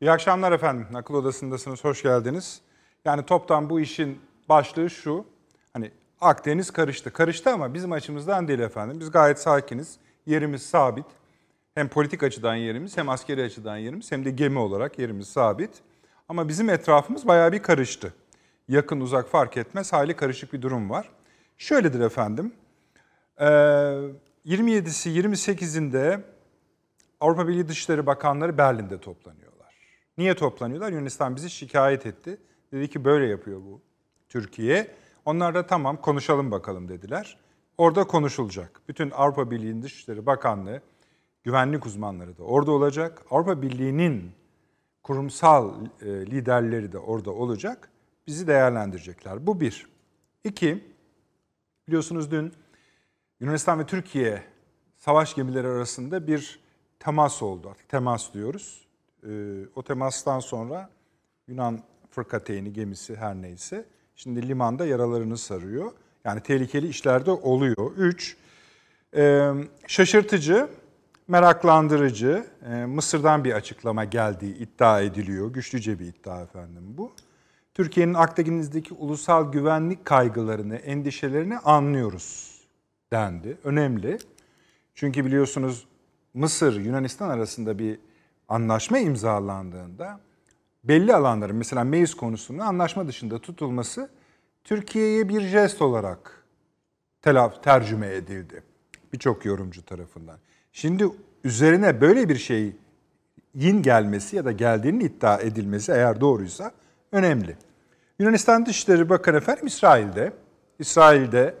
İyi akşamlar efendim. Akıl Odası'ndasınız. Hoş geldiniz. Yani toptan bu işin başlığı şu. Hani Akdeniz karıştı. Karıştı ama bizim açımızdan değil efendim. Biz gayet sakiniz. Yerimiz sabit. Hem politik açıdan yerimiz hem askeri açıdan yerimiz hem de gemi olarak yerimiz sabit. Ama bizim etrafımız bayağı bir karıştı. Yakın uzak fark etmez. Hali karışık bir durum var. Şöyledir efendim. 27'si 28'inde Avrupa Birliği Dışişleri Bakanları Berlin'de toplanıyorlar. Niye toplanıyorlar? Yunanistan bizi şikayet etti. Dedi ki böyle yapıyor bu Türkiye. Onlar da tamam konuşalım bakalım dediler. Orada konuşulacak. Bütün Avrupa Birliği'nin Dışişleri Bakanlığı, güvenlik uzmanları da orada olacak. Avrupa Birliği'nin kurumsal e, liderleri de orada olacak. Bizi değerlendirecekler. Bu bir. İki, biliyorsunuz dün Yunanistan ve Türkiye savaş gemileri arasında bir temas oldu. Artık temas diyoruz. E, o temastan sonra Yunan fırkateyni gemisi her neyse şimdi limanda yaralarını sarıyor. Yani tehlikeli işler de oluyor. Üç, e, şaşırtıcı, meraklandırıcı, e, Mısır'dan bir açıklama geldiği iddia ediliyor. Güçlüce bir iddia efendim bu. Türkiye'nin Akdeniz'deki ulusal güvenlik kaygılarını, endişelerini anlıyoruz dendi. Önemli. Çünkü biliyorsunuz Mısır, Yunanistan arasında bir anlaşma imzalandığında belli alanların mesela meyis konusunu anlaşma dışında tutulması Türkiye'ye bir jest olarak telaf, tercüme edildi birçok yorumcu tarafından. Şimdi üzerine böyle bir şeyin gelmesi ya da geldiğinin iddia edilmesi eğer doğruysa önemli. Yunanistan Dışişleri Bakanı efendim İsrail'de. İsrail'de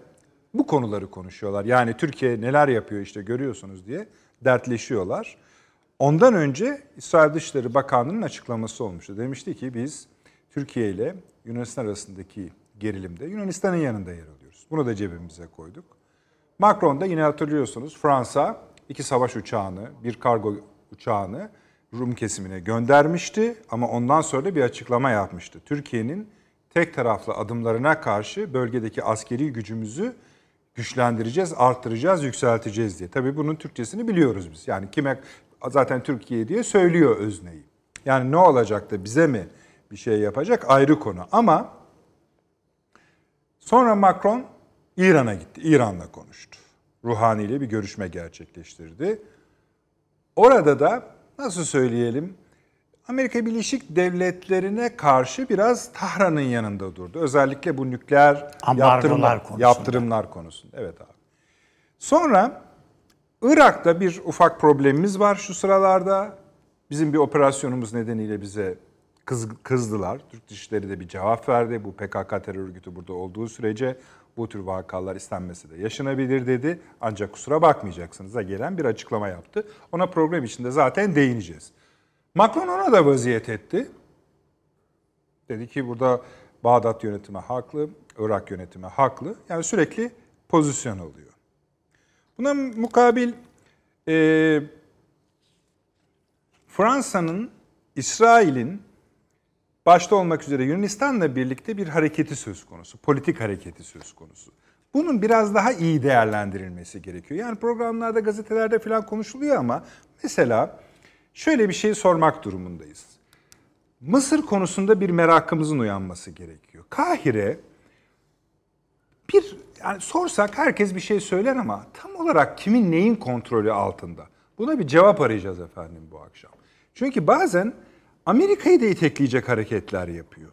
bu konuları konuşuyorlar. Yani Türkiye neler yapıyor işte görüyorsunuz diye dertleşiyorlar. Ondan önce İsrail Dışişleri Bakanlığı'nın açıklaması olmuştu. Demişti ki biz Türkiye ile Yunanistan arasındaki gerilimde Yunanistan'ın yanında yer alıyoruz. Bunu da cebimize koyduk. Macron da yine hatırlıyorsunuz Fransa iki savaş uçağını, bir kargo uçağını Rum kesimine göndermişti ama ondan sonra bir açıklama yapmıştı. Türkiye'nin tek taraflı adımlarına karşı bölgedeki askeri gücümüzü güçlendireceğiz, arttıracağız, yükselteceğiz diye. Tabii bunun Türkçesini biliyoruz biz. Yani kime zaten Türkiye diye söylüyor özneyi. Yani ne olacak da bize mi bir şey yapacak ayrı konu. Ama sonra Macron İran'a gitti. İran'la konuştu. Ruhani ile bir görüşme gerçekleştirdi. Orada da nasıl söyleyelim Amerika Birleşik Devletleri'ne karşı biraz Tahran'ın yanında durdu. Özellikle bu nükleer yaptırımlar konusunda. yaptırımlar konusunda. Evet abi. Sonra Irak'ta bir ufak problemimiz var şu sıralarda. Bizim bir operasyonumuz nedeniyle bize kız, kızdılar. Türk Dışişleri de bir cevap verdi. Bu PKK terör örgütü burada olduğu sürece bu tür vakalar istenmesi de yaşanabilir dedi. Ancak kusura bakmayacaksınız da gelen bir açıklama yaptı. Ona program içinde zaten değineceğiz. Macron ona da vaziyet etti. Dedi ki burada Bağdat yönetimi haklı, Irak yönetimi haklı. Yani sürekli pozisyon alıyor. Buna mukabil e, Fransa'nın, İsrail'in başta olmak üzere Yunanistan'la birlikte bir hareketi söz konusu, politik hareketi söz konusu. Bunun biraz daha iyi değerlendirilmesi gerekiyor. Yani programlarda, gazetelerde falan konuşuluyor ama mesela şöyle bir şey sormak durumundayız. Mısır konusunda bir merakımızın uyanması gerekiyor. Kahire bir yani sorsak herkes bir şey söyler ama tam olarak kimin neyin kontrolü altında? Buna bir cevap arayacağız efendim bu akşam. Çünkü bazen Amerika'yı da itekleyecek hareketler yapıyor.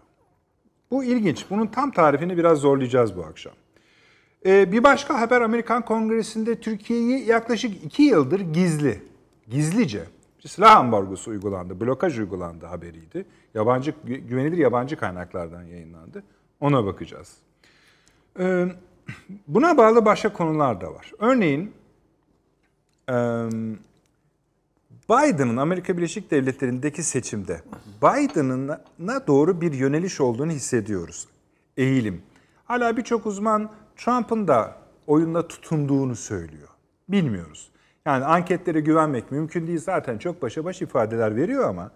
Bu ilginç. Bunun tam tarifini biraz zorlayacağız bu akşam. Ee, bir başka haber Amerikan Kongresi'nde Türkiye'yi yaklaşık iki yıldır gizli, gizlice silah ambargosu uygulandı, blokaj uygulandı haberiydi. Yabancı güvenilir yabancı kaynaklardan yayınlandı. Ona bakacağız. Buna bağlı başka konular da var. Örneğin Biden'ın Amerika Birleşik Devletleri'ndeki seçimde Biden'ına doğru bir yöneliş olduğunu hissediyoruz. Eğilim. Hala birçok uzman Trump'ın da oyunda tutunduğunu söylüyor. Bilmiyoruz. Yani anketlere güvenmek mümkün değil. Zaten çok başa baş ifadeler veriyor ama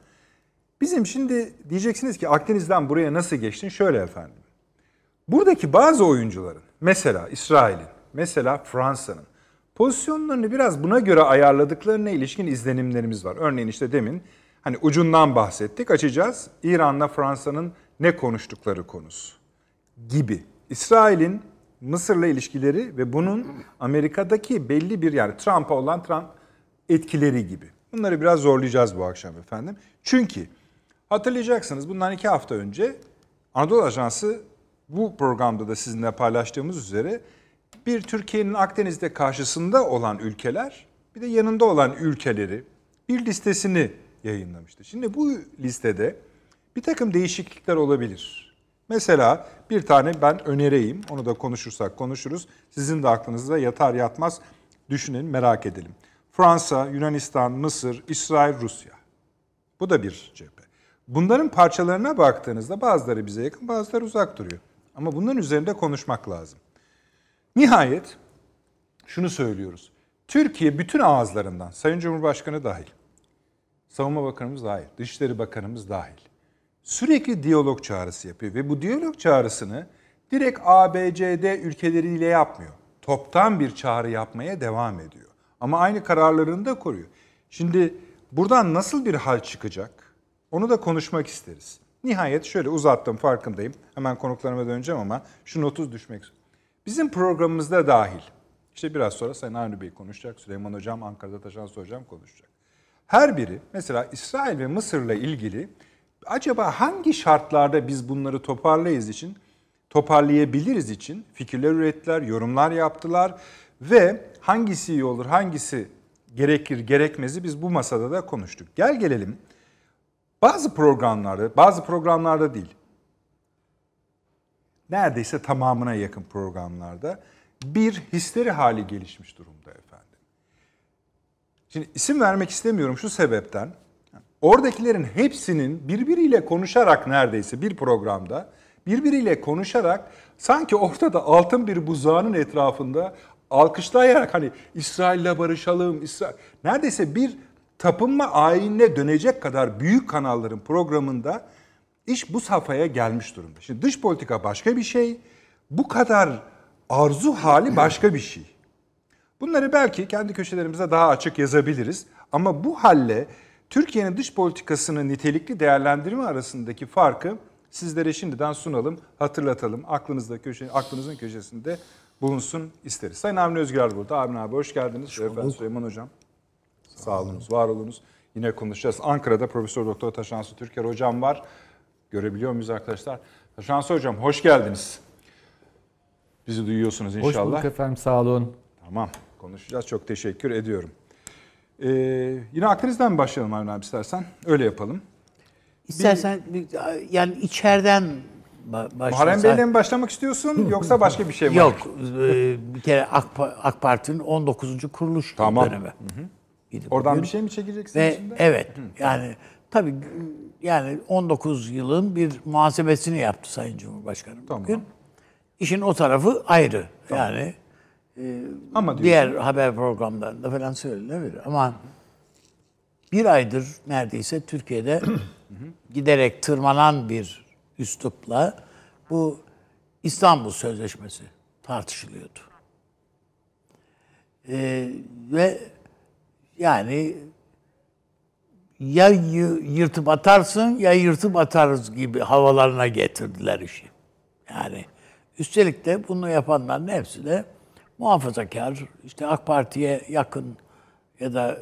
bizim şimdi diyeceksiniz ki Akdeniz'den buraya nasıl geçtin? Şöyle efendim. Buradaki bazı oyuncuların mesela İsrail'in, mesela Fransa'nın pozisyonlarını biraz buna göre ayarladıklarına ilişkin izlenimlerimiz var. Örneğin işte demin Hani ucundan bahsettik, açacağız. İran'la Fransa'nın ne konuştukları konusu gibi. İsrail'in Mısır'la ilişkileri ve bunun Amerika'daki belli bir yani Trump'a olan Trump etkileri gibi. Bunları biraz zorlayacağız bu akşam efendim. Çünkü hatırlayacaksınız bundan iki hafta önce Anadolu Ajansı bu programda da sizinle paylaştığımız üzere bir Türkiye'nin Akdeniz'de karşısında olan ülkeler bir de yanında olan ülkeleri bir listesini yayınlamıştı. Şimdi bu listede bir takım değişiklikler olabilir. Mesela bir tane ben önereyim. Onu da konuşursak konuşuruz. Sizin de aklınızda yatar yatmaz düşünelim, merak edelim. Fransa, Yunanistan, Mısır, İsrail, Rusya. Bu da bir cephe. Bunların parçalarına baktığınızda bazıları bize yakın, bazıları uzak duruyor. Ama bunların üzerinde konuşmak lazım. Nihayet şunu söylüyoruz. Türkiye bütün ağızlarından, Sayın Cumhurbaşkanı dahil, Savunma Bakanımız dahil, Dışişleri Bakanımız dahil, sürekli diyalog çağrısı yapıyor. Ve bu diyalog çağrısını direkt ABCD ülkeleriyle yapmıyor. Toptan bir çağrı yapmaya devam ediyor. Ama aynı kararlarını da koruyor. Şimdi buradan nasıl bir hal çıkacak? Onu da konuşmak isteriz. Nihayet şöyle uzattım farkındayım. Hemen konuklarıma döneceğim ama şu notu düşmek Bizim programımızda dahil. İşte biraz sonra Sayın Avni Bey konuşacak, Süleyman Hocam, Ankara'da Taşan Hocam konuşacak. Her biri mesela İsrail ve Mısır'la ilgili acaba hangi şartlarda biz bunları toparlayız için, toparlayabiliriz için fikirler ürettiler, yorumlar yaptılar ve hangisi iyi olur, hangisi gerekir, gerekmezi biz bu masada da konuştuk. Gel gelelim bazı programlarda, bazı programlarda değil, neredeyse tamamına yakın programlarda bir histeri hali gelişmiş durumda efendim. Şimdi isim vermek istemiyorum şu sebepten. Oradakilerin hepsinin birbiriyle konuşarak neredeyse bir programda birbiriyle konuşarak sanki ortada altın bir buzağının etrafında alkışlayarak hani İsrail'le barışalım, İsrail neredeyse bir tapınma ayinine dönecek kadar büyük kanalların programında iş bu safhaya gelmiş durumda. Şimdi dış politika başka bir şey, bu kadar arzu hali başka bir şey. Bunları belki kendi köşelerimize daha açık yazabiliriz ama bu halle Türkiye'nin dış politikasını nitelikli değerlendirme arasındaki farkı sizlere şimdiden sunalım, hatırlatalım. Aklınızda köşe, aklınızın köşesinde bulunsun isteriz. Sayın Avni Özgür burada. Avni abi hoş geldiniz. Hoş Süleyman Hocam. Sağ olunuz, var olunuz. Yine konuşacağız. Ankara'da Profesör Doktor Taşansı Türker Hocam var. Görebiliyor muyuz arkadaşlar? Taşansı Hocam hoş geldiniz. Bizi duyuyorsunuz inşallah. Hoş bulduk efendim sağ olun. Tamam konuşacağız. Çok teşekkür ediyorum. Ee, yine Akdeniz'den mi başlayalım Avni abi istersen? Öyle yapalım. İstersen bir, yani içeriden başlasak. Muharrem Bey'le mi başlamak istiyorsun yoksa başka bir şey mi Yok. E, bir kere AK, AK Parti'nin 19. kuruluş tamam. dönemi. Hı hı. Oradan bugün. bir şey mi çekeceksin Ve, içinde? Evet. Hı. Yani tabii yani 19 yılın bir muhasebesini yaptı Sayın Cumhurbaşkanı tamam. bugün. İşin o tarafı ayrı. Tamam. Yani e, Ama diğer haber programlarında falan söylenebilir. Ama bir aydır neredeyse Türkiye'de giderek tırmanan bir üslupla bu İstanbul Sözleşmesi tartışılıyordu. Ee, ve yani ya yırtıp atarsın ya yırtıp atarız gibi havalarına getirdiler işi. Yani üstelik de bunu yapanların hepsi de muhafazakar, işte AK Parti'ye yakın ya da e,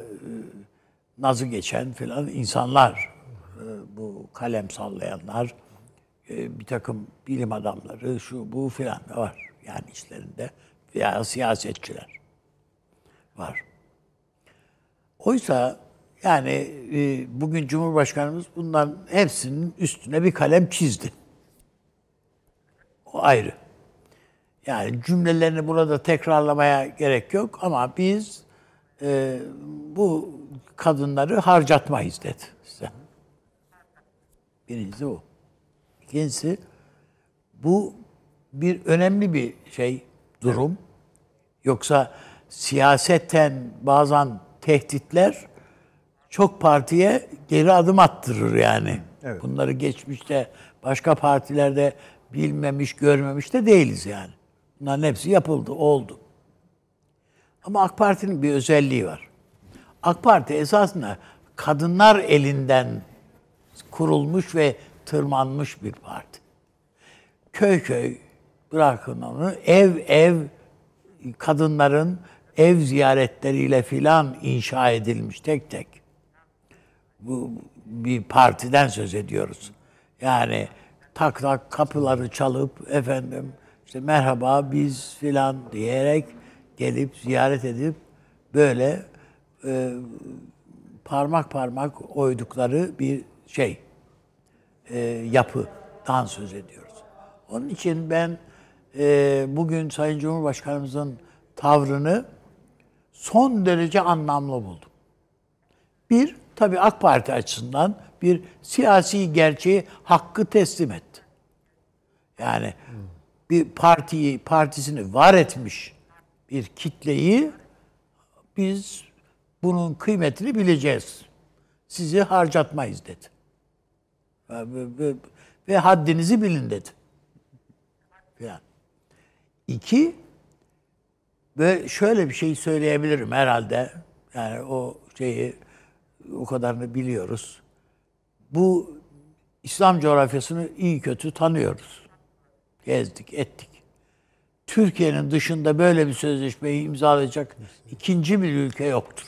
nazı geçen filan insanlar, e, bu kalem sallayanlar, e, bir takım bilim adamları, şu bu filan var yani içlerinde veya siyasetçiler var. Oysa yani e, bugün Cumhurbaşkanımız bunların hepsinin üstüne bir kalem çizdi. O ayrı. Yani cümlelerini burada tekrarlamaya gerek yok ama biz e, bu kadınları harcatmayız dedi size. Birincisi o. İkincisi bu bir önemli bir şey, durum. Yoksa siyaseten bazen tehditler çok partiye geri adım attırır yani. Evet. Bunları geçmişte başka partilerde bilmemiş, görmemiş de değiliz yani. Bunların hepsi yapıldı, oldu. Ama AK Parti'nin bir özelliği var. AK Parti esasında kadınlar elinden kurulmuş ve tırmanmış bir parti. Köy köy bırakın onu ev ev kadınların ev ziyaretleriyle filan inşa edilmiş tek tek. Bu bir partiden söz ediyoruz. Yani tak tak kapıları çalıp efendim işte merhaba biz filan diyerek gelip ziyaret edip böyle e, parmak parmak oydukları bir şey e, yapıdan söz ediyoruz. Onun için ben e, bugün Sayın Cumhurbaşkanımızın tavrını son derece anlamlı buldum. Bir, tabii AK Parti açısından bir siyasi gerçeği hakkı teslim etti. Yani bir partiyi, partisini var etmiş bir kitleyi biz bunun kıymetini bileceğiz. Sizi harcatmayız dedi. Ve, ve, ve haddinizi bilin dedi. Yani. İki, ve şöyle bir şey söyleyebilirim herhalde. Yani o şeyi o kadarını biliyoruz. Bu İslam coğrafyasını iyi kötü tanıyoruz. Gezdik, ettik. Türkiye'nin dışında böyle bir sözleşmeyi imzalayacak ikinci bir ülke yoktur.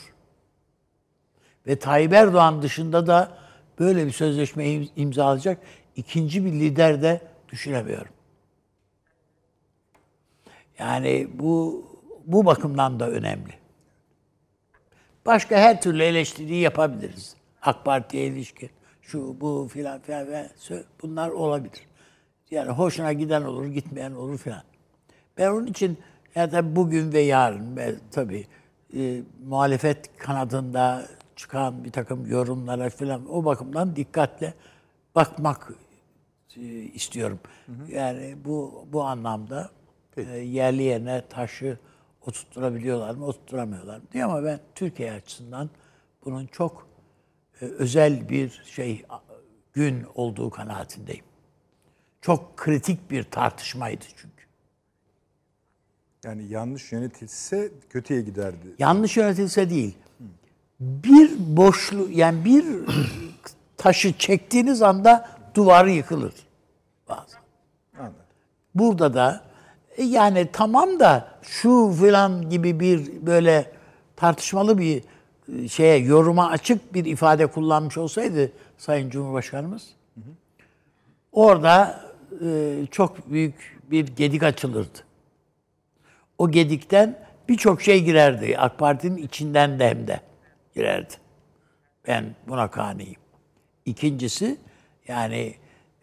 Ve Tayyip Erdoğan dışında da böyle bir sözleşmeyi imzalayacak ikinci bir lider de düşünemiyorum. Yani bu bu bakımdan da önemli. Başka her türlü eleştiriyi yapabiliriz. AK Parti'ye ilişkin şu bu filan filan ve bunlar olabilir. Yani hoşuna giden olur, gitmeyen olur filan. Ben onun için ya da bugün ve yarın ve tabii e, muhalefet kanadında çıkan bir takım yorumlara filan o bakımdan dikkatle bakmak e, istiyorum. Hı hı. Yani bu bu anlamda e, yerli yerine taşı oturtturabiliyorlar mı, oturtturamıyorlar mı diye ama ben Türkiye açısından bunun çok e, özel bir şey gün olduğu kanaatindeyim. Çok kritik bir tartışmaydı çünkü. Yani yanlış yönetilse kötüye giderdi. Yanlış yönetilse değil. Bir boşlu yani bir taşı çektiğiniz anda duvarı yıkılır. Bazen. Anladım. Burada da e yani tamam da şu filan gibi bir böyle tartışmalı bir e, şeye yoruma açık bir ifade kullanmış olsaydı Sayın Cumhurbaşkanımız orada e, çok büyük bir gedik açılırdı. O gedikten birçok şey girerdi. AK Parti'nin içinden de hem de girerdi. Ben buna kaniyim. İkincisi yani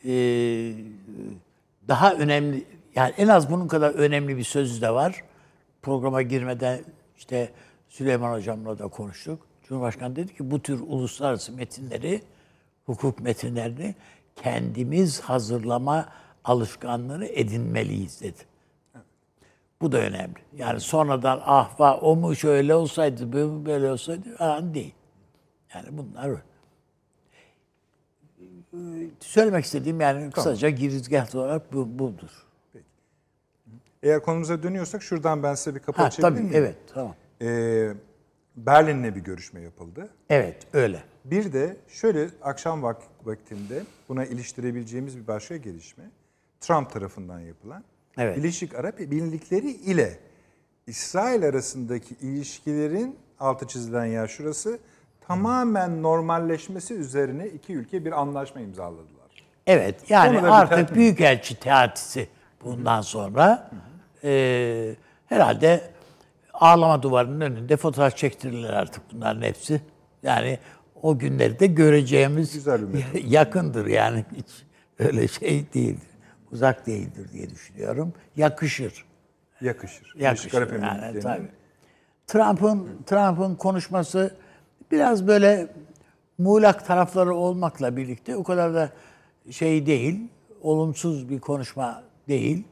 e, daha önemli yani en az bunun kadar önemli bir sözü de var. Programa girmeden işte Süleyman Hocam'la da konuştuk. Cumhurbaşkanı dedi ki bu tür uluslararası metinleri, hukuk metinlerini kendimiz hazırlama alışkanlığını edinmeliyiz dedi. Bu da önemli. Yani sonradan ah va o mu şöyle olsaydı, böyle olsaydı falan değil. Yani bunlar söylemek istediğim yani kısaca girizgah olarak bu, budur. Eğer konumuza dönüyorsak şuradan ben size bir kapı ha, açabilir tabii, miyim? Evet, tamam. Ee, Berlin'le bir görüşme yapıldı. Evet, öyle. Bir de şöyle akşam vak vaktinde buna iliştirebileceğimiz bir başka gelişme. Trump tarafından yapılan evet. Birleşik Arap Emirlikleri ile İsrail arasındaki ilişkilerin altı çizilen yer şurası tamamen normalleşmesi üzerine iki ülke bir anlaşma imzaladılar. Evet yani artık Büyükelçi teatisi bundan sonra e, herhalde ağlama duvarının önünde fotoğraf çektirirler artık bunların hepsi. Yani o günleri de göreceğimiz Güzel yakındır yani hiç öyle şey değildir. Uzak değildir diye düşünüyorum. Yakışır. Yakışır. Yakışır. Yani, tabii. Trump'ın Trump'ın konuşması biraz böyle muğlak tarafları olmakla birlikte o kadar da şey değil, olumsuz bir konuşma değil.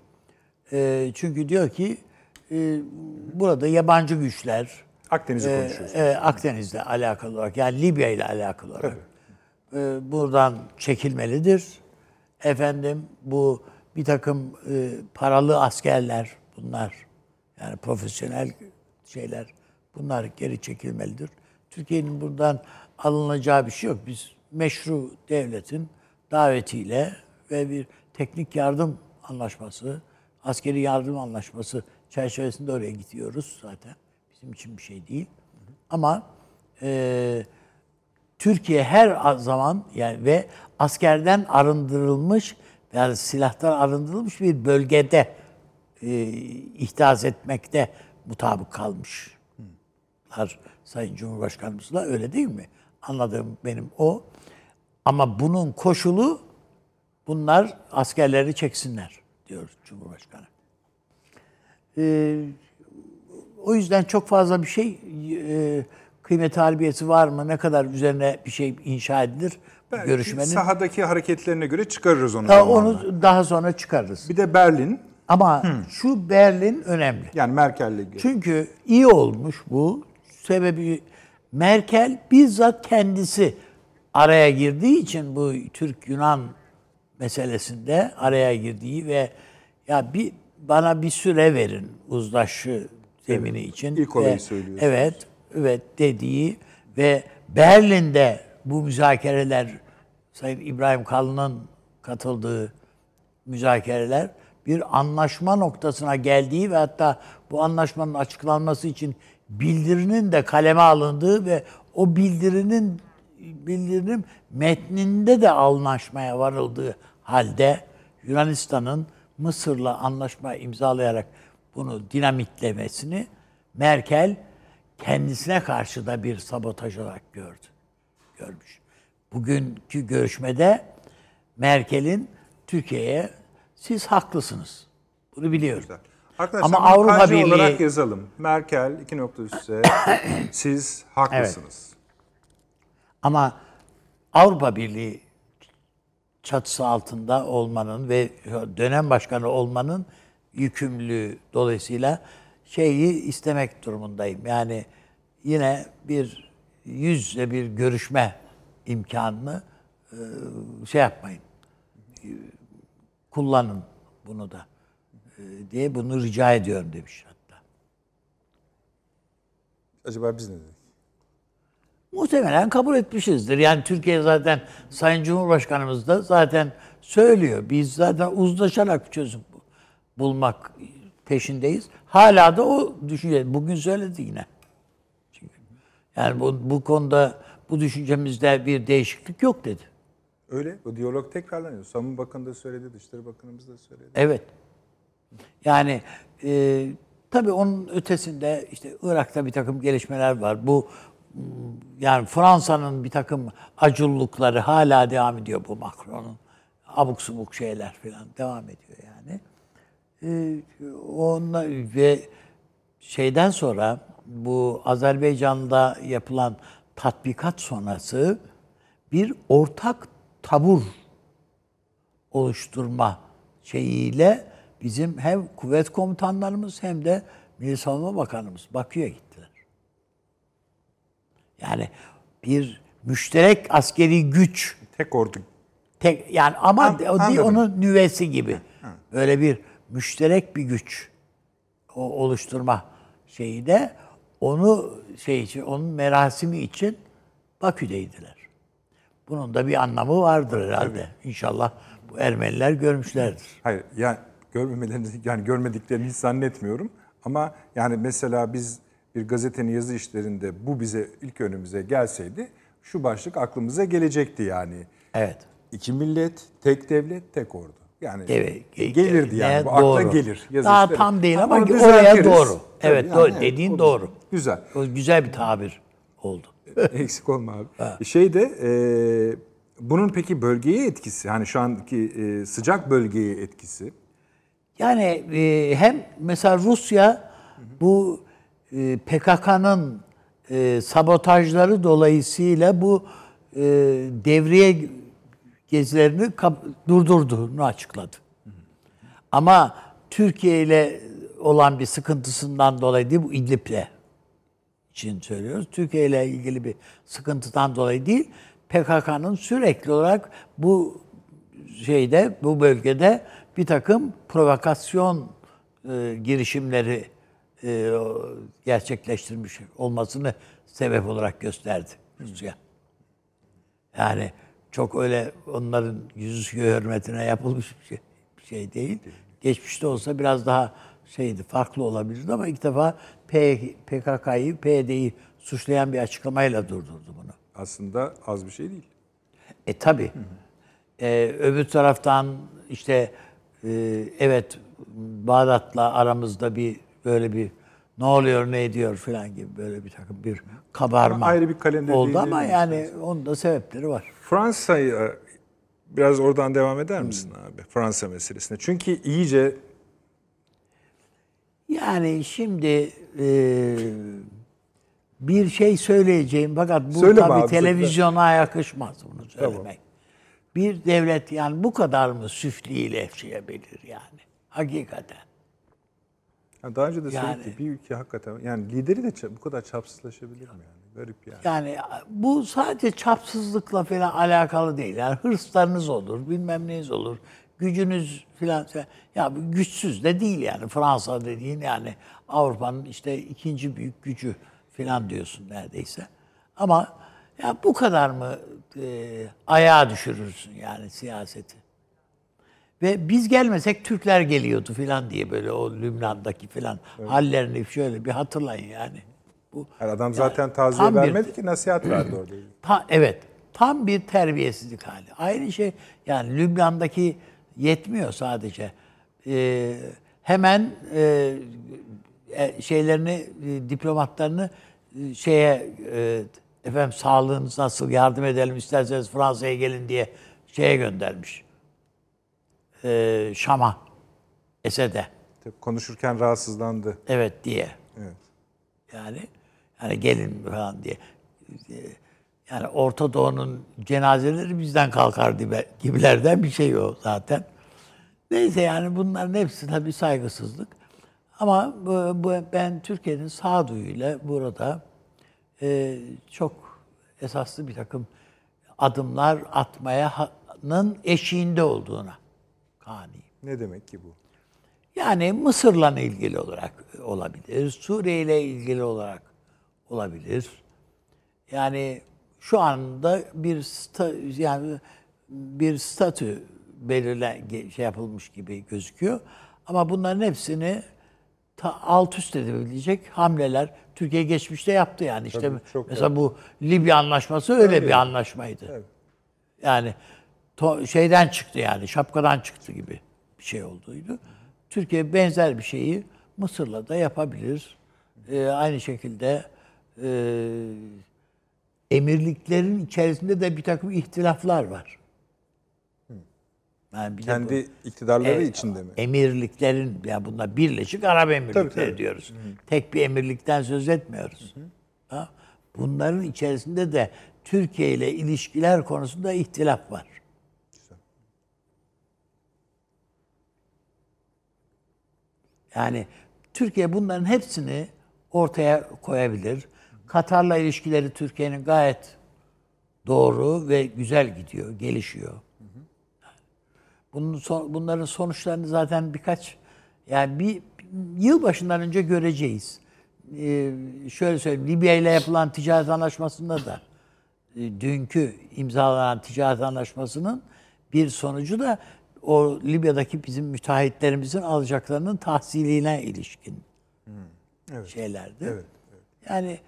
E, çünkü diyor ki e, burada yabancı güçler Akdeniz'i e, konuşuyoruz. E, Akdeniz'le alakalı olarak yani Libya ile alakalı olarak e, buradan çekilmelidir. Efendim bu bir takım e, paralı askerler bunlar yani profesyonel şeyler bunlar geri çekilmelidir. Türkiye'nin buradan alınacağı bir şey yok. Biz meşru devletin davetiyle ve bir teknik yardım anlaşması, askeri yardım anlaşması çerçevesinde oraya gidiyoruz zaten. Bizim için bir şey değil. Ama e, Türkiye her zaman yani ve askerden arındırılmış yani silahtan arındırılmış bir bölgede e, ihdas etmekte mutabık kalmış. Har Sayın Cumhurbaşkanımızla öyle değil mi? Anladığım benim o. Ama bunun koşulu bunlar askerleri çeksinler diyor Cumhurbaşkanı. Ee, o yüzden çok fazla bir şey e, kıymet harbiyesi var mı? Ne kadar üzerine bir şey inşa edilir? Belki görüşmenin. Sahadaki hareketlerine göre çıkarırız onu. Daha onu daha sonra çıkarırız. Bir de Berlin. Ama şu Berlin önemli. Yani Merkel'le ilgili. Çünkü iyi olmuş bu. Sebebi Merkel bizzat kendisi araya girdiği için bu Türk-Yunan meselesinde araya girdiği ve ya bir bana bir süre verin uzlaşı zemini için. İlk olayı Ve- söylüyorsunuz. Evet, evet dediği ve Berlin'de bu müzakereler Sayın İbrahim Kalın'ın katıldığı müzakereler bir anlaşma noktasına geldiği ve hatta bu anlaşmanın açıklanması için bildirinin de kaleme alındığı ve o bildirinin bildirinin metninde de anlaşmaya varıldığı halde Yunanistan'ın Mısır'la anlaşma imzalayarak bunu dinamitlemesini Merkel kendisine karşı da bir sabotaj olarak gördü. Görmüş. Bugünkü görüşmede Merkel'in Türkiye'ye siz haklısınız. Bunu biliyorum. Güzel. Arkadaşlar Ama Avrupa Birliği- olarak yazalım. Merkel iki nokta üstse siz haklısınız. Ama Avrupa Birliği çatısı altında olmanın ve dönem başkanı olmanın yükümlülüğü dolayısıyla şeyi istemek durumundayım. Yani yine bir yüzle bir görüşme imkanını e, şey yapmayın. Kullanın bunu da e, diye bunu rica ediyorum demiş hatta. Acaba biz ne dedik? Muhtemelen kabul etmişizdir. Yani Türkiye zaten Sayın Cumhurbaşkanımız da zaten söylüyor. Biz zaten uzlaşarak çözüm bu- bulmak peşindeyiz. Hala da o düşünce. Bugün söyledi yine. Çünkü yani bu, bu konuda bu düşüncemizde bir değişiklik yok dedi. Öyle. Bu diyalog tekrarlanıyor. Savunma Bakanı da söyledi, Dışişleri Bakanımız da söyledi. Evet. Yani e, tabii onun ötesinde işte Irak'ta bir takım gelişmeler var. Bu yani Fransa'nın bir takım acullukları hala devam ediyor bu Macron'un. Abuk subuk şeyler falan devam ediyor yani. E, onunla ve şeyden sonra bu Azerbaycan'da yapılan tatbikat sonrası bir ortak tabur oluşturma şeyiyle bizim hem kuvvet komutanlarımız hem de Milli Savunma Bakanımız gittiler. Yani bir müşterek askeri güç Tek ordu. tek yani ama An- onun nüvesi gibi. Böyle bir müşterek bir güç o oluşturma şeyi de onu şey için onun merasimi için Bakü'deydiler. Bunun da bir anlamı vardır herhalde. İnşallah bu Ermeniler görmüşlerdir. Hayır yani görmemelerini yani görmediklerini hiç zannetmiyorum. Ama yani mesela biz bir gazetenin yazı işlerinde bu bize ilk önümüze gelseydi şu başlık aklımıza gelecekti yani. Evet. İki millet, tek devlet, tek ordu. Yani Evet. gelirdi yani. Ne Bu akla doğru. gelir. yazı Daha işleri. tam değil ama onu oraya doğru. Evet, yani, doğru. evet, Dediğin olur. doğru. Güzel. O güzel bir tabir oldu. Eksik olma abi. Şeyde e, bunun peki bölgeye etkisi, hani şu anki e, sıcak bölgeye etkisi. Yani e, hem mesela Rusya bu e, PKK'nın e, sabotajları dolayısıyla bu e, devriye gezilerini durdurduğunu açıkladı. Ama Türkiye ile olan bir sıkıntısından dolayı değil, bu İdlib'le için söylüyoruz. Türkiye ile ilgili bir sıkıntıdan dolayı değil, PKK'nın sürekli olarak bu şeyde, bu bölgede bir takım provokasyon e, girişimleri e, gerçekleştirmiş olmasını sebep olarak gösterdi Rusya. Yani çok öyle onların yüzü hürmetine yapılmış bir şey, bir şey değil. Geçmişte olsa biraz daha şeydi, farklı olabilirdi ama ilk defa P, PKK'yı, PYD'yi suçlayan bir açıklamayla durdurdu bunu. Aslında az bir şey değil. E tabi. E, öbür taraftan işte e, evet Bağdat'la aramızda bir böyle bir ne oluyor ne ediyor falan gibi böyle bir takım bir kabarma Ama ayrı bir kalemde oldu ama yani onun da sebepleri var. Fransa'yı e, biraz oradan devam eder misin abi? Fransa meselesine. Çünkü iyice Yani şimdi e, bir şey söyleyeceğim fakat bu Söyleme tabii abi, televizyona yakışmaz bunu söylemek. Bir devlet yani bu kadar mı süfliyle yaşayabilir yani? Hakikaten. Ya daha önce de Yani- söyledik bir ülke hakikaten yani lideri de bu kadar çapsızlaşabilir mi yani? Garip yani. Yani bu sadece çapsızlıkla falan alakalı değil. Yani hırslarınız olur, bilmem neyiniz olur, gücünüz falan. Ya güçsüz de değil yani. Fransa dediğin yani Avrupa'nın işte ikinci büyük gücü falan diyorsun neredeyse. Ama ya bu kadar mı e, ayağa düşürürsün yani siyaseti? Ve biz gelmesek Türkler geliyordu falan diye böyle o Lübnan'daki falan hallerini şöyle bir hatırlayın yani. Bu Yani adam zaten taziye tam bir- vermedi ki nasihat verdi orada. Ta, evet. Tam bir terbiyesizlik hali. Aynı şey yani Lübnan'daki yetmiyor sadece. Ee, hemen e, e, şeylerini, e, diplomatlarını e, şeye e, efendim sağlığınız nasıl yardım edelim isterseniz Fransa'ya gelin diye şeye göndermiş. Ee, Şam'a, Esed'e. Tabii Konuşurken rahatsızlandı. Evet diye. Evet. Yani yani gelin falan diye. Ee, Yani Orta Doğu'nun cenazeleri bizden kalkar gibi- gibilerden bir şey o zaten. Neyse yani bunların hepsi tabii saygısızlık. Ama bu, bu ben Türkiye'nin sağduyuyla burada e, çok esaslı bir takım adımlar atmayanın eşiğinde olduğuna kaniyim. Ne demek ki bu? Yani Mısır'la ilgili olarak olabilir, Suriye ile ilgili olarak olabilir. Yani şu anda bir sta, yani bir statü belirle şey yapılmış gibi gözüküyor. Ama bunların hepsini ta, alt üst edebilecek hamleler Türkiye geçmişte yaptı yani. işte Tabii, mesela bu Libya anlaşması öyle bir anlaşmaydı. Evet. Yani to- şeyden çıktı yani şapkadan çıktı gibi bir şey olduydu. Türkiye benzer bir şeyi Mısır'la da yapabilir. Ee, aynı şekilde e, emirliklerin içerisinde de bir takım ihtilaflar var. Yani bir de bu- Kendi iktidarları e, içinde mi? Emirliklerin, yani bunlar Birleşik Arap Emirlikleri Tabii, tabii. diyoruz. Tek bir emirlikten söz etmiyoruz. Ha? Bunların içerisinde de Türkiye ile ilişkiler konusunda ihtilaf var. Yani Türkiye bunların hepsini ortaya koyabilir. Katar'la ilişkileri Türkiye'nin gayet doğru ve güzel gidiyor, gelişiyor. Bunun son- bunların sonuçlarını zaten birkaç yani bir yıl başından önce göreceğiz. Ee, şöyle söyleyeyim, Libya ile yapılan ticaret anlaşmasında da e, dünkü imzalanan ticaret anlaşmasının bir sonucu da o Libya'daki bizim müteahhitlerimizin alacaklarının tahsiline ilişkin Evet. şeylerdi. Evet. Yani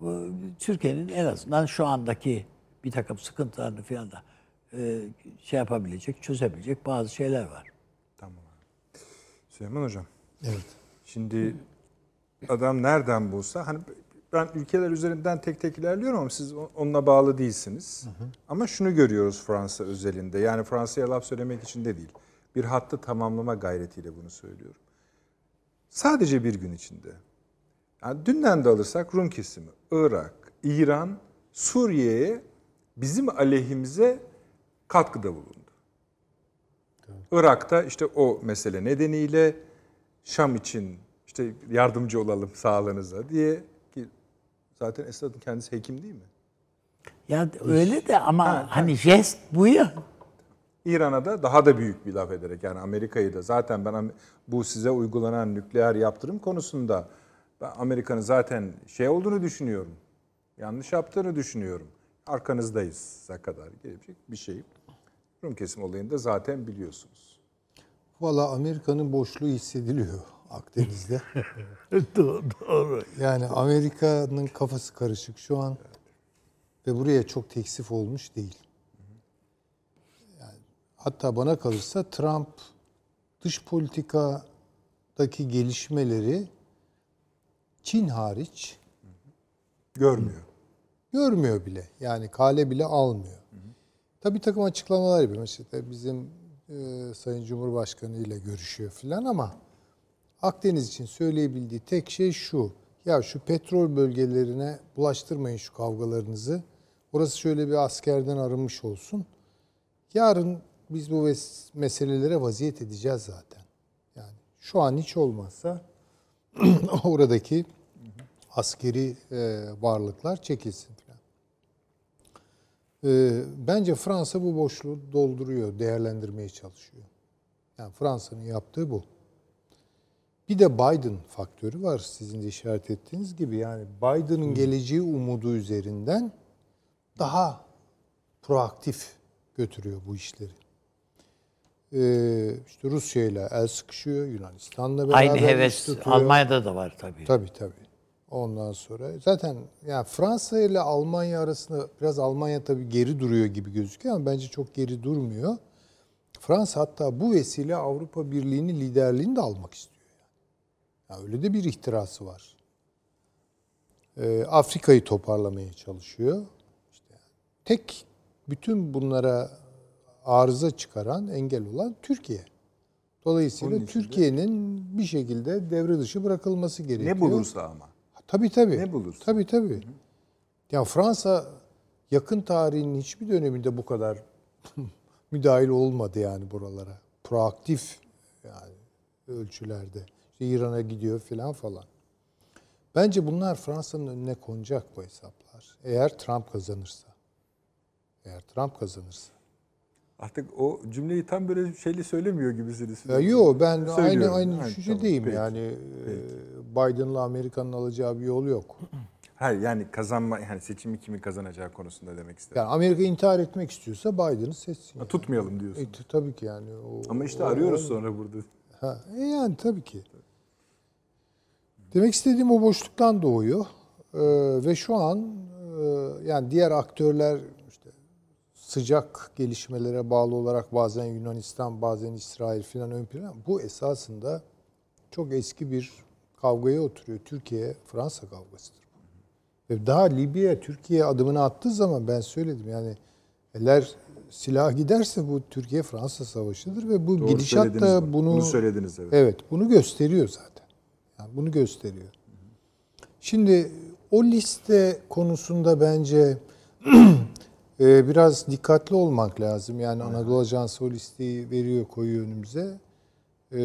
bu, Türkiye'nin en azından şu andaki bir takım sıkıntılarını falan da e, şey yapabilecek, çözebilecek bazı şeyler var. Tamam abi. Süleyman Hocam. Evet. Şimdi adam nereden bulsa hani ben ülkeler üzerinden tek tek ilerliyorum ama siz onunla bağlı değilsiniz. Ama şunu görüyoruz Fransa özelinde. Yani Fransa'ya laf söylemek için de değil. Bir hattı tamamlama gayretiyle bunu söylüyorum. Sadece bir gün içinde. Yani dünden de alırsak Rum kesimi, Irak, İran, Suriye'ye bizim aleyhimize katkıda bulundu. Irak'ta işte o mesele nedeniyle Şam için işte yardımcı olalım sağlığınıza diye zaten Esad'ın kendisi hekim değil mi? Ya öyle de ama hani jest bu ya. İran'a da daha da büyük bir laf ederek yani Amerika'yı da zaten ben bu size uygulanan nükleer yaptırım konusunda ben Amerika'nın zaten şey olduğunu düşünüyorum. Yanlış yaptığını düşünüyorum. arkanızdayız'a kadar gelecek bir şey. Rum kesim olayını da zaten biliyorsunuz. Valla Amerika'nın boşluğu hissediliyor Akdeniz'de. doğru, doğru. Yani Amerika'nın kafası karışık şu an ve buraya çok teksif olmuş değil. Yani hatta bana kalırsa Trump dış politikadaki gelişmeleri Çin hariç Görmüyor. görmüyor bile. Yani kale bile almıyor. Tabii bir takım açıklamalar yapıyor. Mesela bizim e, Sayın Cumhurbaşkanı ile görüşüyor filan ama Akdeniz için söyleyebildiği tek şey şu. Ya şu petrol bölgelerine bulaştırmayın şu kavgalarınızı. Orası şöyle bir askerden arınmış olsun. Yarın biz bu meselelere vaziyet edeceğiz zaten. Yani şu an hiç olmazsa oradaki askeri e, varlıklar çekilsin falan. E, bence Fransa bu boşluğu dolduruyor, değerlendirmeye çalışıyor. Yani Fransa'nın yaptığı bu. Bir de Biden faktörü var sizin de işaret ettiğiniz gibi. Yani Biden'ın geleceği umudu üzerinden daha proaktif götürüyor bu işleri. Ee, işte Rusya ile el sıkışıyor, Yunanistan'la beraber Aynı heves tutuyor. Almanya'da da var tabii. Tabii tabii. Ondan sonra zaten yani Fransa ile Almanya arasında biraz Almanya tabii geri duruyor gibi gözüküyor ama bence çok geri durmuyor. Fransa hatta bu vesile Avrupa Birliği'nin liderliğini de almak istiyor. Yani. Yani öyle de bir ihtirası var. Ee, Afrika'yı toparlamaya çalışıyor. İşte tek bütün bunlara arıza çıkaran, engel olan Türkiye. Dolayısıyla Türkiye'nin bir şekilde devre dışı bırakılması gerekiyor. Ne bulursa ama. Tabii tabii. Ne bulursa. Tabii tabii. Ya Fransa yakın tarihinin hiçbir döneminde bu kadar müdahil olmadı yani buralara. Proaktif yani ölçülerde. İşte İran'a gidiyor filan falan. Bence bunlar Fransa'nın önüne konacak bu hesaplar. Eğer Trump kazanırsa. Eğer Trump kazanırsa. Artık o cümleyi tam böyle şeyli söylemiyor gibisiniz. Ya yok ben aynı Söylüyorum. aynı Ha, düşüncedeyim tamam, yani. e, Biden'la Amerika'nın alacağı bir yol yok. Hayır yani kazanma yani seçimi kimin kazanacağı konusunda demek istedim. Yani Amerika intihar etmek istiyorsa Biden'ı seçsin. Ha, Tutmayalım diyorsun. E, tabii ki yani. O, Ama işte o- arıyoruz o- sonra burada. Ha, e yani tabii ki. Demek istediğim o boşluktan doğuyor. Ee, ve şu an e, yani diğer aktörler işte sıcak gelişmelere bağlı olarak bazen Yunanistan, bazen İsrail filan ön plana. Bu esasında çok eski bir kavgaya oturuyor. Türkiye-Fransa kavgasıdır. Ve daha Libya Türkiye adımını attığı zaman ben söyledim yani eğer silah giderse bu Türkiye-Fransa savaşıdır ve bu Doğru gidişat da bunu. bunu Bunu söylediniz, evet. Evet, bunu gösteriyor zaten. Yani bunu gösteriyor. Şimdi o liste konusunda bence e, biraz dikkatli olmak lazım. Yani Anadolu Ajansı o listeyi veriyor, koyuyor önümüze. E,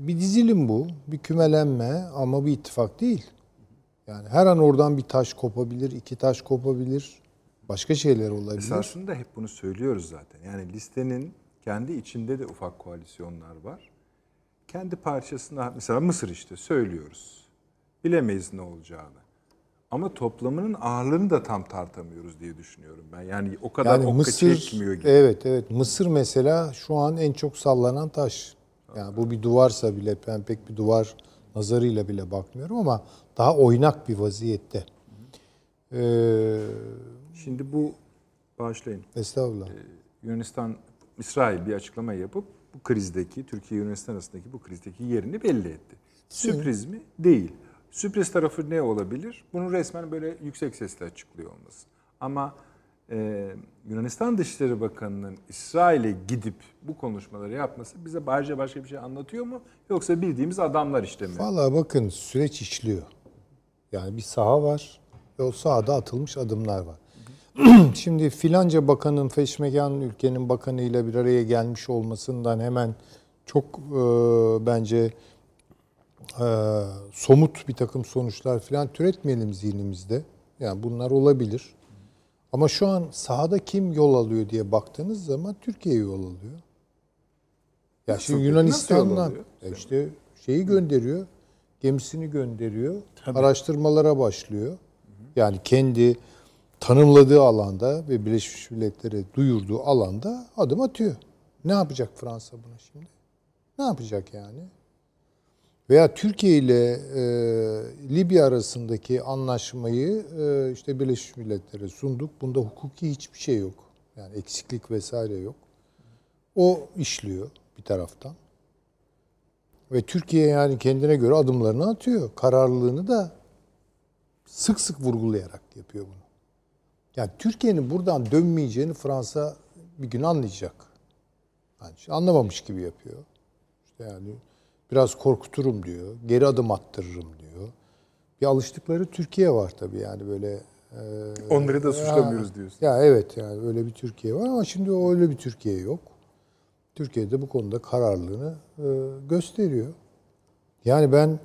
bir dizilim bu, bir kümelenme ama bir ittifak değil. Yani her an oradan bir taş kopabilir, iki taş kopabilir, başka şeyler olabilir. Esasında hep bunu söylüyoruz zaten. Yani listenin kendi içinde de ufak koalisyonlar var. Kendi parçasında mesela Mısır işte söylüyoruz. Bilemeyiz ne olacağını. Ama toplamının ağırlığını da tam tartamıyoruz diye düşünüyorum ben. Yani o kadar Yani Mısır, çekmiyor gibi. evet evet Mısır mesela şu an en çok sallanan taş. Yani bu bir duvarsa bile ben pek bir duvar nazarıyla bile bakmıyorum ama daha oynak bir vaziyette. Ee, Şimdi bu bağışlayın. estağfurullah. Yunanistan, İsrail bir açıklama yapıp bu krizdeki, Türkiye Yunanistan arasındaki bu krizdeki yerini belli etti. Sürpriz mi? Değil. Sürpriz tarafı ne olabilir? Bunu resmen böyle yüksek sesle açıklıyor olması. Ama e, Yunanistan Dışişleri Bakanı'nın İsrail'e gidip bu konuşmaları yapması bize ayrıca başka bir şey anlatıyor mu? Yoksa bildiğimiz adamlar işte mi? Vallahi bakın süreç işliyor. Yani bir saha var ve o sahada atılmış adımlar var. Şimdi filanca bakanın feşmekan ülkenin bakanıyla bir araya gelmiş olmasından hemen çok e, bence e, somut bir takım sonuçlar filan türetmeyelim zihnimizde. Yani bunlar olabilir. Ama şu an sahada kim yol alıyor diye baktığınız zaman Türkiye yol alıyor. Ya şimdi alıyor? e işte şeyi gönderiyor, gemisini gönderiyor, araştırmalara başlıyor. Yani kendi tanımladığı alanda ve Birleşmiş Milletler'e duyurduğu alanda adım atıyor. Ne yapacak Fransa buna şimdi? Ne yapacak yani? Veya Türkiye ile e, Libya arasındaki anlaşmayı e, işte Birleşmiş Milletler'e sunduk. Bunda hukuki hiçbir şey yok. Yani eksiklik vesaire yok. O işliyor bir taraftan. Ve Türkiye yani kendine göre adımlarını atıyor. Kararlılığını da sık sık vurgulayarak yapıyor bunu. Yani Türkiye'nin buradan dönmeyeceğini Fransa bir gün anlayacak. Yani işte anlamamış gibi yapıyor. İşte yani biraz korkuturum diyor. Geri adım attırırım diyor. Bir alıştıkları Türkiye var tabii yani böyle e, Onları da suçlamıyoruz diyorsun. ya evet yani öyle bir Türkiye var ama şimdi öyle bir Türkiye yok. Türkiye'de bu konuda kararlılığını e, gösteriyor. Yani ben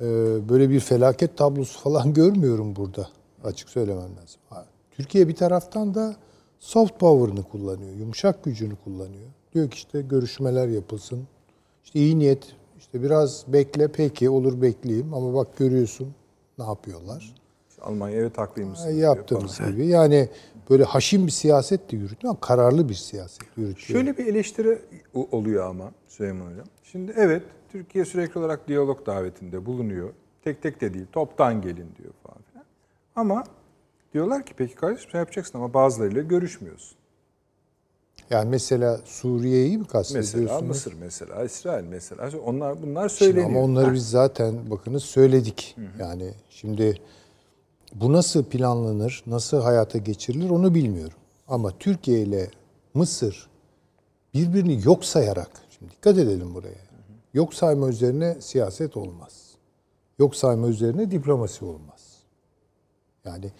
e, böyle bir felaket tablosu falan görmüyorum burada. Açık söylemem lazım. Türkiye bir taraftan da soft power'ını kullanıyor, yumuşak gücünü kullanıyor. Diyor ki işte görüşmeler yapılsın. İşte iyi niyet, işte biraz bekle peki olur bekleyeyim ama bak görüyorsun ne yapıyorlar. Almanya evet haklıymışsın. E, diyor yaptığımız falan. gibi. Yani böyle haşin bir siyaset de yürütüyor ama kararlı bir siyaset yürütüyor. Şöyle bir eleştiri oluyor ama Süleyman Hocam. Şimdi evet Türkiye sürekli olarak diyalog davetinde bulunuyor. Tek tek de değil toptan gelin diyor falan filan. Ama diyorlar ki peki kardeşim sen yapacaksın ama bazılarıyla görüşmüyorsun. Yani mesela Suriye'yi mi kastediyorsunuz? Mesela Mısır mesela İsrail mesela onlar bunlar Şimdi söyleniyor. ama onları biz zaten bakınız söyledik. Yani şimdi bu nasıl planlanır, nasıl hayata geçirilir onu bilmiyorum. Ama Türkiye ile Mısır birbirini yok sayarak, şimdi dikkat edelim buraya. Yok sayma üzerine siyaset olmaz. Yok sayma üzerine diplomasi olmaz. Yani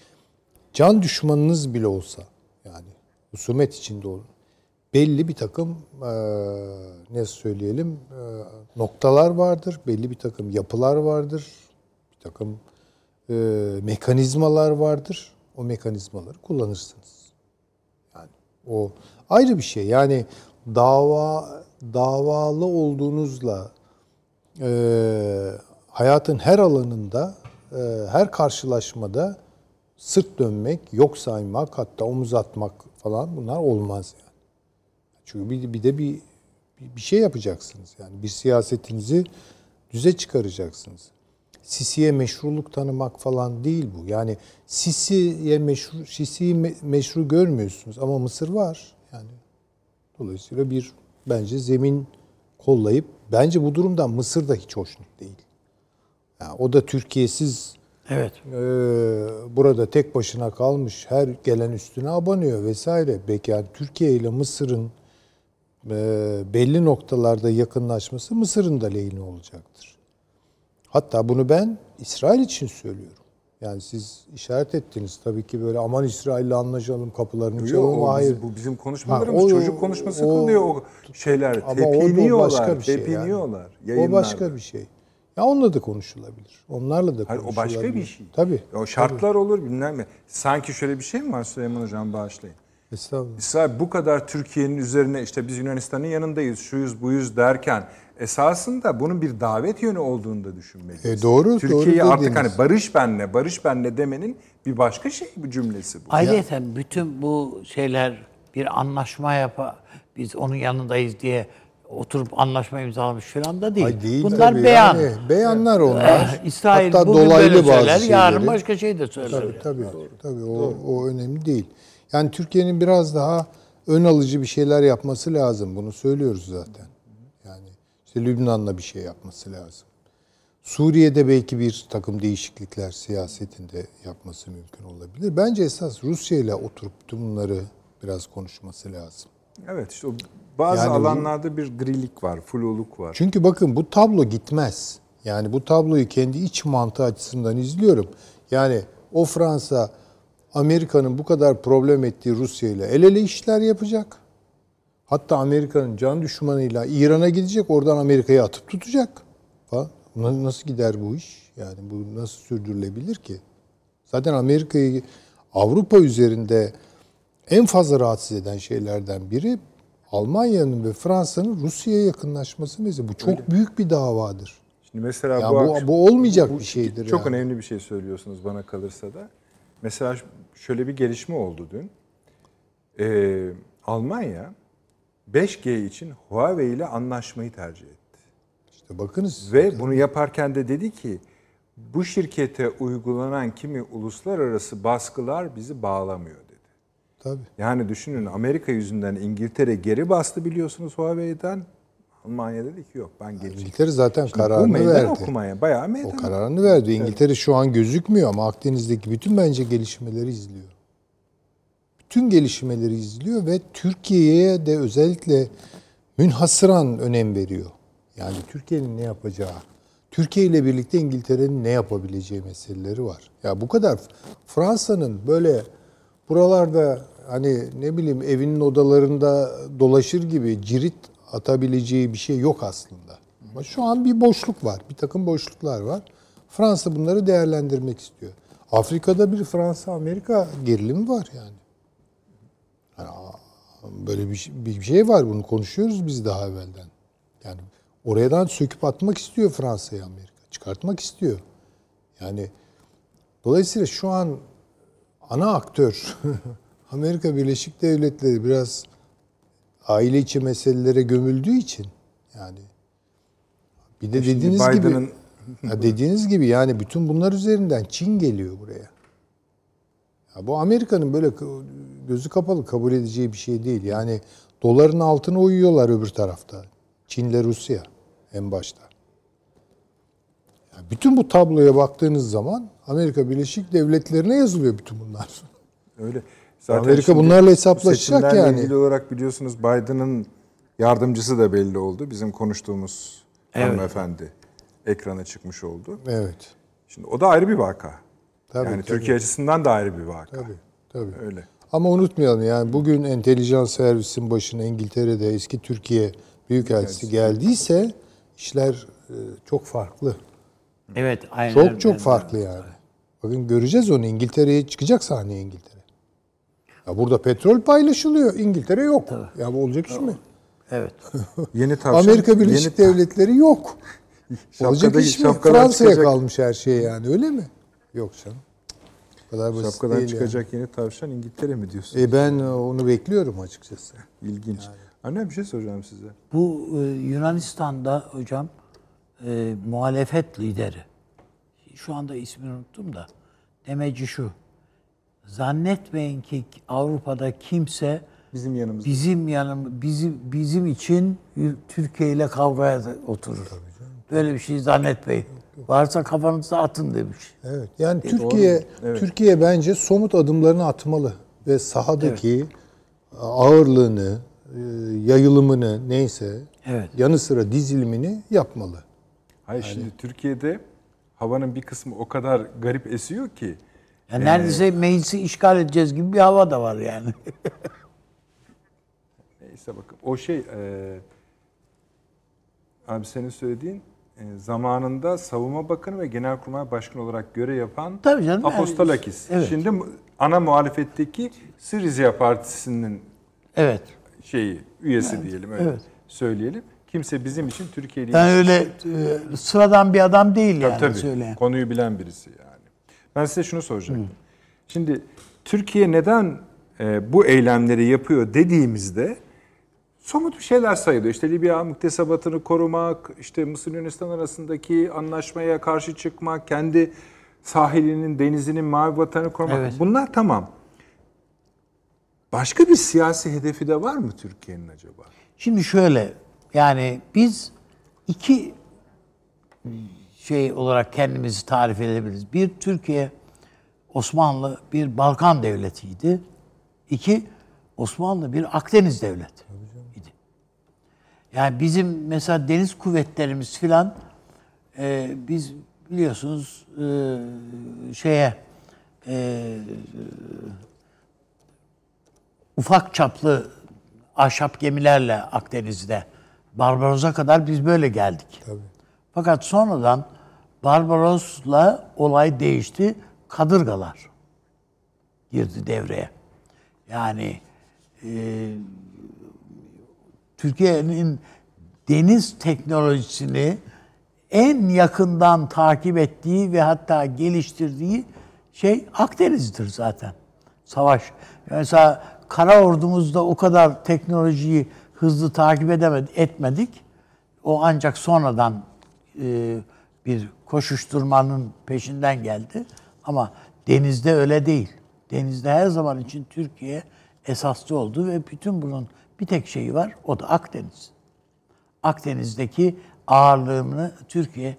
can düşmanınız bile olsa, yani husumet içinde olun. Belli bir takım eee ne söyleyelim eee, noktalar vardır, belli bir takım yapılar vardır, bir takım eee, mekanizmalar vardır. O mekanizmaları kullanırsınız. Yani o ayrı bir şey. Yani dava davalı olduğunuzla eee, hayatın her alanında, eee, her karşılaşmada sırt dönmek, yok saymak, hatta omuz atmak falan bunlar olmaz yani. Çünkü bir, bir de bir, bir şey yapacaksınız. Yani bir siyasetinizi düze çıkaracaksınız. Sisi'ye meşruluk tanımak falan değil bu. Yani Sisi'ye meşru, Sisi'yi me- meşru görmüyorsunuz ama Mısır var. Yani dolayısıyla bir bence zemin kollayıp bence bu durumdan Mısır da hiç hoşnut değil. Yani o da Türkiye'siz Evet. ee, burada tek başına kalmış her gelen üstüne abanıyor vesaire. Belki yani Türkiye ile Mısır'ın e, belli noktalarda yakınlaşması Mısır'ın da lehine olacaktır. Hatta bunu ben İsrail için söylüyorum. Yani siz işaret ettiniz tabii ki böyle aman İsrail'le anlaşalım kapılarını çalalım. o Hayır. bizim, bu bizim konuşmalarımız Ha, o- çocuk konuşması o- kılıyor o şeyler. Ama o- o tepiniyorlar, başka bir şey yani. tepiniyorlar. O yayınlarda. başka bir şey. Ya onunla da konuşulabilir. Onlarla da Hayır, o konuşulabilir. başka bir şey. Tabii. O şartlar olur bilmem ne. Sanki şöyle bir şey mi var Süleyman Hocam bağışlayın. Estağfurullah. İsrail bu kadar Türkiye'nin üzerine işte biz Yunanistan'ın yanındayız, şuyuz buyuz derken esasında bunun bir davet yönü olduğunu da düşünmeliyiz. E, doğru, Türkiye'yi doğru artık dediğiniz. hani barış benle, barış benle demenin bir başka şey bu cümlesi bu. Ayrıca bütün bu şeyler bir anlaşma yapa biz onun yanındayız diye oturup anlaşma imzalamış falan da değil. Ay değil Bunlar tabii beyan. yani. beyanlar onlar. İsrail Hatta bugün dolaylı böyle bazı söyler, şeyleri. yarın başka şey de söyler. Tabii tabii. Tabii o, o önemli değil. Yani Türkiye'nin biraz daha ön alıcı bir şeyler yapması lazım. Bunu söylüyoruz zaten. Yani işte Lübnan'la bir şey yapması lazım. Suriye'de belki bir takım değişiklikler siyasetinde yapması mümkün olabilir. Bence esas Rusya ile oturup bunları biraz konuşması lazım. Evet işte o bazı Yani bu- alanlarda bir grilik var, fluluk var. Çünkü bakın bu tablo gitmez. Yani bu tabloyu kendi iç mantığı açısından izliyorum. Yani o Fransa Amerika'nın bu kadar problem ettiği Rusya ile el ele işler yapacak. Hatta Amerika'nın can düşmanıyla İran'a gidecek, oradan Amerika'yı atıp tutacak. Falan. Na- Nasıl gider bu iş? Yani bu nasıl sürdürülebilir ki? Zaten Amerika'yı Avrupa üzerinde en fazla rahatsız eden şeylerden biri Almanya'nın ve Fransa'nın Rusya'ya yakınlaşması mesela. Bu çok büyük bir davadır. Şimdi mesela Ya bu, bu, akşam- bu olmayacak bir şeydir. Çok yani. önemli bir şey söylüyorsunuz bana kalırsa da. mesela şöyle bir gelişme oldu dün. Ee, Almanya 5G için Huawei ile anlaşmayı tercih etti. İşte bakınız. Ve bunu yaparken de dedi ki bu şirkete uygulanan kimi uluslararası baskılar bizi bağlamıyor. Tabii. Yani düşünün Amerika yüzünden İngiltere geri bastı biliyorsunuz Huawei'den. Almanya dedi ki yok ben geri İngiltere zaten Şimdi kararını meydan verdi. okumaya bayağı meydan O kararını verdi. İngiltere şu an gözükmüyor ama Akdeniz'deki bütün bence gelişmeleri izliyor. Bütün gelişmeleri izliyor ve Türkiye'ye de özellikle münhasıran önem veriyor. Yani Türkiye'nin ne yapacağı, Türkiye ile birlikte İngiltere'nin ne yapabileceği meseleleri var. Ya bu kadar Fransa'nın böyle buralarda hani ne bileyim evinin odalarında dolaşır gibi cirit atabileceği bir şey yok aslında. Ama şu an bir boşluk var. Bir takım boşluklar var. Fransa bunları değerlendirmek istiyor. Afrika'da bir Fransa-Amerika gerilimi var yani. Yani, böyle bir, şey- bir şey var. Bunu konuşuyoruz biz daha evvelden. Yani oradan söküp atmak istiyor Fransa'yı Amerika. Çıkartmak istiyor. Yani dolayısıyla şu an ana aktör Amerika Birleşik Devletleri biraz aile içi meselelere gömüldüğü için yani bir de Şimdi dediğiniz gibi ya dediğiniz gibi yani bütün bunlar üzerinden Çin geliyor buraya. Ya bu Amerika'nın böyle gözü kapalı kabul edeceği bir şey değil. Yani doların altına uyuyorlar öbür tarafta. Çin'le Rusya en başta. Ya bütün bu tabloya baktığınız zaman Amerika Birleşik Devletleri'ne yazılıyor bütün bunlar. Öyle. Amerika şimdi bunlarla hesaplaşacak yani. ilgili olarak biliyorsunuz Biden'ın yardımcısı da belli oldu. Bizim konuştuğumuz hanımefendi ekrana çıkmış oldu. Evet. Şimdi o da ayrı bir vaka. Tabii, yani tabii. Türkiye açısından da ayrı bir vaka. Tabii. Tabii. Öyle. Ama unutmayalım yani bugün entelijans servisin başına İngiltere'de eski Türkiye Büyükelçisi geldiyse işler e, çok farklı. Evet, aynen. Çok çok farklı yani. Bakın göreceğiz onu İngiltere'ye çıkacak sahneye İngiltere. Ya burada petrol paylaşılıyor. İngiltere yok. Ya bu olacak iş mi? Evet. Yeni tavşan, Amerika Birleşik yeni, Devletleri yok. olacak iş mi? Fransa'ya çıkacak- kalmış her şey yani öyle mi? Yok canım. Bu kadar basit Şapkadan değil çıkacak yeni tavşan İngiltere mi diyorsun? yani. E ben onu bekliyorum açıkçası. İlginç. Anne bir şey soracağım size. Bu e, Yunanistan'da hocam e, muhalefet lideri. Şu anda ismini unuttum da. Demeci şu. Zannetmeyin ki Avrupa'da kimse Bizim yanımızda. bizim yanım bizim bizim için Türkiye ile kavgaya oturur. Böyle bir şey zannetmeyin. Varsa kafanıza atın demiş. Evet. Yani Türkiye Türkiye bence somut adımlarını atmalı ve sahadaki ağırlığını, e, yayılımını neyse Evet. yanı sıra dizilimini yapmalı. Hayır şimdi Türkiye'de havanın bir kısmı o kadar garip esiyor ki Yani neredeyse meclisi işgal edeceğiz gibi bir hava da var yani. neyse bakın o şey e, abi senin söylediğin e, zamanında Savunma Bakanı ve Genelkurmay Başkanı olarak görev yapan Tabii canım, yani- Apostolakis. Evet. Şimdi ana muhalefetteki Syriza Partisi'nin evet. şeyi üyesi diyelim öyle evet. söyleyelim. Kimse bizim için Türkiye ile Yani öyle e, sıradan bir adam değil yani Tabii, söyleyen. Konuyu bilen birisi yani. Ben size şunu soracaktım. Şimdi Türkiye neden e, bu eylemleri yapıyor dediğimizde somut bir şeyler sayılıyor. İşte Libya muktesebatını korumak, işte Mısır Yunanistan arasındaki anlaşmaya karşı çıkmak, kendi sahilinin, denizinin, mavi vatanı korumak. Evet. Bunlar tamam. Başka bir siyasi hedefi de var mı Türkiye'nin acaba? Şimdi şöyle yani biz iki şey olarak kendimizi tarif edebiliriz. Bir Türkiye Osmanlı bir Balkan devletiydi. İki Osmanlı bir Akdeniz devleti idi. Yani bizim mesela deniz kuvvetlerimiz filan e, biz biliyorsunuz e, şeye e, ufak çaplı ahşap gemilerle Akdeniz'de Barbaros'a kadar biz böyle geldik. Tabii. Fakat sonradan Barbaros'la olay değişti. Kadırgalar girdi devreye. Yani e, Türkiye'nin deniz teknolojisini en yakından takip ettiği ve hatta geliştirdiği şey Akdeniz'dir zaten. Savaş. Mesela kara ordumuzda o kadar teknolojiyi hızlı takip edemedik, etmedik. O ancak sonradan e, bir koşuşturmanın peşinden geldi. Ama denizde öyle değil. Denizde her zaman için Türkiye esaslı oldu ve bütün bunun bir tek şeyi var. O da Akdeniz. Akdeniz'deki ağırlığını Türkiye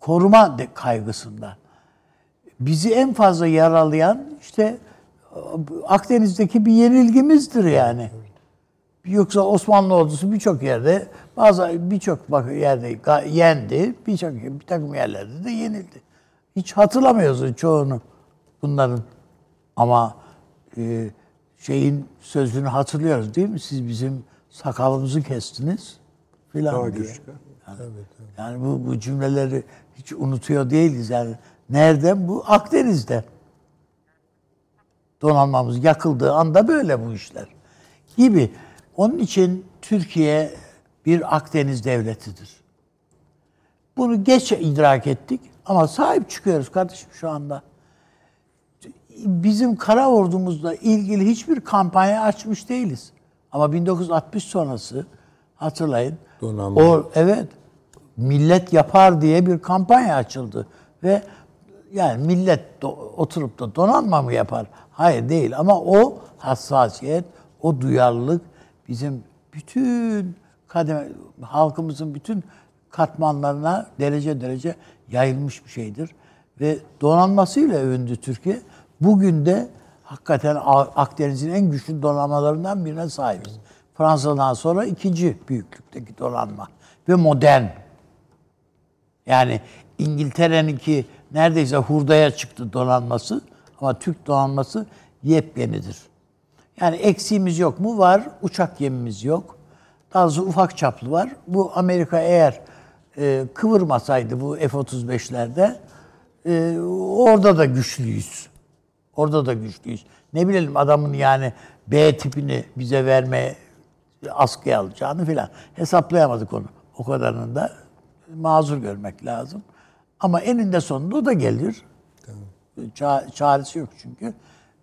koruma de- kaygısında. Bizi en fazla yaralayan işte Akdeniz'deki bir yenilgimizdir yani. Yoksa Osmanlı ordusu birçok yerde bazı birçok bak yerde yendi, birçok bir takım yerlerde de yenildi. Hiç hatırlamıyoruz çoğunu bunların. Ama e, şeyin sözünü hatırlıyoruz değil mi? Siz bizim sakalımızı kestiniz filan Daha diye. güçlü. Yani bu, bu cümleleri hiç unutuyor değiliz yani. Nereden? Bu Akdeniz'de. Donanmamız yakıldığı anda böyle bu işler. Gibi. Onun için Türkiye bir Akdeniz devletidir. Bunu geç idrak ettik ama sahip çıkıyoruz kardeşim şu anda. Bizim kara ordumuzla ilgili hiçbir kampanya açmış değiliz. Ama 1960 sonrası hatırlayın. Donanma. O evet millet yapar diye bir kampanya açıldı ve yani millet do- oturup da donanma mı yapar? Hayır değil ama o hassasiyet, o duyarlılık bizim bütün kademe halkımızın bütün katmanlarına derece derece yayılmış bir şeydir ve donanmasıyla övündü Türkiye. Bugün de hakikaten Akdeniz'in en güçlü donanmalarından birine sahibiz. Fransa'dan sonra ikinci büyüklükteki donanma ve modern. Yani İngiltere'ninki neredeyse hurdaya çıktı donanması ama Türk donanması yepyenidir. Yani eksiğimiz yok mu? Var. Uçak gemimiz yok. Daha ufak çaplı var. Bu Amerika eğer e, kıvırmasaydı bu F-35'lerde e, orada da güçlüyüz. Orada da güçlüyüz. Ne bilelim adamın yani B tipini bize vermeye askıya alacağını filan hesaplayamadık onu. O kadarını da mazur görmek lazım. Ama eninde sonunda o da gelir. Ça- çaresi yok çünkü.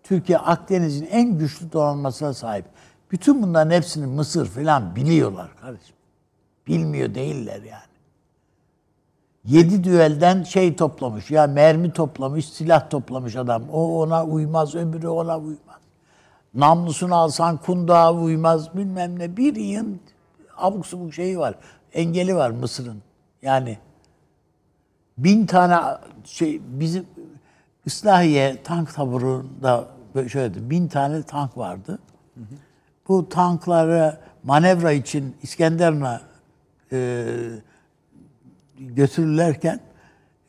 Türkiye Akdeniz'in en güçlü donanmasına sahip. Bütün bunların hepsini Mısır filan biliyorlar kardeşim. Bilmiyor değiller yani. Yedi düelden şey toplamış ya mermi toplamış, silah toplamış adam. O ona uymaz, öbürü ona uymaz. Namlusunu alsan kundağa uymaz bilmem ne. Bir yığın abuk subuk şeyi var. Engeli var Mısır'ın. Yani bin tane şey bizim İslahiye tank taburunda şöyle bin tane tank vardı. Bu tankları manevra için İskenderun'a e, götürürlerken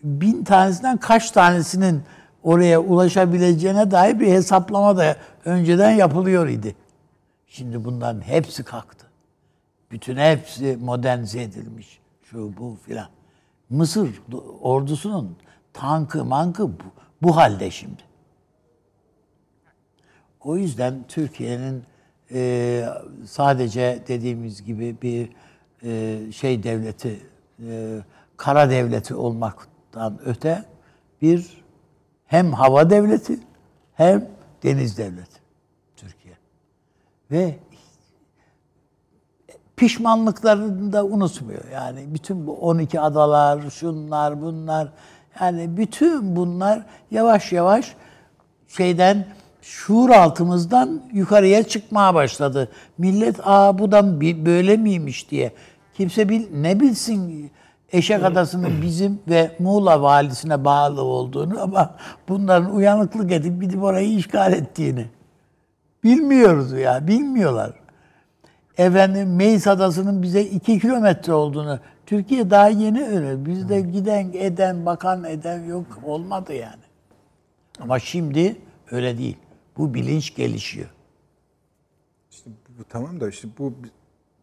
bin tanesinden kaç tanesinin oraya ulaşabileceğine dair bir hesaplama da önceden yapılıyor idi. Şimdi bunların hepsi kalktı. Bütün hepsi modernize edilmiş. Şu bu filan. Mısır ordusunun tankı mankı bu, bu halde şimdi. O yüzden Türkiye'nin e, sadece dediğimiz gibi bir e, şey devleti, e, kara devleti olmaktan öte bir hem hava devleti hem deniz devleti Türkiye. Ve pişmanlıklarını da unutmuyor. Yani bütün bu 12 adalar, şunlar, bunlar yani bütün bunlar yavaş yavaş şeyden şuur altımızdan yukarıya çıkmaya başladı. Millet aa bu da böyle miymiş diye. Kimse bil, ne bilsin Eşek Adası'nın bizim ve Muğla valisine bağlı olduğunu ama bunların uyanıklık edip gidip orayı işgal ettiğini. Bilmiyoruz ya, bilmiyorlar. Efendim Meis Adası'nın bize iki kilometre olduğunu, Türkiye daha yeni öyle. Bizde giden, eden, bakan, eden yok. Olmadı yani. Ama şimdi öyle değil. Bu bilinç gelişiyor. İşte bu, bu tamam da işte bu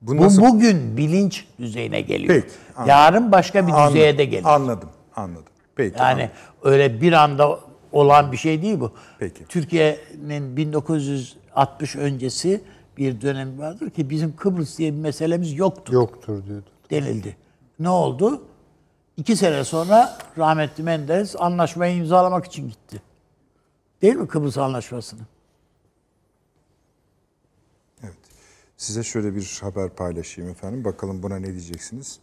bu Bu nasıl bugün bilinç düzeyine geliyor. Peki, anladım. Yarın başka bir Anladım, düzeye de gelir. Anladım, anladım. Peki. Yani anladım. öyle bir anda olan bir şey değil bu. Peki. Türkiye'nin 1960 öncesi bir dönemi vardır ki bizim Kıbrıs diye bir meselemiz yoktu. Yoktur diyordu. denildi. Ne oldu? İki sene sonra rahmetli Menderes anlaşmayı imzalamak için gitti. Değil mi Kıbrıs Anlaşması'nı? Evet. Size şöyle bir haber paylaşayım efendim. Bakalım buna ne diyeceksiniz?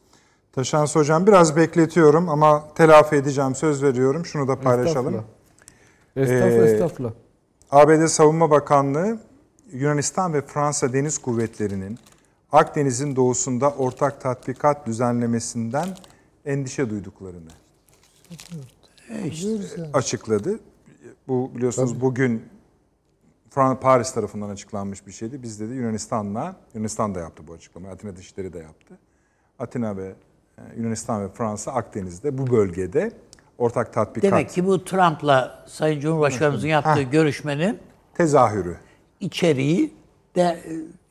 Taşans Hocam biraz bekletiyorum ama telafi edeceğim söz veriyorum. Şunu da paylaşalım. Estağfurullah. Estağfurullah. Ee, estağfurullah. ABD Savunma Bakanlığı Yunanistan ve Fransa Deniz Kuvvetleri'nin Akdeniz'in doğusunda ortak tatbikat düzenlemesinden endişe duyduklarını yani. açıkladı. Bu biliyorsunuz bugün Fran- Paris tarafından açıklanmış bir şeydi. Biz dedi Yunanistan'la, Yunanistan da yaptı bu açıklamayı, Atina Dışişleri de yaptı. Atina ve e, Yunanistan ve Fransa Akdeniz'de bu bölgede ortak tatbikat Demek ki bu Trump'la Sayın Cumhurbaşkanımızın yaptığı görüşmenin tezahürü. içeriği de,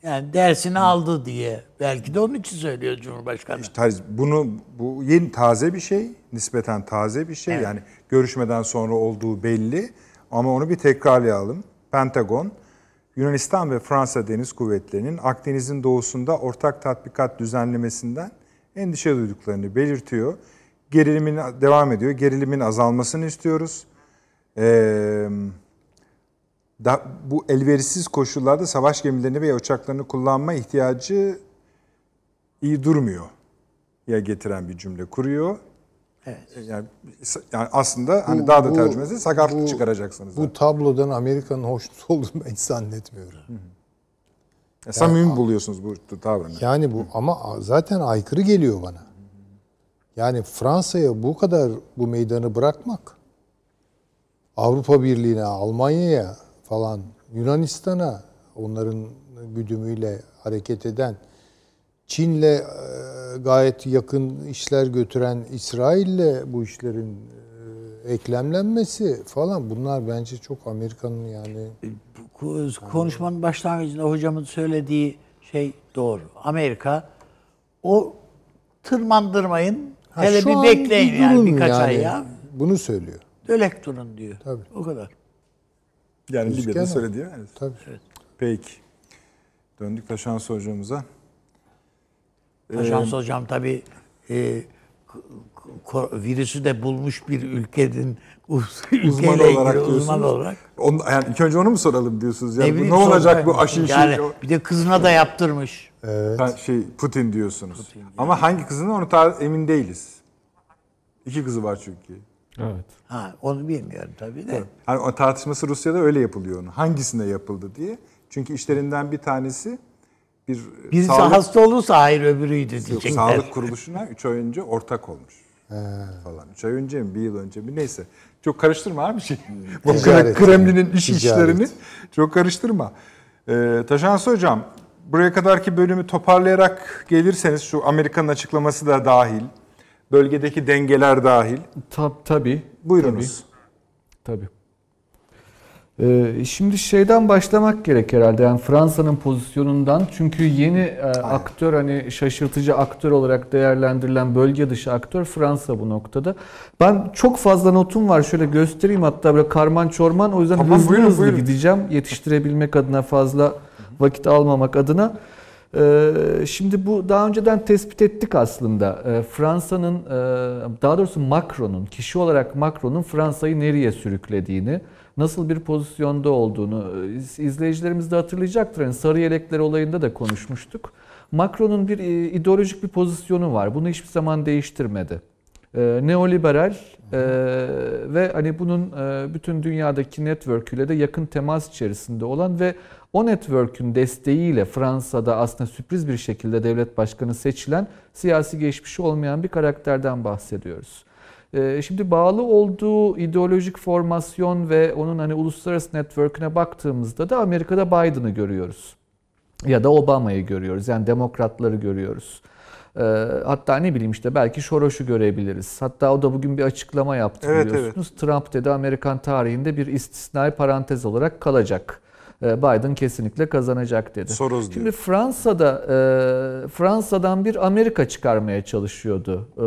yani dersini aldı diye. Belki de onun için söylüyor Cumhurbaşkanı. Taz- Bunu bu yeni taze bir şey, nispeten taze bir şey. Evet. Yani görüşmeden sonra olduğu belli ama onu bir tekrarlayalım. Pentagon Yunanistan ve Fransa Deniz Kuvvetleri'nin Akdeniz'in doğusunda ortak tatbikat düzenlemesinden endişe duyduklarını belirtiyor. Gerilimin devam ediyor. Gerilimin azalmasını istiyoruz. Eee da, bu elverişsiz koşullarda savaş gemilerini veya uçaklarını kullanma ihtiyacı iyi durmuyor ya getiren bir cümle kuruyor. Evet. Yani, yani aslında hani Bu- daha da tercümesi sakatlık bu- çıkaracaksınız. Bu tablodan Amerika'nın hoşnut olduğunu ben hiç zannetmiyorum. Ya, samimi buluyorsunuz bu tavrını. Yani bu ama zaten aykırı geliyor bana. Yani Fransa'ya bu kadar bu meydanı bırakmak, Avrupa Birliği'ne, Almanya'ya falan, Yunanistan'a onların güdümüyle hareket eden, Çin'le e, gayet yakın işler götüren İsrail'le bu işlerin e, eklemlenmesi falan bunlar bence çok Amerika'nın yani Bu Konuşmanın başlangıcında hocamın söylediği şey doğru. Amerika o tırmandırmayın. Ha, hele bir bekleyin bir yani birkaç ay yani. ya. Bunu söylüyor. Dölek durun diyor. Tabii. O kadar. Yani Libya'da o. söylediği mi? Evet. Tabii. Peki. Döndük Taşan hocamıza. Ajans hocam tabii e, virüsü de bulmuş bir ülkenin ülkeyle olarak ilgili uzman olarak. Onu, yani ilk önce onu mu soralım diyorsunuz? Yani Ne bu ne olacak bu aşı işi? Yani bir de kızına da yaptırmış. Ha, şey Putin diyorsunuz. Ama hangi kızını onu ta- emin değiliz. İki kızı var çünkü. Evet. Ha, onu bilmiyorum tabii de. Hani o tartışması Rusya'da öyle yapılıyor onun. Hangisine yapıldı diye. Çünkü işlerinden bir tanesi bir Birisi sağlık, hasta olursa hayır öbürüydü yok, diyecekler. sağlık kuruluşuna 3 ay önce ortak olmuş. Falan. 3 ay önce mi? Bir yıl önce mi? Neyse. Çok karıştırma abi şey. Bu Ticaret Kremlin'in iş Ticaret. işlerini çok karıştırma. Ee, Taşansı Hocam, buraya kadarki bölümü toparlayarak gelirseniz şu Amerika'nın açıklaması da dahil, bölgedeki dengeler dahil. Tab tabii. Buyurunuz. Tabii. Ee, şimdi şeyden başlamak gerek herhalde yani Fransa'nın pozisyonundan çünkü yeni e, aktör hani şaşırtıcı aktör olarak değerlendirilen bölge dışı aktör Fransa bu noktada. Ben çok fazla notum var şöyle göstereyim hatta böyle karman çorman o yüzden Tamam, hızlı buyurun, hızlı buyurun. gideceğim yetiştirebilmek adına fazla vakit almamak adına. Ee, Şimdi bu daha önceden tespit ettik aslında. Ee, Fransa'nın, e, daha doğrusu Macron'un, kişi olarak Macron'un Fransa'yı nereye sürüklediğini, nasıl bir pozisyonda olduğunu e, izleyicilerimiz de hatırlayacaktır. Yani sarı yelekler olayında da konuşmuştuk. Macron'un bir e, ideolojik bir pozisyonu var. Bunu hiçbir zaman değiştirmedi. E, neoliberal ve hani bunun bütün dünyadaki network'üyle de yakın temas içerisinde olan ve o network'ün desteğiyle Fransa'da aslında sürpriz bir şekilde devlet başkanı seçilen siyasi geçmişi olmayan bir karakterden bahsediyoruz. E, şimdi bağlı olduğu ideolojik formasyon ve onun hani uluslararası network'üne baktığımızda da Amerika'da Biden'ı görüyoruz ya da Obama'yı görüyoruz. Yani demokratları görüyoruz. Ee, hatta ne bileyim işte belki Soros'u görebiliriz. Hatta o da bugün bir açıklama yaptı Evet, biliyorsunuz. Trump dedi Amerikan tarihinde bir istisnai parantez olarak kalacak. Ee, Biden kesinlikle kazanacak dedi. Soros diyor. Şimdi Fransa'da e, Fransa'dan bir Amerika çıkarmaya çalışıyordu e,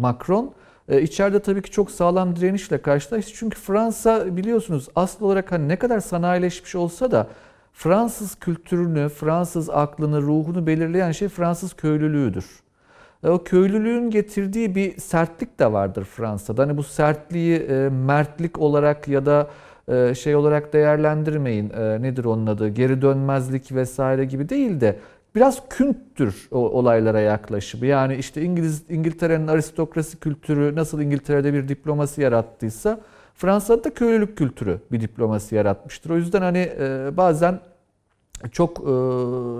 Macron. E, içeride tabii ki çok sağlam direnişle karşılaştı. Çünkü Fransa biliyorsunuz asıl olarak hani ne kadar sanayileşmiş olsa da Fransız kültürünü, Fransız aklını, ruhunu belirleyen şey Fransız köylülüğüdür. E, O köylülüğün getirdiği bir sertlik de vardır Fransa'da. Hani bu sertliği e, mertlik olarak ya da e, şey olarak değerlendirmeyin. Nedir onun adı? Geri dönmezlik vesaire gibi değil de biraz künttür o olaylara yaklaşımı. Yani işte İngiliz İngiltere'nin aristokrasi kültürü nasıl İngiltere'de bir diplomasi yarattıysa Fransa'da da köylülük kültürü bir diplomasi yaratmıştır. O yüzden hani e, bazen çok e,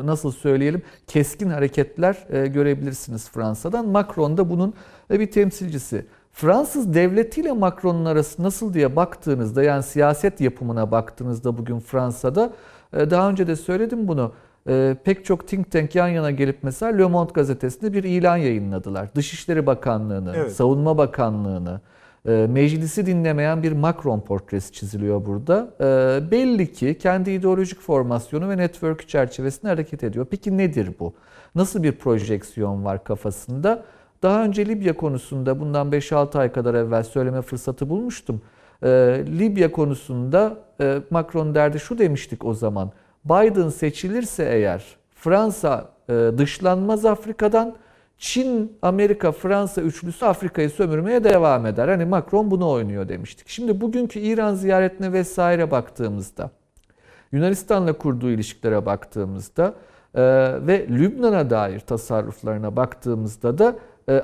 nasıl söyleyelim keskin hareketler e, görebilirsiniz Fransa'dan. Macron da bunun bir temsilcisi. Fransız devletiyle Macron'un arası nasıl diye baktığınızda yani siyaset yapımına baktığınızda bugün Fransa'da daha önce de söyledim bunu. E, pek çok think tank yan yana gelip mesela Le Monde gazetesinde bir ilan yayınladılar. Dışişleri Bakanlığı'nı, Evet. Savunma Bakanlığı'nı, e, meclisi dinlemeyen bir Macron portresi çiziliyor burada. E, belli ki kendi ideolojik formasyonu ve network çerçevesinde hareket ediyor. Peki nedir bu? Nasıl bir projeksiyon var kafasında? Daha önce Libya konusunda bundan 5-6 ay kadar evvel söyleme fırsatı bulmuştum. E, Libya konusunda e, Macron derdi şu demiştik o zaman. Biden seçilirse eğer Fransa e, dışlanmaz Afrika'dan Çin, Amerika, Fransa üçlüsü Afrika'yı sömürmeye devam eder. Hani Macron bunu oynuyor demiştik. Şimdi bugünkü İran ziyaretine vesaire baktığımızda, Yunanistan'la kurduğu ilişkilere baktığımızda e, ve Lübnan'a dair tasarruflarına baktığımızda da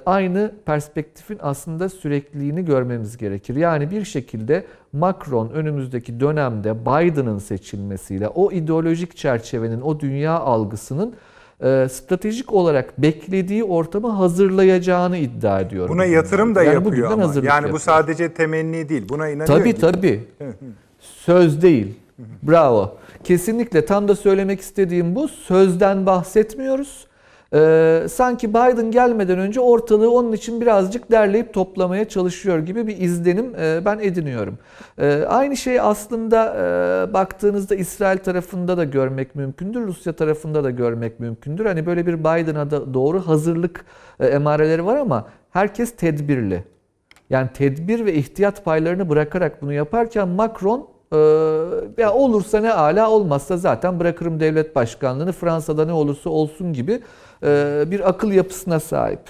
aynı perspektifin aslında sürekliliğini görmemiz gerekir. Yani bir şekilde Macron önümüzdeki dönemde Biden'ın seçilmesiyle o ideolojik çerçevenin, o dünya algısının e, stratejik olarak beklediği ortamı hazırlayacağını iddia ediyorum. Buna yatırım da Yani yapıyor ama. Yani bu yapıyor. sadece temenni değil. Buna inanıyor. Tabii tabii. Söz değil. Bravo. Kesinlikle tam da söylemek istediğim bu. Sözden bahsetmiyoruz. Ee, sanki Biden gelmeden önce ortalığı onun için birazcık derleyip toplamaya çalışıyor gibi bir izlenim e, ben ediniyorum. E, aynı şey aslında e, baktığınızda İsrail tarafında da görmek mümkündür, Rusya tarafında da görmek mümkündür. Hani böyle bir Biden'a da doğru hazırlık e, emareleri var ama herkes tedbirli. Yani tedbir ve ihtiyat paylarını bırakarak bunu yaparken Macron e, ya olursa ne ala olmazsa zaten bırakırım devlet başkanlığını Fransa'da ne olursa olsun gibi bir akıl yapısına sahip.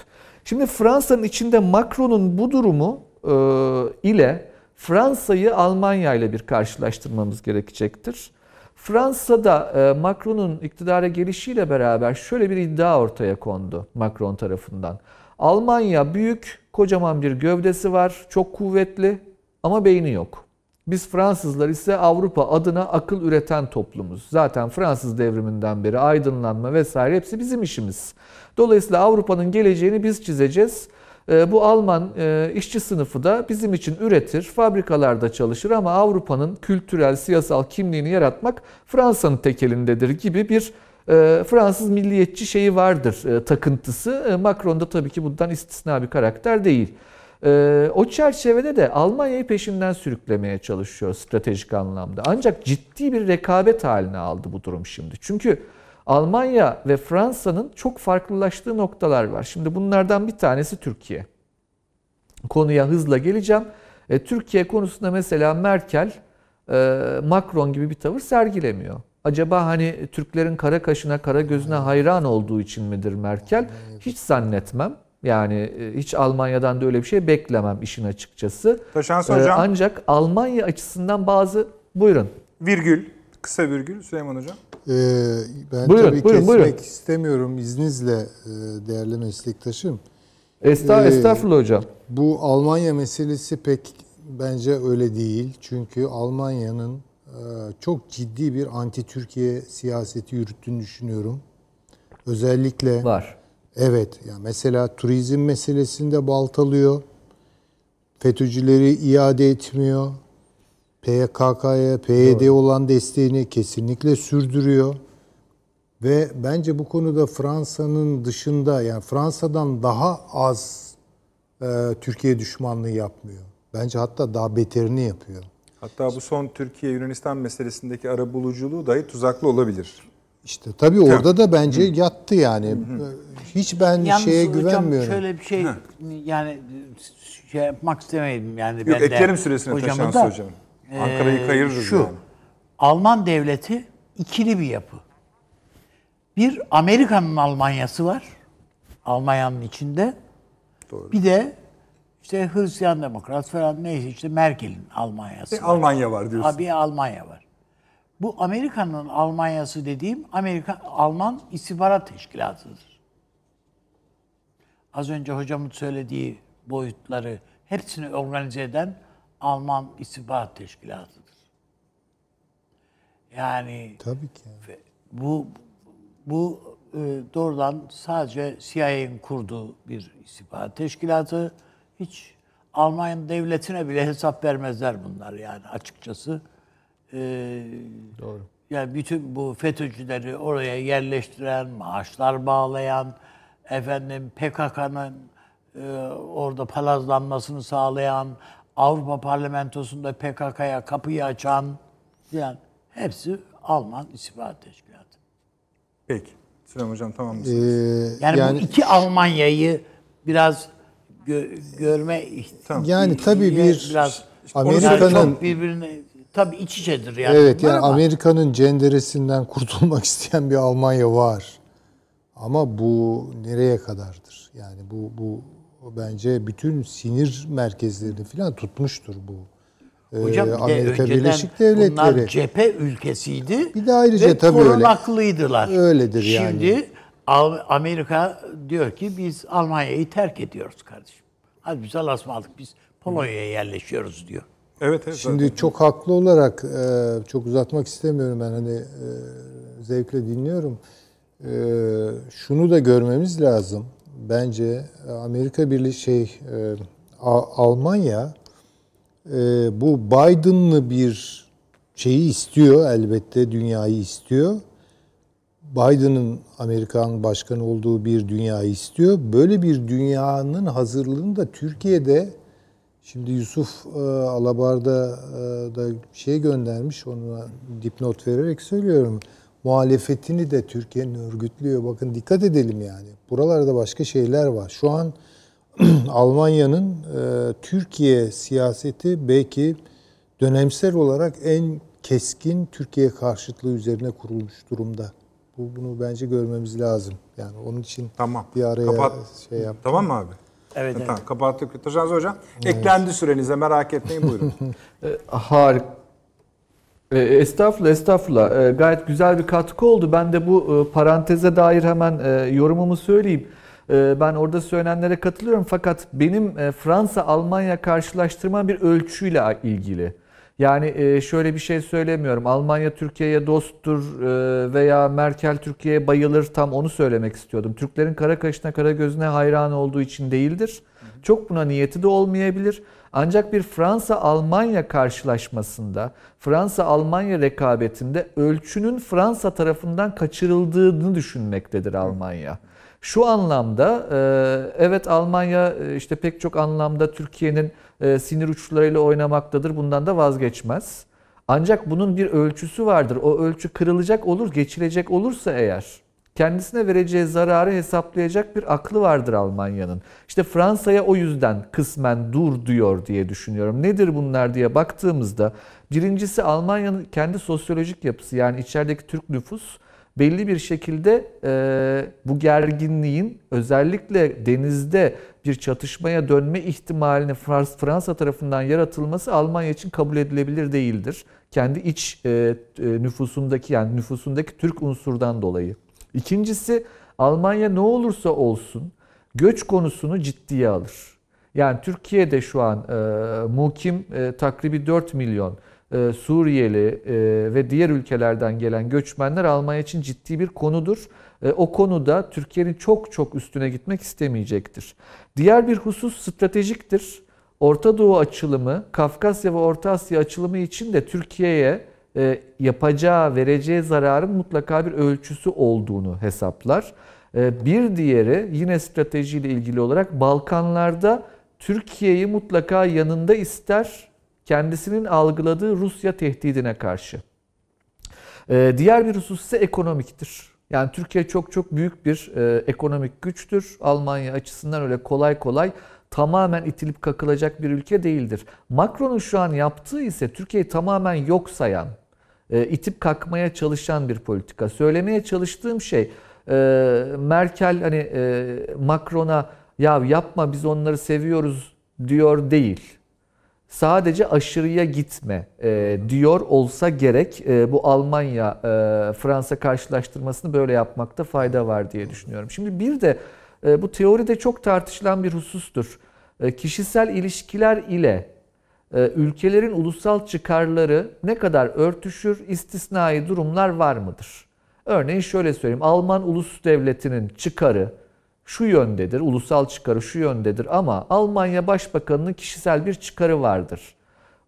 Şimdi Fransa'nın içinde Macron'un bu durumu e, ile Fransa'yı Almanya ile bir karşılaştırmamız gerekecektir. Fransa'da e, Macron'un iktidara gelişiyle beraber şöyle bir iddia ortaya kondu Macron tarafından. Almanya büyük, kocaman bir gövdesi var, çok kuvvetli ama beyni yok. Biz Fransızlar ise Avrupa adına akıl üreten toplumuz. Zaten Fransız devriminden beri aydınlanma vesaire hepsi bizim işimiz. Dolayısıyla Avrupa'nın geleceğini biz çizeceğiz. E, Bu Alman e, işçi sınıfı da bizim için üretir, fabrikalarda çalışır ama Avrupa'nın kültürel, siyasal kimliğini yaratmak Fransa'nın tek elindedir gibi bir e, Fransız milliyetçi şeyi vardır, e, takıntısı. Macron da tabii ki bundan istisna bir karakter değil. E, O çerçevede de Almanya'yı peşinden sürüklemeye çalışıyor stratejik anlamda. Ancak ciddi bir rekabet haline aldı bu durum şimdi. Çünkü Almanya ve Fransa'nın çok farklılaştığı noktalar var. Şimdi bunlardan bir tanesi Türkiye. Konuya hızla geleceğim. E, Türkiye konusunda mesela Merkel, e, Macron gibi bir tavır sergilemiyor. Acaba hani Türklerin kara kaşına, kara gözüne hayran olduğu için midir Merkel? Hiç zannetmem. Yani e, hiç Almanya'dan da öyle bir şey beklemem işin açıkçası. Taşansı E, hocam ancak Almanya açısından bazı buyurun. virgül, kısa virgül Süleyman hocam. Ee, ben Buyurun, tabii buyurun, kesmek buyurun. istemiyorum izninizle e, değerli meslektaşım. Esta, Ee, estağfurullah hocam. Bu Almanya meselesi pek bence öyle değil. Çünkü Almanya'nın çok ciddi bir anti-Türkiye siyaseti yürüttüğünü düşünüyorum. Özellikle Var. Evet ya mesela turizm meselesinde baltalıyor. FETÖ'cüleri iade etmiyor. PKK'ya, PYD olan desteğini kesinlikle sürdürüyor. Ve bence bu konuda Fransa'nın dışında yani Fransa'dan daha az e, Türkiye düşmanlığı yapmıyor. Bence hatta daha beterini yapıyor. Hatta bu son Türkiye-Yunanistan meselesindeki ara buluculuğu dahi tuzaklı olabilir. İşte tabii orada da bence yattı yani. Hiç ben Yalnız şeye hocam güvenmiyorum. şöyle bir şey yani şey yapmak istemedim yani Yok ben de eklerim süresine hocamı Taşansı da, hocam. Ankara'yı kayırırız şu, yani. Alman devleti ikili bir yapı. Bir Amerika'nın Almanyası var. Almanya'nın içinde. Bir de işte Hristiyan Demokrat falan neyse işte Merkel'in Almanya'sı. E, var. Almanya var diyorsun. Abi Almanya var. Bu Amerika'nın Almanya'sı dediğim Amerika Alman İstihbarat Teşkilatı'dır. Az önce hocamın söylediği boyutları hepsini organize eden Alman İstihbarat Teşkilatı'dır. Yani Tabii ki. bu bu e, doğrudan sadece CIA'nin kurduğu bir istihbarat teşkilatı. Hiç Alman devletine bile hesap vermezler bunlar yani açıkçası. E, Doğru. yani bütün bu FETÖ'cüleri oraya yerleştiren, maaşlar bağlayan, efendim PKK'nın e, orada palazlanmasını sağlayan, Avrupa Parlamentosu'nda PKK'ya kapıyı açan, yani hepsi Alman istihbarat teşkilatı. Peki. Süleyman Hocam tamam Ee, mısınız? Yani, yani bu iki Almanya'yı biraz gö- görme iht- yani tabii bir biraz Amerika'nın birbirine tabii iç içedir yani. Evet bunlar yani ama Amerika'nın cenderesinden kurtulmak isteyen bir Almanya var. Ama bu nereye kadardır? Yani bu bu bence bütün sinir merkezlerini falan tutmuştur bu. Ee, Hocam de Amerika önceden Birleşik bunlar Devletleri. cephe ülkesiydi. Bir de ayrıca ve tabii öyle. korunaklıydılar. Öyledir yani. Şimdi Amerika diyor ki biz Almanya'yı terk ediyoruz kardeşim. Hadi biz Allah'a ısmarladık biz Polonya'ya yerleşiyoruz diyor. Evet evet. Şimdi zaten. çok haklı olarak e, çok uzatmak istemiyorum ben hani e, zevkle dinliyorum. E, şunu da görmemiz lazım. Bence Amerika Birleşik şey Almanya bu Biden'lı bir şeyi istiyor elbette dünyayı istiyor. Biden'ın Amerikan başkanı olduğu bir dünyayı istiyor. Böyle bir dünyanın hazırlığını da Türkiye'de Şimdi Yusuf e, Alabar'da e, da şey göndermiş, ona dipnot vererek söylüyorum. Muhalefetini de Türkiye'nin örgütlüyor. Bakın dikkat edelim yani. Buralarda başka şeyler var. Şu an Almanya'nın e, Türkiye siyaseti belki dönemsel olarak en keskin Türkiye karşıtlığı üzerine kurulmuş durumda. Bu bunu bence görmemiz lazım. Yani onun için Tamam. bir araya Kapat. şey yap. Tamam mı abi? Evet, Tamam kapattık. Taşanız Hocam. Eklendi sürenize merak etmeyin buyurun. Harika. E, Estağfurullah, estağfurullah. E, Gayet güzel bir katkı oldu. Ben de bu e, paranteze dair hemen e, yorumumu söyleyeyim. E, Ben orada söylenenlere katılıyorum fakat benim e, Fransa-Almanya karşılaştırma bir ölçüyle ilgili. Yani e, şöyle bir şey söylemiyorum. Almanya Türkiye'ye dosttur e, veya Merkel Türkiye'ye bayılır tam onu söylemek istiyordum. Türklerin kara kaşına kara gözüne hayran olduğu için değildir. Çok buna niyeti de olmayabilir. Ancak bir Fransa-Almanya karşılaşmasında, Fransa-Almanya rekabetinde ölçünün Fransa tarafından kaçırıldığını düşünmektedir Almanya. Şu anlamda e, evet Almanya işte pek çok anlamda Türkiye'nin e, sinir uçlarıyla oynamaktadır. Bundan da vazgeçmez. Ancak bunun bir ölçüsü vardır. O ölçü kırılacak olur, geçilecek olursa eğer kendisine vereceği zararı hesaplayacak bir aklı vardır Almanya'nın. İşte Fransa'ya o yüzden kısmen dur diyor diye düşünüyorum. Nedir bunlar diye baktığımızda birincisi Almanya'nın kendi sosyolojik yapısı yani içerideki Türk nüfus belli bir şekilde e, bu gerginliğin özellikle denizde bir çatışmaya dönme ihtimalini Frans- Fransa tarafından yaratılması Almanya için kabul edilebilir değildir. Kendi iç e, e, nüfusundaki yani nüfusundaki Türk unsurdan dolayı. İkincisi Almanya ne olursa olsun göç konusunu ciddiye alır. Yani Türkiye'de şu an e, mukim e, takribi 4 milyon e, Suriyeli e, ve diğer ülkelerden gelen göçmenler Almanya için ciddi bir konudur. E, o konuda Türkiye'nin çok çok üstüne gitmek istemeyecektir. Diğer bir husus stratejiktir. Orta Doğu açılımı, Kafkasya ve Orta Asya açılımı için de Türkiye'ye e, yapacağı, vereceği zararın mutlaka bir ölçüsü olduğunu hesaplar. E, bir diğeri yine stratejiyle ilgili olarak Balkanlarda Türkiye'yi mutlaka yanında ister kendisinin algıladığı Rusya tehdidine karşı. Ee, diğer bir husus ise ekonomiktir. Yani Türkiye çok çok büyük bir e, ekonomik güçtür. Almanya açısından öyle kolay kolay tamamen itilip kakılacak bir ülke değildir. Macron'un şu an yaptığı ise Türkiye'yi tamamen yok sayan, e, itip kakmaya çalışan bir politika. Söylemeye çalıştığım şey e, Merkel hani e, Macron'a ya yapma biz onları seviyoruz diyor değil. Sadece aşırıya gitme e, diyor olsa gerek. E, bu Almanya e, Fransa karşılaştırmasını böyle yapmakta fayda var diye düşünüyorum. Şimdi bir de e, bu teoride çok tartışılan bir husustur. E, kişisel ilişkiler ile e, ülkelerin ulusal çıkarları ne kadar örtüşür, istisnai durumlar var mıdır? Örneğin şöyle söyleyeyim. Alman ulus devletinin çıkarı şu yöndedir, ulusal çıkarı şu yöndedir ama Almanya Başbakanı'nın kişisel bir çıkarı vardır.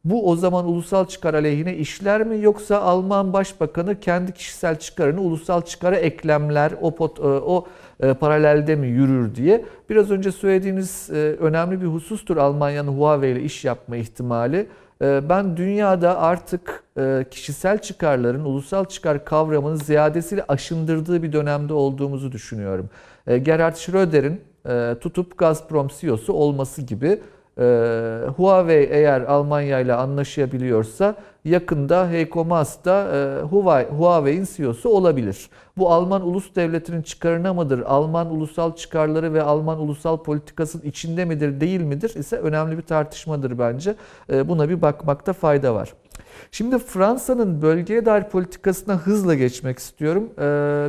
Bu o zaman ulusal çıkar aleyhine işler mi yoksa Alman Başbakanı kendi kişisel çıkarını ulusal çıkara eklemler, o, pot, o e, paralelde mi yürür diye. Biraz önce söylediğiniz e, önemli bir husustur Almanya'nın Huawei ile iş yapma ihtimali. E, ben dünyada artık e, kişisel çıkarların ulusal çıkar kavramını ziyadesiyle aşındırdığı bir dönemde olduğumuzu düşünüyorum. E, Gerhard Schröder'in e, tutup Gazprom CEO'su olması gibi e, Huawei eğer Almanya ile anlaşabiliyorsa yakında Heiko Maas da e, Huawei'in CEO'su olabilir. Bu Alman ulus devletinin çıkarına mıdır? Alman ulusal çıkarları ve Alman ulusal politikasının içinde midir, değil midir ise önemli bir tartışmadır bence. Buna bir bakmakta fayda var. Şimdi Fransa'nın bölgeye dair politikasına hızla geçmek istiyorum.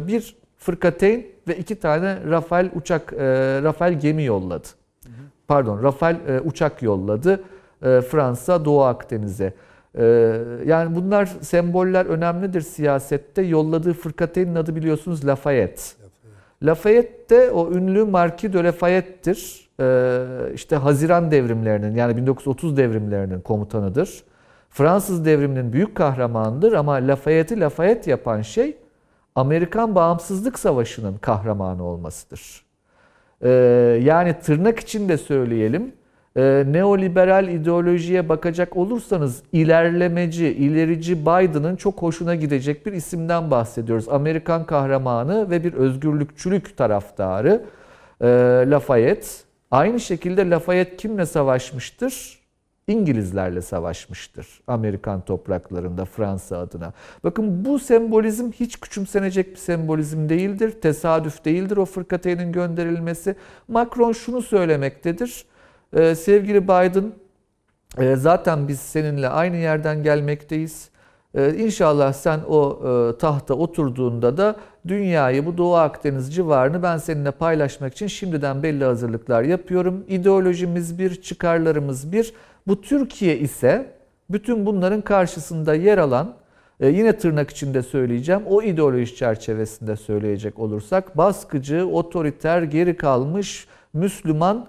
Bir fırkateyn ve iki tane Rafael uçak, e, Rafael gemi yolladı. Pardon, Rafael e, uçak yolladı e, Fransa Doğu Akdeniz'e. Yani bunlar semboller önemlidir siyasette. Yolladığı fırkateynin adı biliyorsunuz Lafayette. Lafayette de o ünlü Marquis de Lafayette'tir. İşte Haziran devrimlerinin yani 1930 devrimlerinin komutanıdır. Fransız devriminin büyük kahramanıdır ama Lafayette'i Lafayette yapan şey Amerikan Bağımsızlık Savaşı'nın kahramanı olmasıdır. Ee, yani tırnak içinde söyleyelim, e, neoliberal ideolojiye bakacak olursanız ilerlemeci, ilerici Biden'ın çok hoşuna gidecek bir isimden bahsediyoruz. Amerikan kahramanı ve bir özgürlükçülük taraftarı e, Lafayette. Aynı şekilde Lafayette kimle savaşmıştır? İngilizlerle savaşmıştır Amerikan topraklarında Fransa adına. Bakın bu sembolizm hiç küçümsenecek bir sembolizm değildir. Tesadüf değildir o fırkateynin gönderilmesi. Macron şunu söylemektedir. Ee, sevgili Biden e, zaten biz seninle aynı yerden gelmekteyiz. Ee, inşallah sen o e, tahta oturduğunda da dünyayı bu Doğu Akdeniz civarını ben seninle paylaşmak için şimdiden belli hazırlıklar yapıyorum. İdeolojimiz bir, çıkarlarımız bir. Bu Türkiye ise bütün bunların karşısında yer alan e, yine tırnak içinde söyleyeceğim o ideoloji çerçevesinde söyleyecek olursak baskıcı, otoriter, geri kalmış Müslüman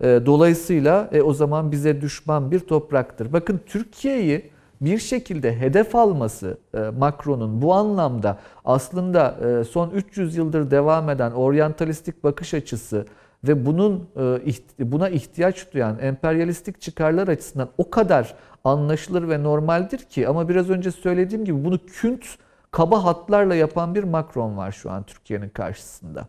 e, dolayısıyla e, o zaman bize düşman bir topraktır. Bakın Türkiye'yi bir şekilde hedef alması e, Macron'un bu anlamda aslında son 300 yıldır devam eden oryantalistik bakış açısı ve bunun e, buna ihtiyaç duyan emperyalistik çıkarlar açısından o kadar anlaşılır ve normaldir ki ama biraz önce söylediğim gibi bunu künt kaba hatlarla yapan bir Macron var şu an Türkiye'nin karşısında.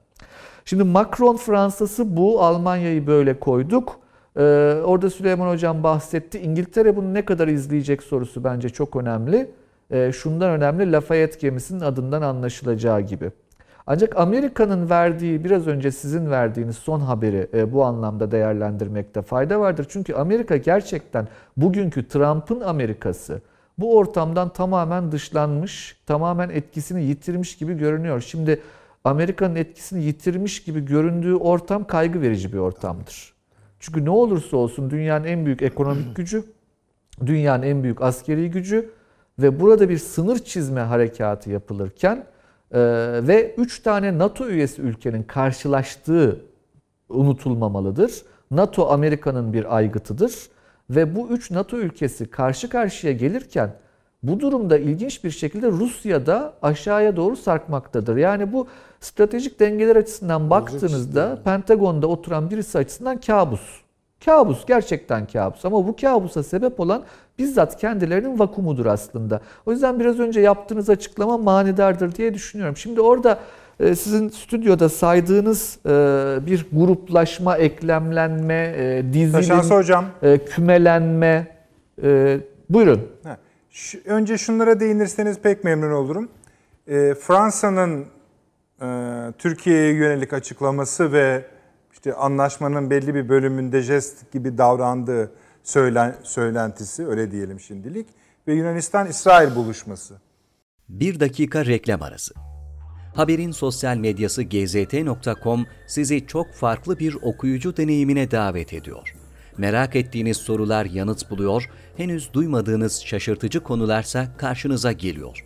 Şimdi Macron Fransa'sı bu, Almanya'yı böyle koyduk. Ee, orada Süleyman Hocam bahsetti. İngiltere bunu ne kadar izleyecek sorusu bence çok önemli. Ee, şundan önemli Lafayette gemisinin adından anlaşılacağı gibi. Ancak Amerika'nın verdiği biraz önce sizin verdiğiniz son haberi e, bu anlamda değerlendirmekte fayda vardır. Çünkü Amerika gerçekten bugünkü Trump'ın Amerikası bu ortamdan tamamen dışlanmış, tamamen etkisini yitirmiş gibi görünüyor. Şimdi Amerika'nın etkisini yitirmiş gibi göründüğü ortam kaygı verici bir ortamdır. Çünkü ne olursa olsun dünyanın en büyük ekonomik gücü, dünyanın en büyük askeri gücü ve burada bir sınır çizme harekatı yapılırken ee, ve 3 tane NATO üyesi ülkenin karşılaştığı unutulmamalıdır. NATO Amerika'nın bir aygıtıdır ve bu 3 NATO ülkesi karşı karşıya gelirken bu durumda ilginç bir şekilde Rusya da aşağıya doğru sarkmaktadır. Yani bu stratejik dengeler açısından baktığınızda Pentagon'da oturan birisi açısından kabus. Kabus gerçekten kabus ama bu kabusa sebep olan bizzat kendilerinin vakumudur aslında. O yüzden biraz önce yaptığınız açıklama manidardır diye düşünüyorum. Şimdi orada e, sizin stüdyoda saydığınız e, bir gruplaşma, eklemlenme, e, dizilim, hocam. kümelenme. Buyurun. Önce şunlara değinirseniz pek memnun olurum. Fransa'nın Türkiye'ye yönelik açıklaması ve işte anlaşmanın belli bir bölümünde jest gibi davrandığı söylen, söylentisi öyle diyelim şimdilik ve Yunanistan-İsrail buluşması. Bir dakika reklam arası. Haberin sosyal medyası gzt.com sizi çok farklı bir okuyucu deneyimine davet ediyor. Merak ettiğiniz sorular yanıt buluyor, henüz duymadığınız şaşırtıcı konularsa karşınıza geliyor.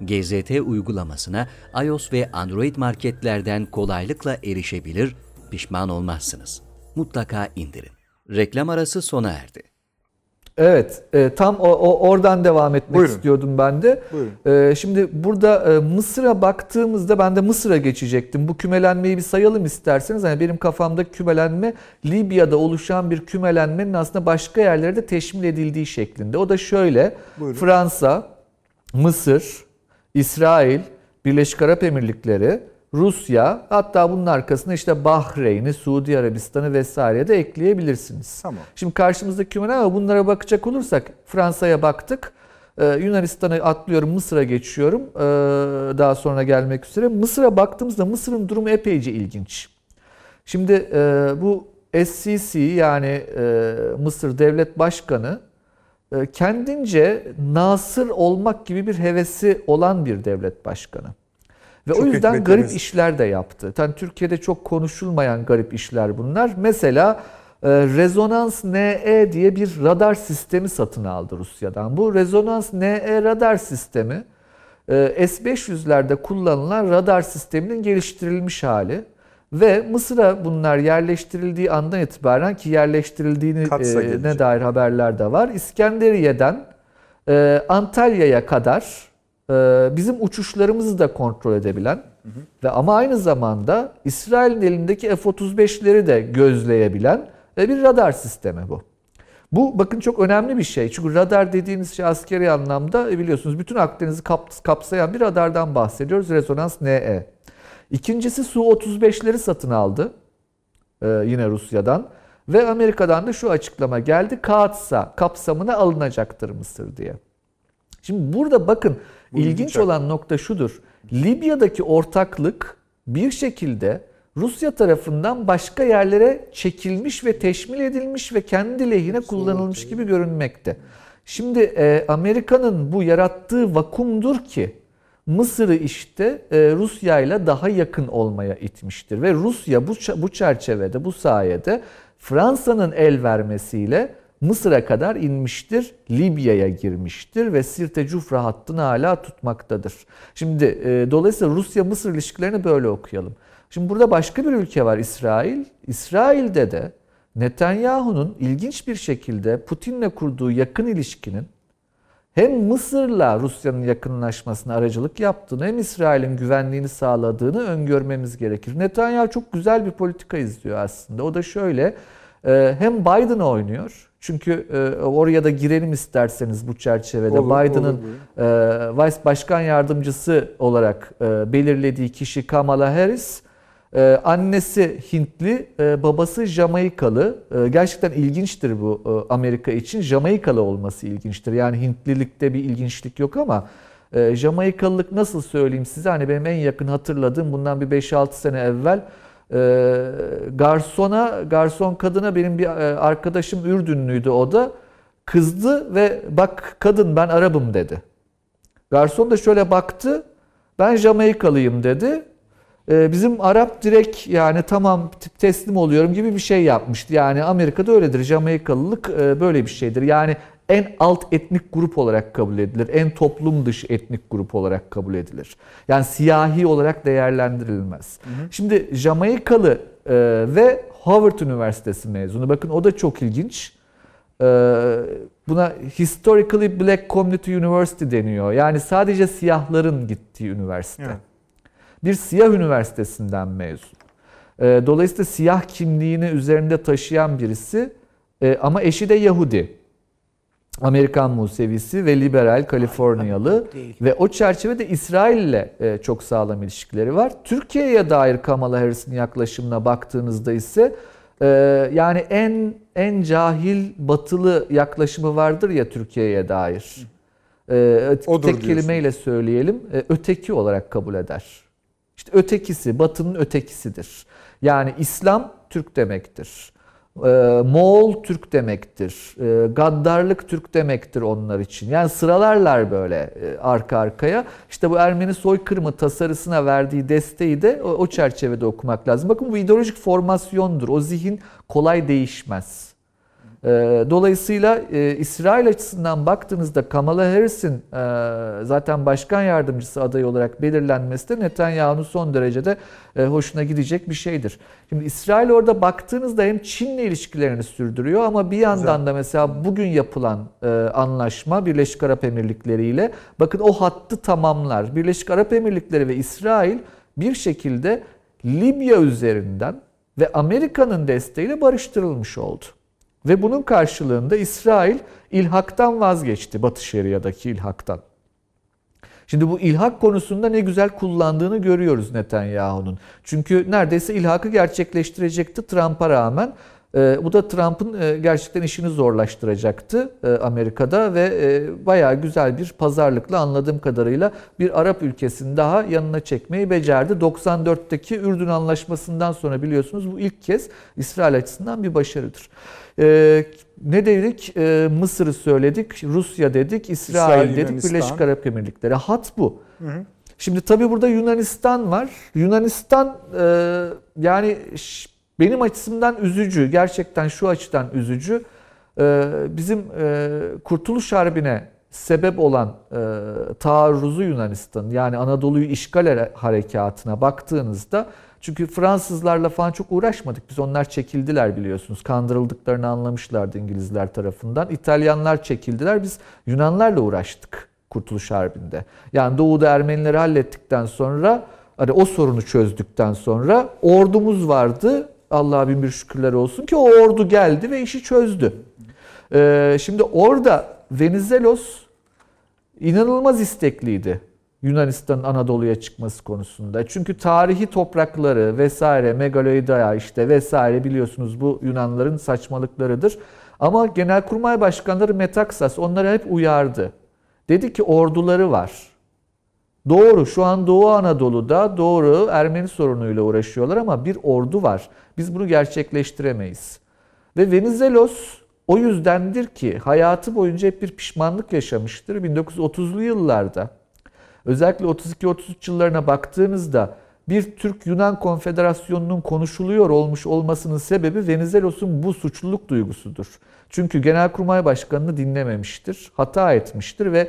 GZT uygulamasına iOS ve Android marketlerden kolaylıkla erişebilir, pişman olmazsınız. Mutlaka indirin. Reklam arası sona erdi. Evet, e, tam o, o oradan devam etmek Buyurun. istiyordum ben de. Buyurun. E, şimdi burada e, Mısır'a baktığımızda ben de Mısır'a geçecektim. Bu kümelenmeyi bir sayalım isterseniz. Hani benim kafamda kümelenme Libya'da oluşan bir kümelenmenin aslında başka yerlere de teşmil edildiği şeklinde. O da şöyle: Buyurun. Fransa, Mısır, İsrail, Birleşik Arap Emirlikleri, Rusya, hatta bunun arkasına işte Bahreyn'i, Suudi Arabistan'ı vesaire de ekleyebilirsiniz. Tamam. Şimdi karşımızdaki kümeler ama bunlara bakacak olursak Fransa'ya baktık. Ee, Yunanistan'a atlıyorum, Mısır'a geçiyorum. Ee, daha sonra gelmek üzere. Mısır'a baktığımızda Mısır'ın durumu epeyce ilginç. Şimdi e, bu SCC yani e, Mısır Devlet Başkanı kendince nasır olmak gibi bir hevesi olan bir devlet başkanı. Ve Çok o yüzden hikmetli garip işler de yaptı. Yani Türkiye'de çok konuşulmayan garip işler bunlar. Mesela e, rezonans NE diye bir radar sistemi satın aldı Rusya'dan. Bu rezonans NE radar sistemi e, S-500'lerde kullanılan radar sisteminin geliştirilmiş hali. Ve Mısır'a bunlar yerleştirildiği andan itibaren ki yerleştirildiğini Katsa e, dair haberler de var. İskenderiye'den e, Antalya'ya kadar e, bizim uçuşlarımızı da kontrol edebilen ve ama aynı zamanda İsrail'in elindeki F-35'leri de gözleyebilen e, bir radar sistemi bu. Bu bakın çok önemli bir şey. Çünkü radar dediğiniz şey askeri anlamda e, biliyorsunuz bütün Akdeniz'i kap- kapsayan bir radardan bahsediyoruz. Rezonans NE. İkincisi Su-35'leri satın aldı. Ee, yine Rusya'dan. Ve Amerika'dan da şu açıklama geldi. Kaatsa kapsamına alınacaktır Mısır diye. Şimdi burada bakın ilginç ilginç. olan nokta şudur. Libya'daki ortaklık bir şekilde Rusya tarafından başka yerlere çekilmiş ve teşmil edilmiş ve kendi lehine kullanılmış gibi görünmekte. Şimdi e, Amerika'nın bu yarattığı vakumdur ki Mısır'ı işte e, Rusya ile daha yakın olmaya itmiştir ve Rusya bu bu çerçevede bu sayede Fransa'nın el vermesiyle Mısır'a kadar inmiştir, Libya'ya girmiştir ve Sirte Cufra hattını hala tutmaktadır. Şimdi e, dolayısıyla Rusya-Mısır ilişkilerini böyle okuyalım. Şimdi burada başka bir ülke var İsrail. İsrail'de de Netanyahu'nun ilginç bir şekilde Putin'le kurduğu yakın ilişkinin hem Mısır'la Rusya'nın yakınlaşmasına aracılık yaptığını hem İsrail'in güvenliğini sağladığını öngörmemiz gerekir. Netanyahu çok güzel bir politika izliyor aslında. O da şöyle e, hem Biden oynuyor. Çünkü e, oraya da girelim isterseniz bu çerçevede. Biden'ın e, Vice Başkan Yardımcısı olarak belirlediği kişi Kamala Harris. E, annesi Hintli, e, babası Jamaikalı. E, gerçekten ilginçtir bu e, Amerika için. Jamaikalı olması ilginçtir. Yani Hintlilikte bir ilginçlik yok ama e, Jamaikalılık nasıl söyleyeyim size? Hani benim en yakın hatırladığım bundan bir 5-6 sene evvel e, garsona, garson kadına benim bir e, arkadaşım Ürdünlüydü o da. Kızdı ve bak kadın ben Arabım dedi. Garson da şöyle baktı. Ben Jamaikalıyım dedi. Ee, Bizim Arap direkt yani tamam teslim oluyorum gibi bir şey yapmıştı. Yani Amerika'da öyledir. Jamaikalılık e, böyle bir şeydir. Yani en alt etnik grup olarak kabul edilir. En toplum dışı etnik grup olarak kabul edilir. Yani siyahi olarak değerlendirilmez. Şimdi Jamaikalı e, ve Harvard Üniversitesi mezunu. Bakın o da çok ilginç. Ee, Buna Historically Black Community University deniyor. Yani sadece siyahların gittiği üniversite. Evet. Bir siyah üniversitesinden mezun. Ee, Dolayısıyla siyah kimliğini üzerinde taşıyan birisi Ee, ama eşi de Yahudi. Amerikan Musevisi ve liberal Kaliforniyalı ve o çerçevede İsrail ile e, çok sağlam ilişkileri var. Türkiye'ye dair Kamala Harris'in yaklaşımına baktığınızda ise e, yani en en cahil batılı yaklaşımı vardır ya Türkiye'ye dair. E, Odur tek diyorsun. kelimeyle söyleyelim e, öteki olarak kabul eder. İşte ötekisi, Batı'nın ötekisidir. Yani İslam Türk demektir. Ee, Moğol Türk demektir. Ee, gaddarlık Türk demektir onlar için. Yani sıralarlar böyle e, arka arkaya. İşte bu Ermeni soykırımı tasarısına verdiği desteği de o, o çerçevede okumak lazım. Bakın bu ideolojik formasyondur. O zihin kolay değişmez. Ee, Dolayısıyla e, İsrail açısından baktığınızda Kamala Harris'in e, zaten başkan yardımcısı adayı olarak belirlenmesi de Netanyahu'nun son derecede e, hoşuna gidecek bir şeydir. Şimdi İsrail orada baktığınızda hem Çin'le ilişkilerini sürdürüyor ama bir yandan da mesela bugün yapılan e, anlaşma Birleşik Arap Emirlikleri ile bakın o hattı tamamlar. Birleşik Arap Emirlikleri ve İsrail bir şekilde Libya üzerinden ve Amerika'nın desteğiyle barıştırılmış oldu. Ve bunun karşılığında İsrail ilhaktan vazgeçti, Batı Şeria'daki ilhaktan. Şimdi bu ilhak konusunda ne güzel kullandığını görüyoruz Netanyahu'nun. Çünkü neredeyse ilhakı gerçekleştirecekti Trump'a rağmen. Ee, bu da Trump'ın e, gerçekten işini zorlaştıracaktı e, Amerika'da ve e, bayağı güzel bir pazarlıkla anladığım kadarıyla bir Arap ülkesini daha yanına çekmeyi becerdi. 94'teki Ürdün Anlaşması'ndan sonra biliyorsunuz bu ilk kez İsrail açısından bir başarıdır. Ee, ne dedik? Ee, Mısır'ı söyledik, Rusya dedik, İsrail, İsrail, dedik, Yunanistan. Birleşik Arap Emirlikleri. Hat bu. Şimdi tabii burada Yunanistan var. Yunanistan e, yani benim açımdan üzücü. Gerçekten şu açıdan üzücü. E, bizim e, Kurtuluş Harbi'ne sebep olan e, taarruzu Yunanistan yani Anadolu'yu işgal hare- harekatına baktığınızda çünkü Fransızlarla falan çok uğraşmadık. Biz onlar çekildiler biliyorsunuz. Kandırıldıklarını anlamışlardı İngilizler tarafından. İtalyanlar çekildiler. Biz Yunanlarla uğraştık Kurtuluş Harbi'nde. Yani Doğu'da Ermenileri hallettikten sonra hani o sorunu çözdükten sonra ordumuz vardı. Allah'a bin bir şükürler olsun ki o ordu geldi ve işi çözdü. Ee, şimdi orada Venizelos inanılmaz istekliydi Yunanistan'ın Anadolu'ya çıkması konusunda. Çünkü tarihi toprakları vesaire, Megaloidea işte vesaire biliyorsunuz bu Yunanların saçmalıklarıdır. Ama Genelkurmay Başkanları Metaksas onları hep uyardı. Dedi ki orduları var. Doğru şu an Doğu Anadolu'da doğru Ermeni sorunuyla uğraşıyorlar ama bir ordu var. Biz bunu gerçekleştiremeyiz. Ve Venizelos o yüzdendir ki hayatı boyunca hep bir pişmanlık yaşamıştır 1930'lu yıllarda. Özellikle 32-33 yıllarına baktığınızda bir Türk-Yunan konfederasyonunun konuşuluyor olmuş olmasının sebebi Venizelos'un bu suçluluk duygusudur. Çünkü Genelkurmay Başkanı'nı dinlememiştir, hata etmiştir ve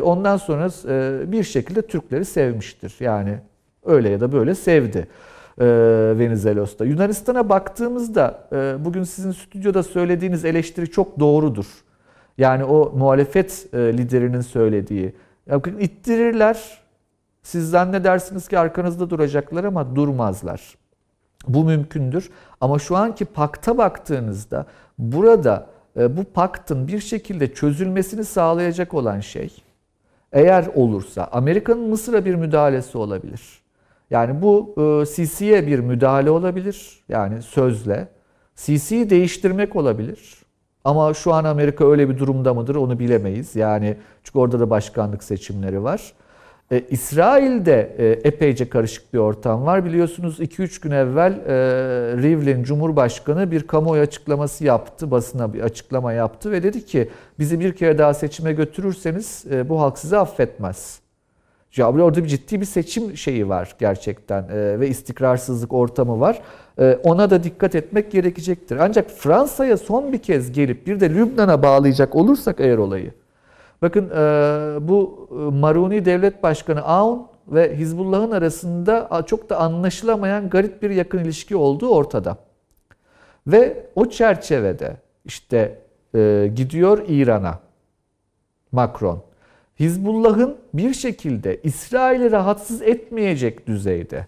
ondan sonra e, bir şekilde Türkleri sevmiştir. Yani öyle ya da böyle sevdi e, Venizelos'ta. Yunanistan'a baktığımızda e, bugün sizin stüdyoda söylediğiniz eleştiri çok doğrudur. Yani o muhalefet liderinin söylediği. İttirirler. Siz zannedersiniz ki arkanızda duracaklar ama durmazlar. Bu mümkündür. Ama şu anki pakta baktığınızda burada bu paktın bir şekilde çözülmesini sağlayacak olan şey eğer olursa Amerika'nın Mısır'a bir müdahalesi olabilir. Yani bu e, Sisi'ye bir müdahale olabilir. Yani sözle. Sisi'yi değiştirmek olabilir. Ama şu an Amerika öyle bir durumda mıdır onu bilemeyiz. Yani çünkü orada da başkanlık seçimleri var. E, İsrail'de e, epeyce karışık bir ortam var. Biliyorsunuz 2-3 gün evvel e, Rivlin Cumhurbaşkanı bir kamuoyu açıklaması yaptı. Basına bir açıklama yaptı ve dedi ki bizi bir kere daha seçime götürürseniz bu halk sizi affetmez. Ya orada bir ciddi bir seçim şeyi var gerçekten ve istikrarsızlık ortamı var. Ona da dikkat etmek gerekecektir. Ancak Fransa'ya son bir kez gelip bir de Lübnan'a bağlayacak olursak eğer olayı. Bakın e, bu e, Maruni Devlet Başkanı Aoun ve Hizbullah'ın arasında çok da anlaşılamayan garip bir yakın ilişki olduğu ortada. Ve o çerçevede işte e, gidiyor İran'a Macron. Hizbullah'ın bir şekilde İsrail'i rahatsız etmeyecek düzeyde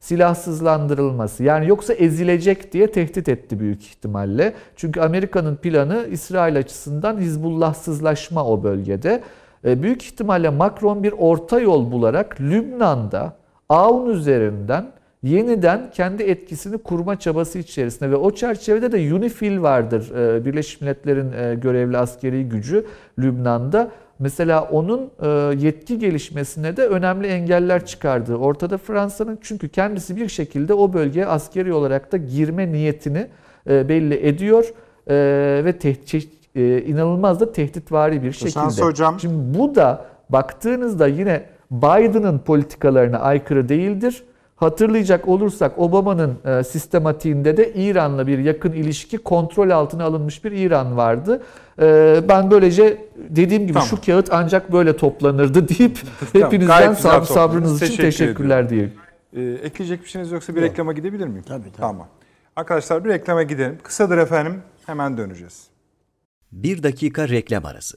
silahsızlandırılması. Yani yoksa ezilecek diye tehdit etti büyük ihtimalle. Çünkü Amerika'nın planı İsrail açısından Hizbullahsızlaşma o bölgede. E, büyük ihtimalle Macron bir orta yol bularak Lübnan'da AUN üzerinden yeniden kendi etkisini kurma çabası içerisinde ve o çerçevede de UNIFIL vardır. E, Birleşmiş Milletler'in e, görevli askeri gücü Lübnan'da. Mesela onun e, yetki gelişmesine de önemli engeller çıkardığı ortada Fransa'nın çünkü kendisi bir şekilde o bölgeye askeri olarak da girme niyetini e, belli ediyor E, ve tehdit inanılmaz da tehditvari bir şekilde. Şans hocam. Şimdi bu da baktığınızda yine Biden'ın politikalarına aykırı değildir. Hatırlayacak olursak Obama'nın e, sistematiğinde de İran'la bir yakın ilişki kontrol altına alınmış bir İran vardı. E, ben böylece dediğim gibi Tamam. şu kağıt ancak böyle toplanırdı deyip Tamam, hepinizden sab- sabrınız için Teşekkür teşekkürler diyeyim. Ee, ekleyecek bir şeyiniz yoksa bir reklama gidebilir miyim? Tabii, tabii. Tamam. Arkadaşlar bir reklama gidelim. Kısadır efendim. Hemen döneceğiz. Bir dakika reklam arası.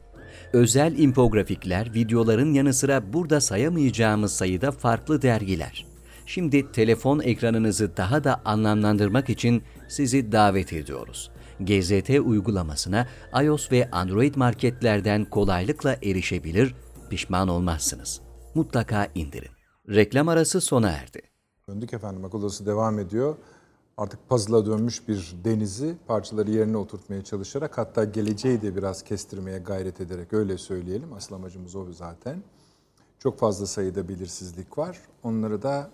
Özel infografikler, videoların yanı sıra burada sayamayacağımız sayıda farklı dergiler. Şimdi telefon ekranınızı daha da anlamlandırmak için sizi davet ediyoruz. GZT uygulamasına iOS ve Android marketlerden kolaylıkla erişebilir, pişman olmazsınız. Mutlaka indirin. Reklam arası sona erdi. Döndük efendim. Akıl devam ediyor. Artık puzzle'a dönmüş bir denizi parçaları yerine oturtmaya çalışarak hatta geleceği de biraz kestirmeye gayret ederek öyle söyleyelim. Asıl amacımız o zaten. Çok fazla sayıda belirsizlik var. Onları da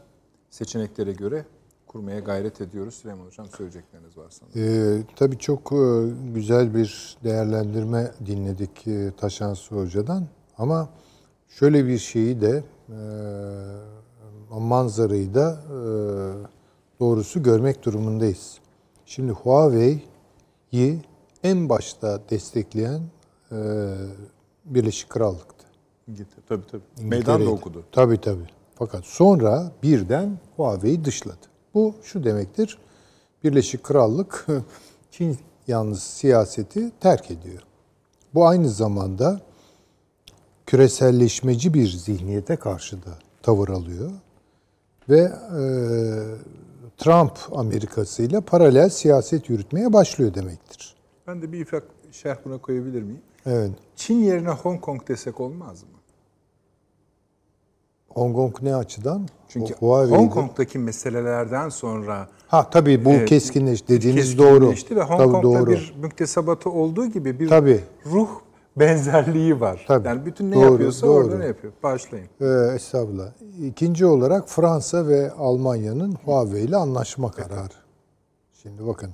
seçeneklere göre kurmaya gayret ediyoruz. Süleyman Hocam söyleyecekleriniz var sanırım. Ee, tabii çok e, güzel bir değerlendirme dinledik e, Taşansı Hoca'dan. Ama şöyle bir şeyi de e, manzarayı da e, doğrusu görmek durumundayız. Şimdi Huawei'yi en başta destekleyen e, Birleşik Krallık'tı. İngiltere, tabii tabii. Meydan da okudu. Tabii tabii. Fakat sonra birden Huawei'yi dışladı. Bu şu demektir. Birleşik Krallık Çin yalnız siyaseti terk ediyor. Bu aynı zamanda küreselleşmeci bir zihniyete karşı da tavır alıyor. Ve e, Trump Amerikası ile paralel siyaset yürütmeye başlıyor demektir. Ben de bir ufak şerh buna koyabilir miyim? Evet. Çin yerine Hong Kong desek olmaz mı? Hong Kong ne açıdan? Çünkü Huawei'de- Hong Kong'daki meselelerden sonra Ha tabii bu Evet, keskinleş dediğiniz doğru. keskinleşti ve Hong tabii Kong'da doğru. bir müktesebatı olduğu gibi bir Tabii. ruh benzerliği var. Tabii. Yani bütün ne Doğru, yapıyorsa doğru. orada ne yapıyor? Başlayın. Ee, estağfurullah. İkinci olarak Fransa ve Almanya'nın Huawei ile anlaşma kararı. Şimdi bakın.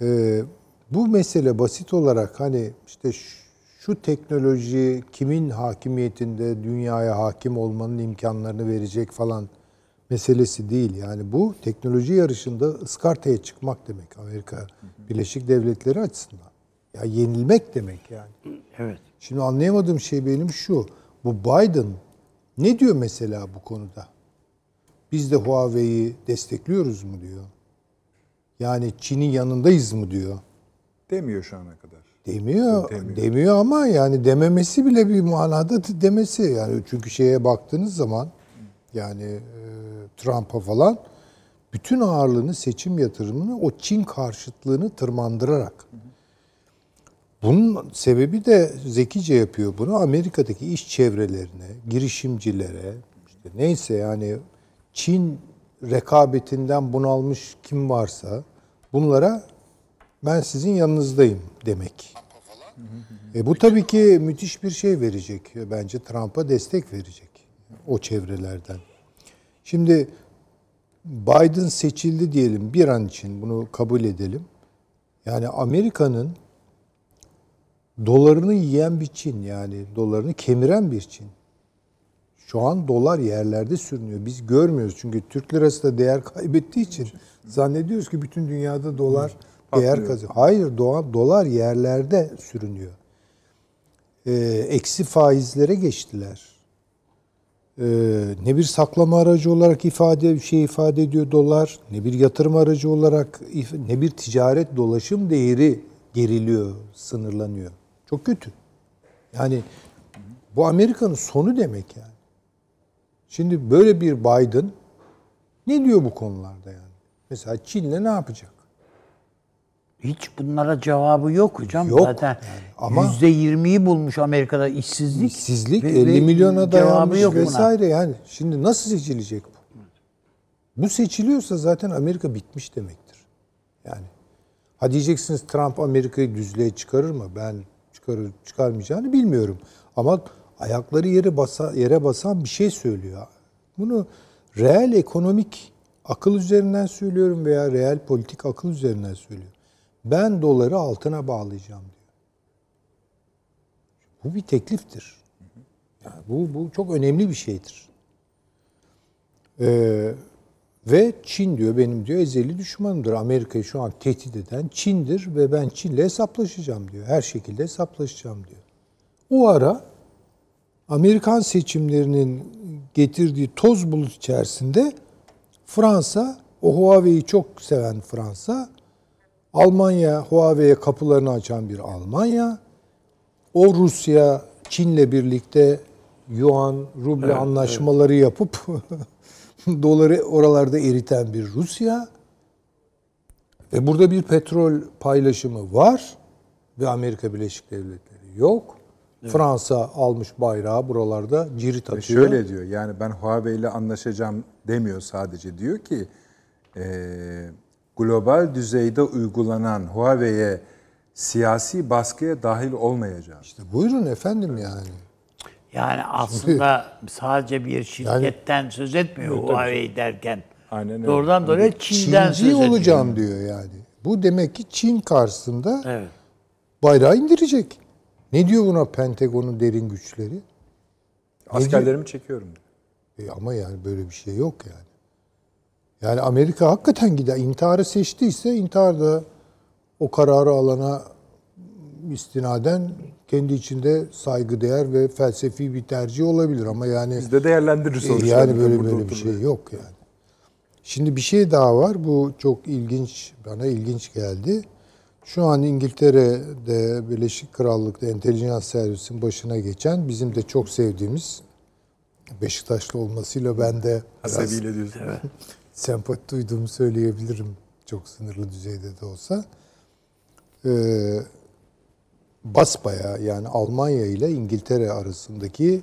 Ee, bu mesele basit olarak hani işte şu, şu teknoloji kimin hakimiyetinde dünyaya hakim olmanın imkanlarını verecek falan meselesi değil. Yani bu teknoloji yarışında ıskartaya çıkmak demek Amerika Birleşik Devletleri açısından. Ya yenilmek demek yani. Evet. Şimdi anlayamadığım şey benim şu. Bu Biden ne diyor mesela bu konuda? Biz de Huawei'yi destekliyoruz mu diyor. Yani Çin'in yanındayız mı diyor. Demiyor şu ana kadar. Demiyor, Demiyor. demiyor ama yani dememesi bile bir manada demesi. Yani çünkü şeye baktığınız zaman yani e, Trump'a falan bütün ağırlığını seçim yatırımını o Çin karşıtlığını tırmandırarak. Bunun sebebi de zekice yapıyor bunu. Amerika'daki iş çevrelerine, girişimcilere, işte neyse yani Çin rekabetinden bunalmış kim varsa bunlara ben sizin yanınızdayım demek. E bu tabii ki müthiş bir şey verecek. Bence Trump'a destek verecek o çevrelerden. Şimdi Biden seçildi diyelim bir an için bunu kabul edelim. Yani Amerika'nın dolarını yiyen bir Çin yani dolarını kemiren bir Çin. Şu an dolar yerlerde sürünüyor. Biz görmüyoruz çünkü Türk lirası da değer kaybettiği için zannediyoruz ki bütün dünyada dolar değer kazanıyor. Hayır, doğa, dolar yerlerde sürünüyor. Ee, eksi faizlere geçtiler. Ee, ne bir saklama aracı olarak ifade şey ifade ediyor dolar, ne bir yatırım aracı olarak ne bir ticaret dolaşım değeri geriliyor, sınırlanıyor. Çok kötü. Yani bu Amerika'nın sonu demek yani. Şimdi böyle bir Biden ne diyor bu konularda yani? Mesela Çin'le ne yapacak? Hiç bunlara cevabı yok hocam. Yok Zaten yani. Ama- yüzde 20'yi bulmuş Amerika'da işsizlik. İşsizlik Ve- 50 ve milyona dayanmış yok buna. vesaire yani. Şimdi nasıl seçilecek bu? Bu seçiliyorsa zaten Amerika bitmiş demektir. Yani ha diyeceksiniz Trump Amerika'yı düzlüğe çıkarır mı? Ben çıkarır çıkarmayacağını bilmiyorum. Ama ayakları yere basa, yere basan bir şey söylüyor. Bunu reel ekonomik akıl üzerinden söylüyorum veya reel politik akıl üzerinden söylüyorum. Ben doları altına bağlayacağım diyor. Bu bir tekliftir. Yani bu, bu çok önemli bir şeydir. Ee, ve Çin diyor benim diyor ezeli düşmanımdır. Amerika'yı şu an tehdit eden Çin'dir ve ben Çin'le hesaplaşacağım diyor. Her şekilde hesaplaşacağım diyor. O ara Amerikan seçimlerinin getirdiği toz bulut içerisinde Fransa, o Huawei'yi çok seven Fransa, Almanya, Huawei'ye kapılarını açan bir Almanya, o Rusya, Çin'le birlikte yuan, ruble anlaşmaları yapıp doları oralarda eriten bir Rusya ve burada bir petrol paylaşımı var ve Amerika Birleşik Devletleri yok. Fransa almış bayrağı buralarda cirit atıyor. şöyle diyor yani ben Huawei ile anlaşacağım demiyor sadece. Diyor ki e, global düzeyde uygulanan Huawei'ye siyasi baskıya dahil olmayacağım. İşte buyurun efendim yani. Yani aslında sadece bir şirketten söz etmiyor Huawei derken. Aynen öyle. Doğrudan doğruya Çin'den Çinci söz ediyor. olacağım diyor yani. Bu demek ki Çin karşısında Evet. bayrağı indirecek. Ne diyor buna Pentagon'un derin güçleri? Askerlerimi çekiyorum diyor. E ama yani böyle bir şey yok yani. Yani Amerika hakikaten gider. İntiharı seçtiyse intihar da o kararı alana istinaden kendi içinde saygıdeğer ve felsefi bir tercih olabilir ama yani Biz de değerlendiririz e, sonuçta. yani böyle böyle bir oturur. şey yok yani. Şimdi bir şey daha var. Bu çok ilginç, bana ilginç geldi. Şu an İngiltere'de, Birleşik Krallık'ta entelijans servisin başına geçen bizim de çok sevdiğimiz Beşiktaşlı olmasıyla ben de biraz Hasebiyle diyorsun. sempati duyduğumu söyleyebilirim. Çok sınırlı düzeyde de olsa. Ee, basbaya yani Almanya ile İngiltere arasındaki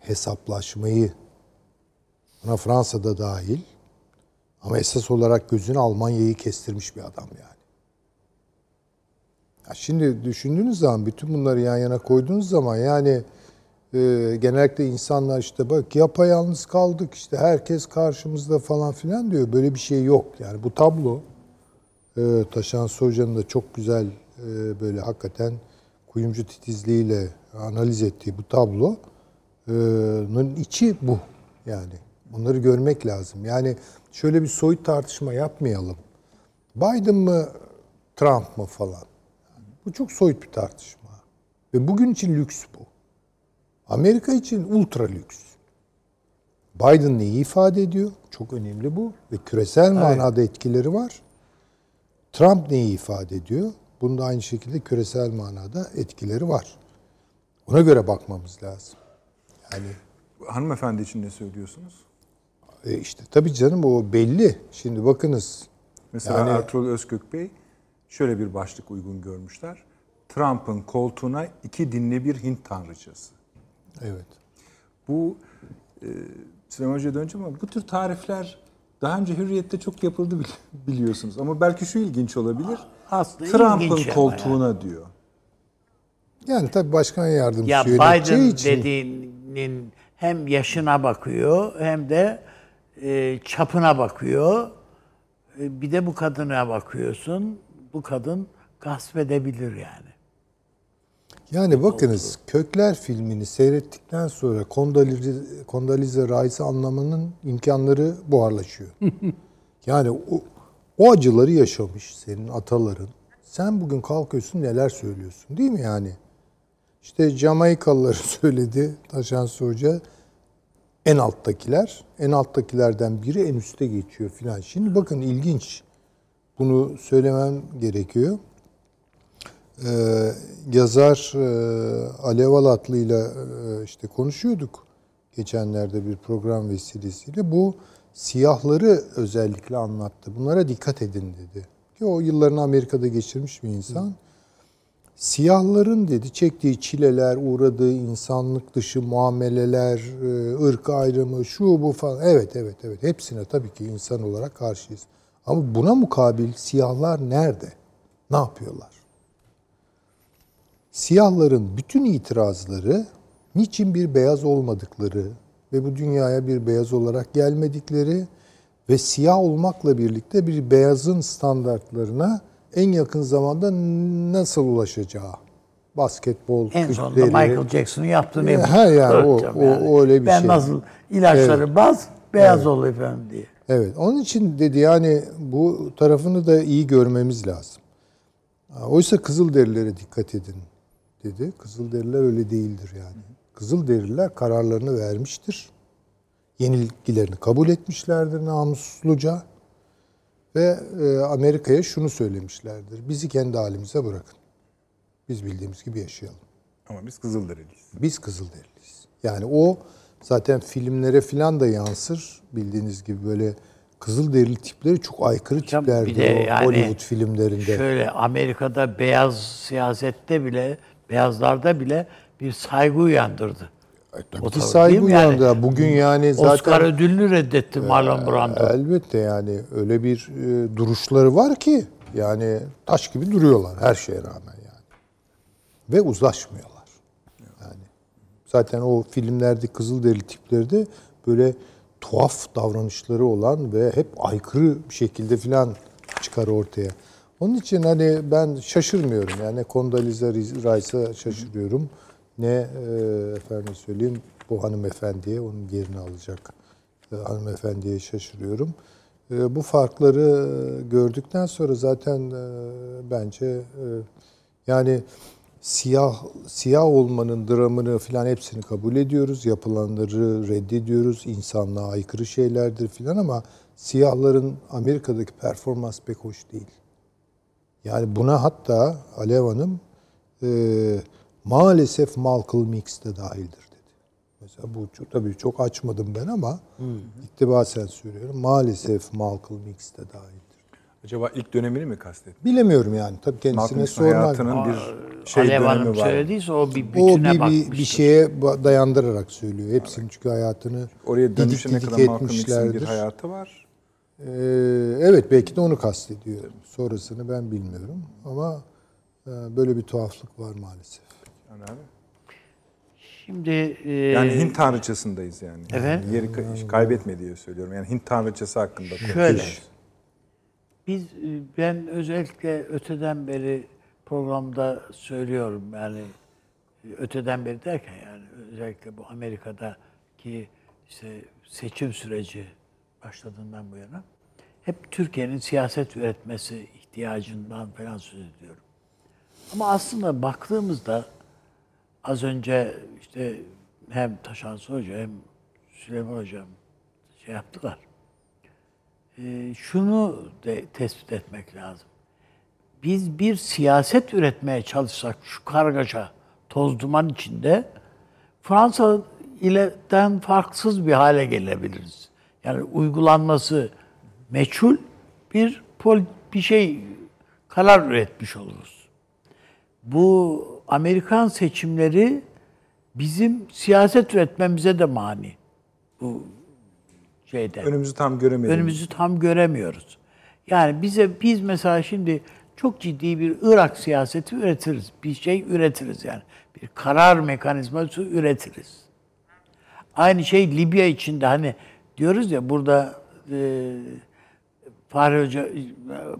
hesaplaşmayı buna Fransa'da dahil ama esas olarak gözünü Almanya'yı kestirmiş bir adam yani. Ya şimdi düşündüğünüz zaman bütün bunları yan yana koyduğunuz zaman yani e, genellikle insanlar işte bak yapayalnız kaldık işte herkes karşımızda falan filan diyor. Böyle bir şey yok. Yani bu tablo e, Taşan Hoca'nın da çok güzel e, böyle hakikaten kuyumcu titizliğiyle analiz ettiği bu tablonun içi bu yani. Bunları görmek lazım. Yani şöyle bir soyut tartışma yapmayalım. Biden mı Trump mı falan. Bu çok soyut bir tartışma. Ve bugün için lüks bu. Amerika için ultra lüks. Biden neyi ifade ediyor? Çok önemli bu. Ve küresel manada etkileri var. Trump neyi ifade ediyor? Bunda aynı şekilde küresel manada etkileri var. Ona göre bakmamız lazım. Yani Hanımefendi için ne söylüyorsunuz? e işte tabii canım o belli. Şimdi bakınız. Mesela Yani- Ertuğrul Özkök Bey şöyle bir başlık uygun görmüşler. Trump'ın koltuğuna iki dinli bir Hint tanrıçası. Evet. Bu e, Süleyman Hoca'ya döneceğim ama bu tür tarifler daha önce Hürriyet'te çok yapıldı bili- biliyorsunuz. Ama belki şu ilginç olabilir. Aslında Trump'ın koltuğuna diyor. Yani tabii başkan yardımcısı Ya Biden için. dediğinin hem yaşına bakıyor hem de e, çapına bakıyor. E, bir de bu kadına bakıyorsun. Bu kadın gasp edebilir yani. Yani bakınız Kökler filmini seyrettikten sonra Kondolize, Kondolize Rice'ı anlamanın imkanları buharlaşıyor. yani o, o acıları yaşamış senin ataların. Sen bugün kalkıyorsun neler söylüyorsun değil mi yani? İşte Jamaikalıları söyledi Taşan Hoca. En alttakiler, en alttakilerden biri en üste geçiyor filan. Şimdi bakın ilginç. Bunu söylemem gerekiyor. Ee, yazar e, Alev Alatlı ile e, işte konuşuyorduk geçenlerde bir program vesilesiyle. Bu siyahları özellikle anlattı. Bunlara dikkat edin dedi. Ki o yıllarını Amerika'da geçirmiş bir insan. Siyahların dedi çektiği çileler, uğradığı insanlık dışı muameleler, e, ırk ayrımı, şu bu falan. Evet, evet, evet. Hepsine tabii ki insan olarak karşıyız. Ama buna mukabil siyahlar nerede? Ne yapıyorlar? Siyahların bütün itirazları niçin bir beyaz olmadıkları ve bu dünyaya bir beyaz olarak gelmedikleri ve siyah olmakla birlikte bir beyazın standartlarına en yakın zamanda nasıl ulaşacağı. Basketbol, En sonunda kütleri. Michael Jackson'ın yaptığı ne? Ha yani o- o- o öyle bir ben şey. nasıl ilaçları baz, beyaz ol efendim diye. Evet. Onun için dedi yani bu tarafını da iyi görmemiz lazım. Oysa Kızılderililere dikkat edin dedi. Kızılderililer öyle değildir yani. Kızılderililer kararlarını vermiştir. Yenilgilerini kabul etmişlerdir namusluca. Ve e, Amerika'ya şunu söylemişlerdir. Bizi kendi halimize bırakın. Biz bildiğimiz gibi yaşayalım. Ama biz Kızılderiliyiz. Biz Kızılderiliyiz. Yani o zaten filmlere falan da yansır. Bildiğiniz gibi böyle Kızılderili tipleri çok aykırı Hocam, tiplerdi bir de o yani Hollywood filmlerinde. Şöyle Amerika'da beyaz siyasette bile, beyazlarda bile bir saygı uyandırdı. Tabii O ki tabii saygı mi yani? uyandı. Bugün yani zaten Oscar ödülünü reddetti Marlon Brando. elbette yani öyle bir e, duruşları var ki yani taş gibi duruyorlar her şeye rağmen yani. Ve uzlaşmıyorlar. Yani zaten o filmlerde Kızılderili tipleri de böyle tuhaf davranışları olan ve hep aykırı bir şekilde filan çıkar ortaya. Onun için hani ben şaşırmıyorum yani Condoleezza Rice'a şaşırıyorum ne e, efendim söyleyeyim bu hanımefendiye onun yerini alacak e, hanımefendiye şaşırıyorum. E, bu farkları gördükten sonra zaten bence yani siyah siyah olmanın dramını filan hepsini kabul ediyoruz. Yapılanları reddediyoruz. İnsanlığa aykırı şeylerdir filan ama siyahların Amerika'daki performans pek hoş değil. Yani buna hatta Alev Hanım e, maalesef Malcolm X de dahildir dedi. Mesela bu çok, tabii çok açmadım ben ama iktibasen söylüyorum. Maalesef Malcolm X de dahildir. Acaba ilk dönemini mi kastettin? Bilemiyorum yani. Tabii kendisine sormak. hayatının bir şey Alev dönemi Hanım var. söylediyse o bir O bütüne bir, bir, bakmıştır. bir şeye dayandırarak söylüyor. Hepsinin çünkü hayatını Oraya didik dönüşüne didik kadar Malcolm bir hayatı var. Ee, evet belki de onu kastediyor. Sonrasını ben bilmiyorum ama e, böyle bir tuhaflık var maalesef. Yani, abi. Şimdi e, yani Hint tanrıçasındayız yani. Evet. Yeri ka- kaybetme diye söylüyorum. Yani Hint tanrıçası hakkında. Şöyle. konuşuyoruz. Biz e, ben özellikle öteden beri programda söylüyorum yani e, öteden beri derken yani özellikle bu Amerika'daki işte seçim süreci başladığından bu yana hep Türkiye'nin siyaset üretmesi ihtiyacından falan söz ediyorum. Ama aslında baktığımızda az önce işte hem Taşan Hoca hem Süleyman Hocam şey yaptılar. Ee, şunu de tespit etmek lazım. Biz bir siyaset üretmeye çalışsak şu kargaşa, toz duman içinde Fransa ile'den farksız bir hale gelebiliriz. Yani uygulanması meçhul bir pol bir şey karar üretmiş oluruz. Bu Amerikan seçimleri bizim siyaset üretmemize de mani. Bu şeyde. Önümüzü tam göremedim. Önümüzü tam göremiyoruz. Yani bize biz mesela şimdi çok ciddi bir Irak siyaseti üretiriz. Bir şey üretiriz yani. Bir karar mekanizması üretiriz. Aynı şey Libya içinde hani diyoruz ya burada e, Fahri Hoca e,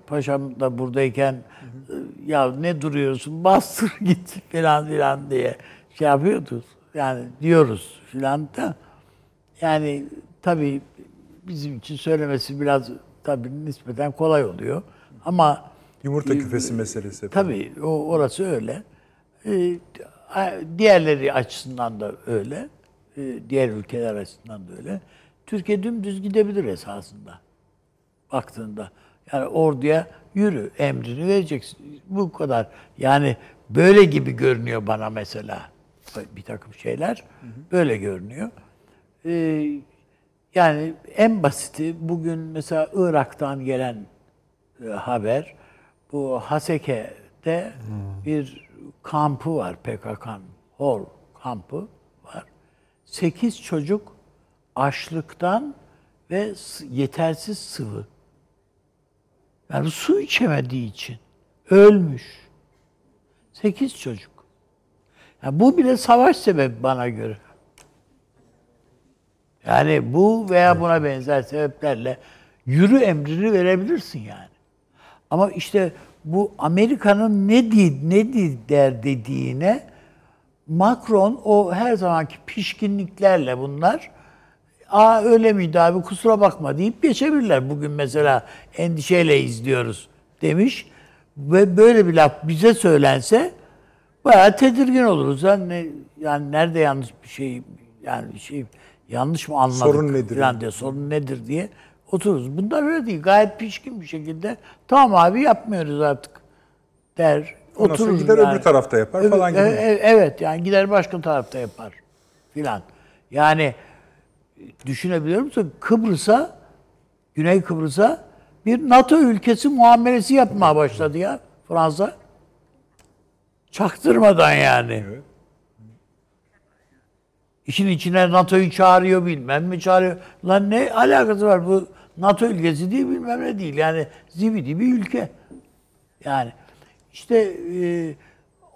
paşam da buradayken e, ya ne duruyorsun bastır git filan filan diye şey yapıyordu. Yani diyoruz filan da yani tabii bizim için söylemesi biraz tabii nispeten kolay oluyor. Ama Yumurta e, küfesi meselesi. Tabii o orası öyle. Ee, diğerleri açısından da öyle. Ee, diğer ülkeler açısından da öyle. Türkiye dümdüz gidebilir esasında. Baktığında. Yani orduya yürü emrini vereceksin. Bu kadar. Yani böyle gibi görünüyor bana mesela. Bir takım şeyler böyle görünüyor. Ee, yani en basiti bugün mesela Irak'tan gelen e, haber bu Haseke'de bir kampı var PKK'nın. Hol kampı var. Sekiz çocuk açlıktan ve yetersiz sıvı. Yani su içemediği için ölmüş. Sekiz çocuk. Yani bu bile savaş sebebi bana göre. Yani bu veya buna benzer sebeplerle yürü emrini verebilirsin yani. Ama işte bu Amerika'nın ne di ne di der dediğine Macron o her zamanki pişkinliklerle bunlar Aa öyle miydi abi kusura bakma deyip geçebilirler. Bugün mesela endişeyle izliyoruz demiş. Ve böyle bir laf bize söylense bayağı tedirgin oluruz. Yani, yani nerede yanlış bir şey yani bir şey yanlış mı anladık Sorun nedir? falan diye sorun nedir diye otururuz. Bunlar öyle değil. Gayet pişkin bir şekilde tamam abi yapmıyoruz artık der. Sonra Otururuz gider yani. öbür tarafta yapar Evet, falan gibi. e- e- Evet yani gider başka tarafta yapar filan. Yani düşünebiliyor musun? Kıbrıs'a, Güney Kıbrıs'a bir NATO ülkesi muamelesi yapmaya başladı ya Fransa. Çaktırmadan yani. Evet. İşin içine NATO'yu çağırıyor bilmem mi çağırıyor. Lan ne alakası var bu NATO ülkesi değil bilmem ne değil. Yani zibidi bir ülke. Yani işte e,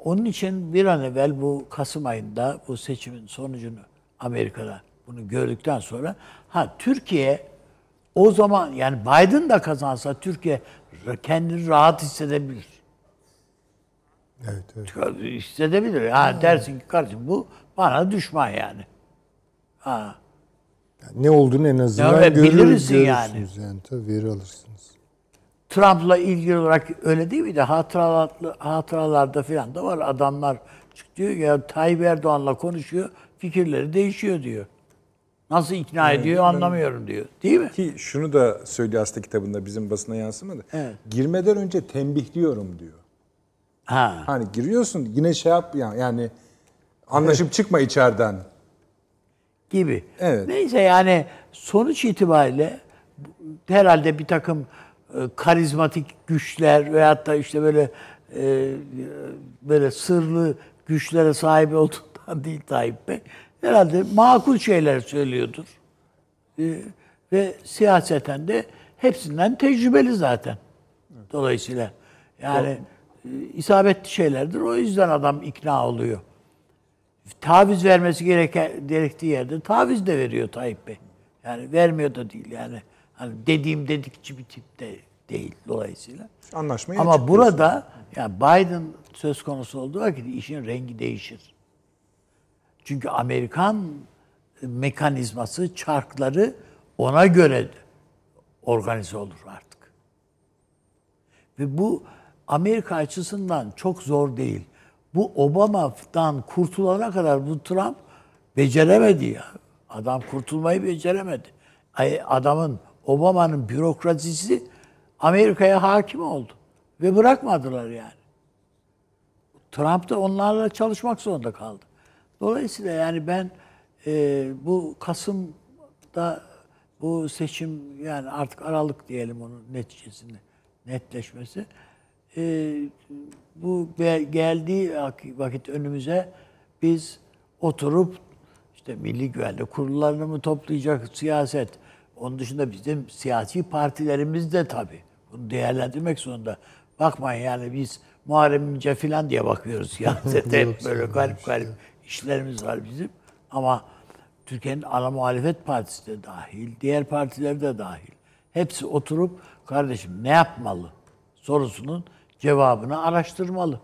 onun için bir an evvel bu Kasım ayında bu seçimin sonucunu Amerika'da bunu gördükten sonra ha Türkiye o zaman yani Biden da kazansa Türkiye kendini rahat hissedebilir. Evet, evet. Hissedebilir. Ha dersin ki kardeşim bu bana düşman yani. Ha. Yani ne olduğunu en azından Evet, görür, bilirsin görürsünüz yani. Tabii veri alırsınız. Trump'la ilgili olarak öyle değil miydi? Hatıralar, hatıralarda falan da var. Adamlar diyor ya Tayyip Erdoğan'la konuşuyor, fikirleri değişiyor diyor. Nasıl ikna ediyor anlamıyorum diyor. Değil mi? Ki şunu da söylüyor aslında kitabında bizim basına yansımadı. Evet. Girmeden önce tembihliyorum diyor. Ha. Hani giriyorsun yine şey yap ya- yani anlaşıp çıkma içeriden. gibi. Evet. Neyse yani sonuç itibariyle herhalde bir takım e, karizmatik güçler veyahut da işte böyle e, böyle sırlı güçlere sahip olduğundan değil Tayyip Bey. Herhalde makul şeyler söylüyordur. E, ve siyaseten de hepsinden tecrübeli zaten. Dolayısıyla yani e, isabetli şeylerdir. O yüzden adam ikna oluyor taviz vermesi gereken gerektiği yerde taviz de veriyor Tayyip Bey. Yani vermiyor da değil yani. Hani dediğim dedikçi bir tip de değil dolayısıyla. Anlaşmayı Ama burada yani Biden söz konusu olduğu vakit işin rengi değişir. Çünkü Amerikan mekanizması, çarkları ona göre organize olur artık. Ve bu Amerika açısından çok zor değil. Bu Obama'dan kurtulana kadar bu Trump beceremedi ya. Adam kurtulmayı beceremedi. Adamın, Obama'nın bürokrasisi Amerika'ya hakim oldu. Ve bırakmadılar yani. Trump da onlarla çalışmak zorunda kaldı. Dolayısıyla yani ben e, bu Kasım'da bu seçim yani artık Aralık diyelim onun neticesinde netleşmesi. E, bu geldiği vak- vakit önümüze biz oturup işte milli güvenlik kurullarını mı toplayacak siyaset. Onun dışında bizim siyasi partilerimiz de tabii bunu değerlendirmek zorunda. Bakmayın yani biz Muharrem İnce falan diye bakıyoruz siyasete. Böyle garip garip işlerimiz var bizim. Ama Türkiye'nin ana muhalefet partisi de dahil, diğer partiler de dahil. hepsi oturup kardeşim ne yapmalı sorusunun cevabını araştırmalı.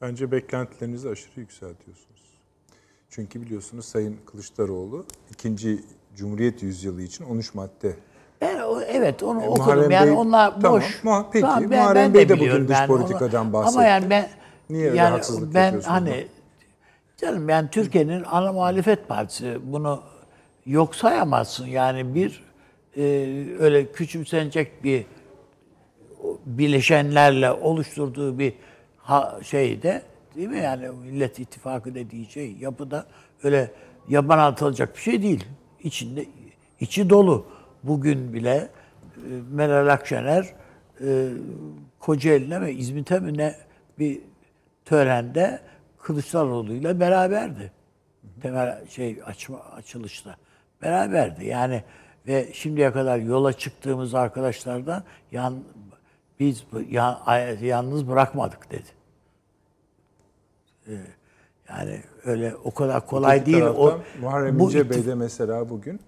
Bence beklentilerinizi aşırı yükseltiyorsunuz. Çünkü biliyorsunuz Sayın Kılıçdaroğlu ikinci Cumhuriyet yüzyılı için 13 madde. Ben o, evet onu E, okudum. Muharrem Yani Bey- onlar Tamam, boş. muha- peki, ben- Muharrem ben Bey de bugün biliyorum dış politikadan bahsetti. Ama yani ben Niye yani ben hani canım yani Türkiye'nin ana muhalefet partisi bunu yok sayamazsın. Yani bir e, öyle küçümsenecek bir bileşenlerle oluşturduğu bir ha, şeyde değil mi yani Millet İttifakı dediği şey yapıda öyle yaban atılacak bir şey değil. İçinde içi dolu. Bugün bile e, Meral Akşener e, Kocaeli'ne ve İzmit'e mi ne bir törende Kılıçdaroğlu ile beraberdi. Temel şey açma açılışta beraberdi. Yani ve şimdiye kadar yola çıktığımız arkadaşlardan yan biz bu- ya, yalnız bırakmadık dedi. Ee, Yani öyle o kadar kolay Öteki değil. O Muharrem bu İnce Bey de mesela bugün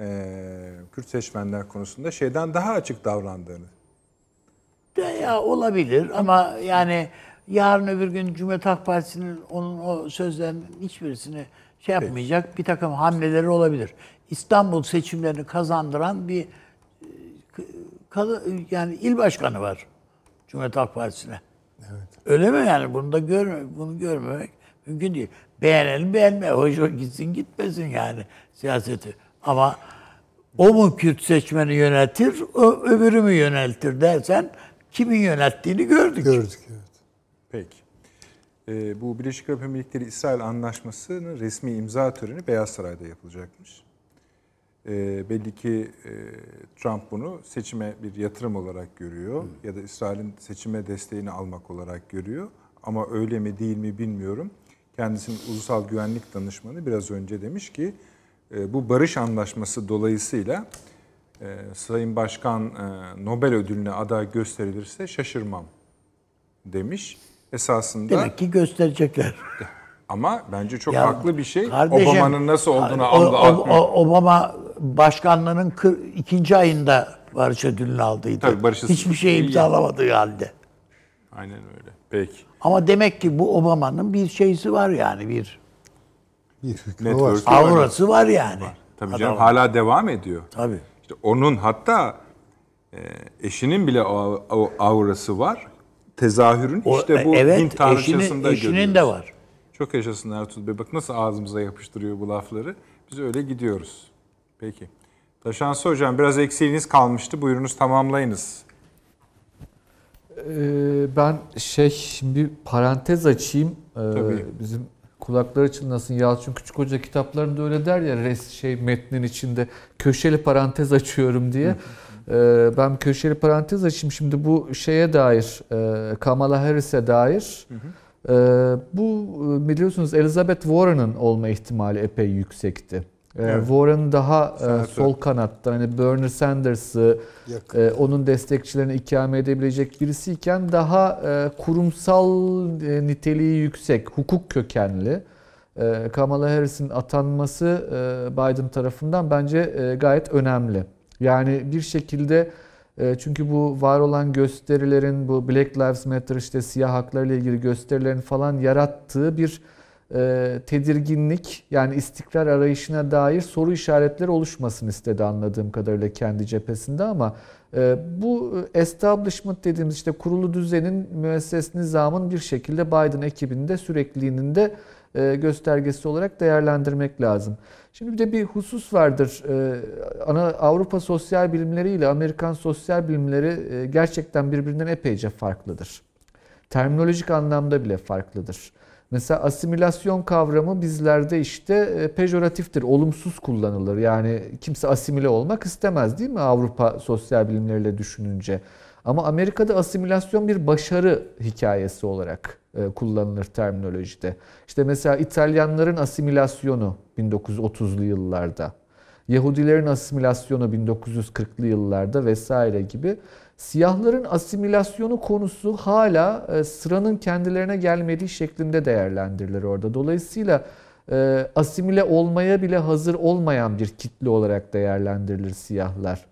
eee Kürt seçmenler konusunda şeyden daha açık davrandığını. De ya olabilir ama yani yarın öbür gün Cumhuriyet Halk Partisi'nin onun o sözlerinin hiçbirisini şey yapmayacak bir takım hamleleri olabilir. İstanbul seçimlerini kazandıran bir e, yani il başkanı var Cumhuriyet Halk Partisi'ne. Evet. Öyle mi yani? Bunu da görme, bunu görmemek mümkün değil. Beğenelim beğenme. Hoş gitsin gitmesin yani siyaseti. Ama o mu Kürt seçmeni yöneltir, o öbürü mü yöneltir dersen kimin yönelttiğini gördük. Gördük evet. Peki. Eee, bu Birleşik Arap Emirlikleri İsrail Anlaşması'nın resmi imza töreni Beyaz Saray'da yapılacakmış. Eee, belli ki eee, Trump bunu seçime bir yatırım olarak görüyor ya da İsrail'in seçime desteğini almak olarak görüyor. Ama öyle mi değil mi bilmiyorum. Kendisinin ulusal güvenlik danışmanı biraz önce demiş ki e, bu barış anlaşması dolayısıyla e, Sayın Başkan e, Nobel ödülüne aday gösterilirse şaşırmam demiş. Esasında Demek ki gösterecekler. ama bence çok Ya, haklı bir şey. kardeşim, Obama'nın nasıl olduğunu o- o- Obama başkanlığının kır- ikinci ayında barış ödülünü aldıydı. Tabii Hiçbir şey imzalamadığı halde. Aynen öyle. Peki. Ama demek ki bu Obama'nın bir şeysi var yani bir Bir var. Var. aurası var yani. Tabii canım hala devam ediyor. Tabii. İşte onun hatta e, eşinin bile o, o aurası var. Tezahürün O- işte bu evet, Hint tanrıçasında eşinin, görüyoruz. de var. Çok yaşasın Ertuğrul Bey. Bak nasıl ağzımıza yapıştırıyor bu lafları. Biz öyle gidiyoruz. Peki. Taşansı Hocam biraz eksiğiniz kalmıştı. Buyurunuz tamamlayınız. Ee, ben şey şimdi bir parantez açayım. Ee, Tabii. bizim kulakları çınlasın. Yalçın Küçük Hoca kitaplarında öyle der ya res şey metnin içinde köşeli parantez açıyorum diye. Ee, ben köşeli parantez açayım. Şimdi bu şeye dair e, Kamala Harris'e dair e, bu e, biliyorsunuz Elizabeth Warren'ın olma ihtimali epey yüksekti. Ee, Evet. Warren daha Senatör. sol kanatta hani Bernie Sanders'ı Yakın. onun destekçilerini ikame edebilecek birisiyken daha kurumsal niteliği yüksek, hukuk kökenli Kamala Harris'in atanması Biden tarafından bence gayet önemli. Yani bir şekilde e, çünkü bu var olan gösterilerin bu Black Lives Matter işte siyah haklarla ilgili gösterilerin falan yarattığı bir e, tedirginlik yani istikrar arayışına dair soru işaretleri oluşmasın istedi anladığım kadarıyla kendi cephesinde ama e, bu establishment dediğimiz işte kurulu düzenin müesses nizamın bir şekilde Biden ekibinde sürekliliğinin de göstergesi olarak değerlendirmek lazım. Şimdi bir de bir husus vardır. E, ana Avrupa sosyal bilimleri ile Amerikan sosyal bilimleri e, gerçekten birbirinden epeyce farklıdır. Terminolojik anlamda bile farklıdır. Mesela asimilasyon kavramı bizlerde işte e, pejoratiftir, olumsuz kullanılır. Yani kimse asimile olmak istemez değil mi Avrupa sosyal bilimleriyle düşününce? Ama Amerika'da asimilasyon bir başarı hikayesi olarak e, kullanılır terminolojide. İşte mesela İtalyanların asimilasyonu 1930'lu yıllarda, Yahudilerin asimilasyonu 1940'lı yıllarda vesaire gibi siyahların asimilasyonu konusu hala e, sıranın kendilerine gelmediği şeklinde değerlendirilir orada. Dolayısıyla e, asimile olmaya bile hazır olmayan bir kitle olarak değerlendirilir siyahlar.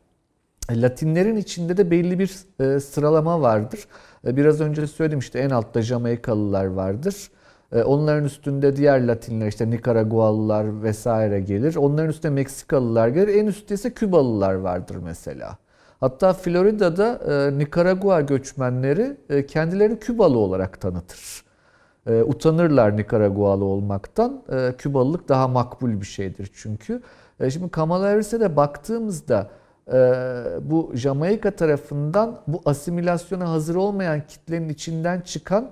Latinlerin içinde de belli bir e, sıralama vardır. E, biraz önce söyledim işte en altta Jamaikalılar vardır. E, onların üstünde diğer Latinler işte Nikaragualılar vesaire gelir. Onların üstünde Meksikalılar gelir. En üstte ise Kübalılar vardır mesela. Hatta Florida'da e, Nikaragua göçmenleri kendilerini Kübalı olarak tanıtır. Utanırlar Nikaragualı olmaktan. Kübalılık daha makbul bir şeydir çünkü. Şimdi Kamala Harris'e de baktığımızda bu Jamaika tarafından bu asimilasyona hazır olmayan kitlenin içinden çıkan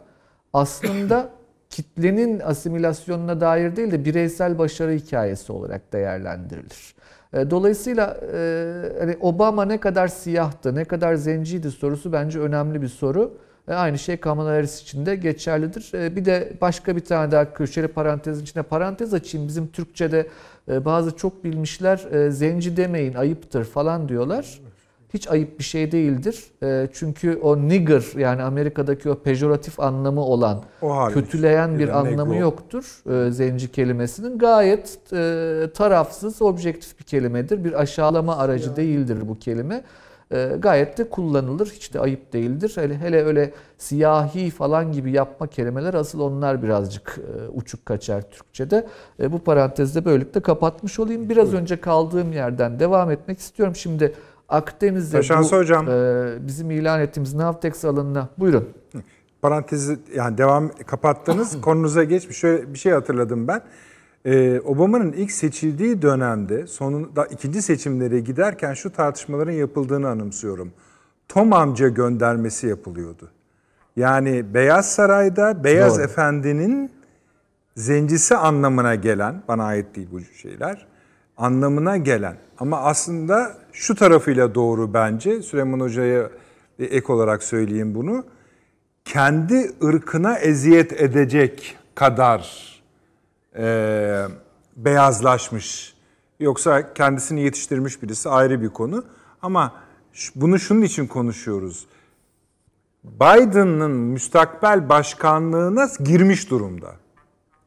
aslında kitlenin asimilasyonuna dair değil de bireysel başarı hikayesi olarak değerlendirilir. E, Dolayısıyla e, hani Obama ne kadar siyahtı, ne kadar zenciydi sorusu bence önemli bir soru. E, Aynı şey Kamala Harris için de geçerlidir. E, Bir de başka bir tane daha köşeli parantezin içine parantez açayım. Bizim Türkçe'de e, bazı çok bilmişler e, zenci demeyin ayıptır falan diyorlar. Hiç ayıp bir şey değildir. E, Çünkü o nigger yani Amerika'daki o pejoratif anlamı olan kötüleyen bir Ya anlamı yoktur e, zenci kelimesinin. Gayet e, tarafsız, objektif bir kelimedir. Bir aşağılama aracı değildir bu kelime. E, gayet de kullanılır. Hiç de ayıp değildir. Hele, hele öyle siyahi falan gibi yapma kelimeler asıl onlar birazcık e, uçuk kaçar Türkçe'de. E, bu parantezde böylelikle kapatmış olayım. Biraz önce kaldığım yerden devam etmek istiyorum. Şimdi Akdeniz'de Taşansı bu, hocam. e, bizim ilan ettiğimiz Navtex alanına buyurun. parantezi yani devam kapattınız. Konunuza geçmiş. Şöyle bir şey hatırladım ben. Ee, Obama'nın ilk seçildiği dönemde sonunda ikinci seçimlere giderken şu tartışmaların yapıldığını anımsıyorum. Tom amca göndermesi yapılıyordu. Yani Beyaz Saray'da Beyaz Doğru. Efendi'nin zencisi anlamına gelen, bana ait değil bu şeyler, anlamına gelen ama aslında şu tarafıyla doğru bence, Süleyman Hoca'ya ek olarak söyleyeyim bunu, kendi ırkına eziyet edecek kadar e, beyazlaşmış. Yoksa kendisini yetiştirmiş birisi ayrı bir konu. Ama bunu şunun için konuşuyoruz. Biden'ın müstakbel başkanlığına girmiş durumda.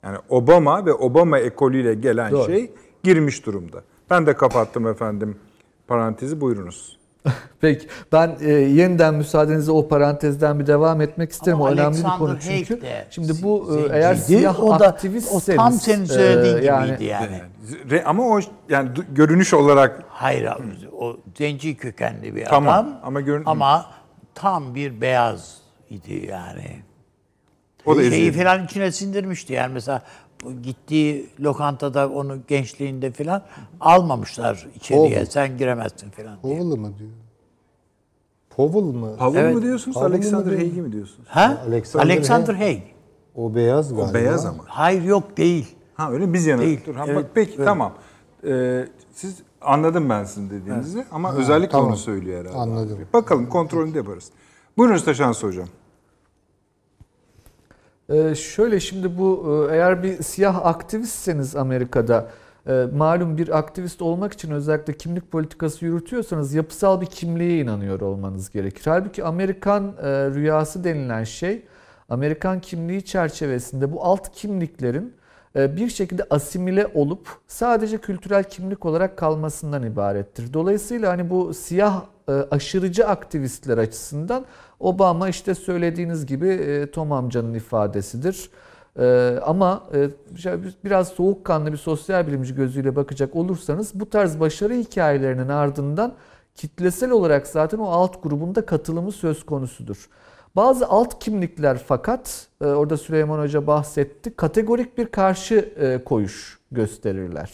Yani Obama ve Obama ekolüyle gelen Doğru. şey girmiş durumda. Ben de kapattım efendim parantezi buyurunuz. Peki ben e, yeniden müsaadenizle o parantezden bir devam etmek isterim. Ama o önemli bir Alexander konu Haig çünkü. de Şimdi bu e, zenciydi. eğer siyah o da, aktivistseniz o tam senin söylediğin e, yani, gibiydi yani. Re- Ama o yani görünüş olarak Hayır abi, o zenci kökenli bir Tamam, adam. ama görün- ama tam bir beyaz idi yani. o da Şeyi falan içine sindirmişti yani mesela gittiği lokantada onu gençliğinde falan almamışlar içeriye. Oğlum. Sen giremezsin falan diye. Powell mı diyor? Powell mı? Powell Evet. mu diyorsunuz, Powell mı Alexander diyor? Haig'i mi diyorsunuz? Ha? Alexander Alexander, Haig. O beyaz galiba. O beyaz ama. Hayır yok değil. Ha öyle mi? biz yanı. Değil. Dur, ha, Evet, bak, peki öyle. tamam. Ee, siz anladım ben sizin dediğinizi ama özellikle tamam. onu söylüyor herhalde. Anladım. Bakalım kontrolünü de yaparız. Buyurunuz Taşansı Hocam. Ee, şöyle şimdi bu e, eğer bir siyah aktivistseniz Amerika'da e, malum bir aktivist olmak için özellikle kimlik politikası yürütüyorsanız yapısal bir kimliğe inanıyor olmanız gerekir. Halbuki Amerikan e, rüyası denilen şey Amerikan kimliği çerçevesinde bu alt kimliklerin e, bir şekilde asimile olup sadece kültürel kimlik olarak kalmasından ibarettir. Dolayısıyla hani bu siyah aşırıcı aktivistler açısından Obama işte söylediğiniz gibi e, Tom amcanın ifadesidir. E, Ama e, biraz soğukkanlı bir sosyal bilimci gözüyle bakacak olursanız bu tarz başarı hikayelerinin ardından kitlesel olarak zaten o alt grubunda katılımı söz konusudur. Bazı alt kimlikler fakat e, orada Süleyman Hoca bahsetti kategorik bir karşı e, koyuş gösterirler.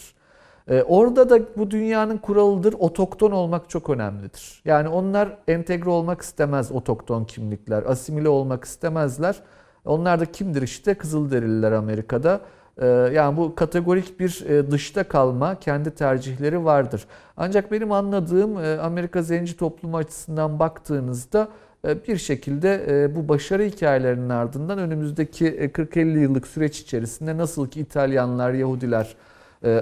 E, Orada da bu dünyanın kuralıdır. Otokton olmak çok önemlidir. Yani onlar entegre olmak istemez otokton kimlikler. Asimile olmak istemezler. Onlar da kimdir işte? Kızılderililer Amerika'da. E, Yani bu kategorik bir e, dışta kalma, kendi tercihleri vardır. Ancak benim anladığım e, Amerika zenci toplumu açısından baktığınızda e, bir şekilde bu başarı hikayelerinin ardından önümüzdeki e, 40-50 yıllık süreç içerisinde nasıl ki İtalyanlar, Yahudiler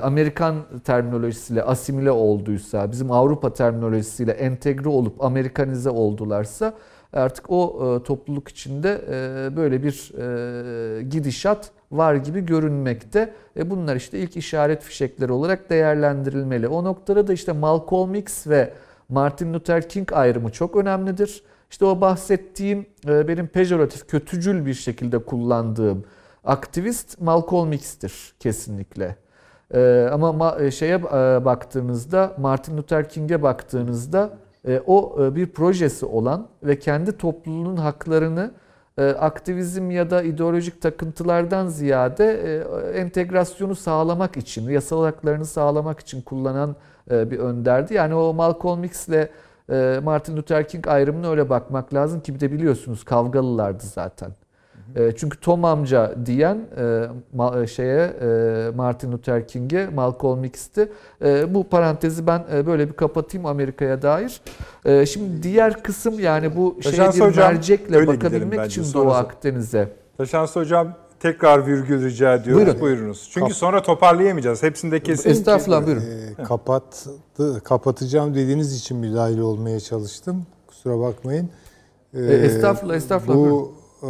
Amerikan terminolojisiyle asimile olduysa, bizim Avrupa terminolojisiyle entegre olup Amerikanize oldularsa artık o e, topluluk içinde e, böyle bir e, gidişat var gibi görünmekte. E, bunlar işte ilk işaret fişekleri olarak değerlendirilmeli. O noktada da işte Malcolm X ve Martin Luther King ayrımı çok önemlidir. İşte o bahsettiğim benim pejoratif, kötücül bir şekilde kullandığım aktivist Malcolm X'tir kesinlikle. E, ama ma- e, şeye e, baktığınızda Martin Luther King'e baktığınızda e, o e, bir projesi olan ve kendi topluluğunun haklarını aktivizm ya da ideolojik takıntılardan ziyade entegrasyonu sağlamak için, yasal haklarını sağlamak için kullanan bir önderdi. Yani o Malcolm X ile e, Martin Luther King ayrımına öyle bakmak lazım ki bir de biliyorsunuz kavgalılardı zaten. E, Çünkü Tom amca diyen e, ma- şeye e, Martin Luther King'e Malcolm X'ti. E, Bu parantezi ben e, böyle bir kapatayım Amerika'ya dair. E, Şimdi diğer kısım yani bu şeye bir mercekle bakabilmek için Sonra- Doğu Akdeniz'e. Taşansı hocam tekrar virgül rica ediyoruz. Buyurun. Buyurunuz. Çünkü sonra toparlayamayacağız. Hepsini de kesin. Estağfurullah buyurun. Ee, kapattı, kapatacağım dediğiniz için müdahale olmaya çalıştım. Kusura bakmayın. Ee, E, estağfurullah, estağfurullah, Bu e,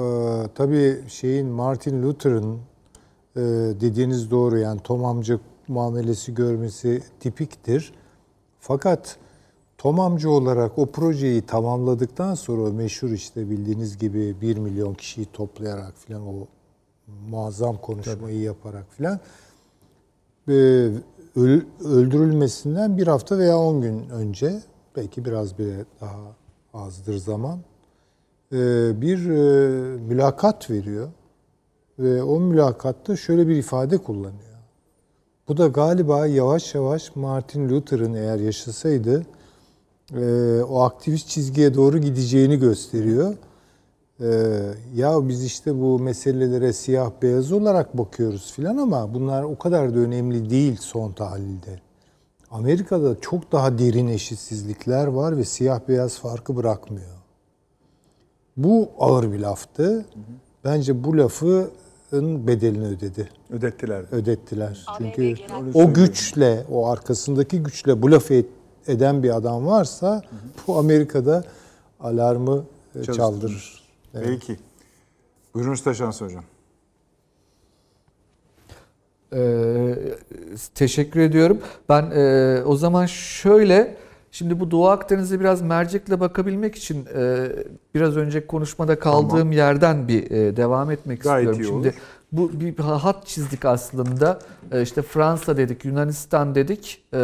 tabii şeyin Martin Luther'ın e, dediğiniz doğru yani Tom amca muamelesi görmesi tipiktir. Fakat Tom amca olarak o projeyi tamamladıktan sonra o meşhur işte bildiğiniz gibi 1 milyon kişiyi toplayarak filan o muazzam konuşmayı yaparak filan e, öl- öldürülmesinden bir hafta veya 10 gün önce belki biraz bile daha azdır zaman bir e, mülakat veriyor ve o mülakatta şöyle bir ifade kullanıyor. Bu da galiba yavaş yavaş Martin Luther'ın eğer yaşasaydı e, o aktivist çizgiye doğru gideceğini gösteriyor. Ya biz işte bu meselelere siyah beyaz olarak bakıyoruz filan ama bunlar o kadar da önemli değil son tahlilde. Amerika'da çok daha derin eşitsizlikler var ve siyah beyaz farkı bırakmıyor. Bu ağır bir laftı. Bence bu lafın bedelini ödedi. Ödettiler. Ödettiler. Çünkü o güçle, o arkasındaki güçle bu lafı et- eden bir adam varsa bu Amerika'da alarmı e, Çalıştırır. çaldırır. Peki. Buyurunuz Taşansı hocam. Ee, teşekkür ediyorum. Ben e, o zaman şöyle, şimdi bu Doğu Akdeniz'e biraz mercekle bakabilmek için e, biraz önce konuşmada kaldığım Tamam. yerden bir e, devam etmek Gayet istiyorum. Şimdi olur. bu bir hat çizdik aslında. E, işte Fransa dedik, Yunanistan dedik, e,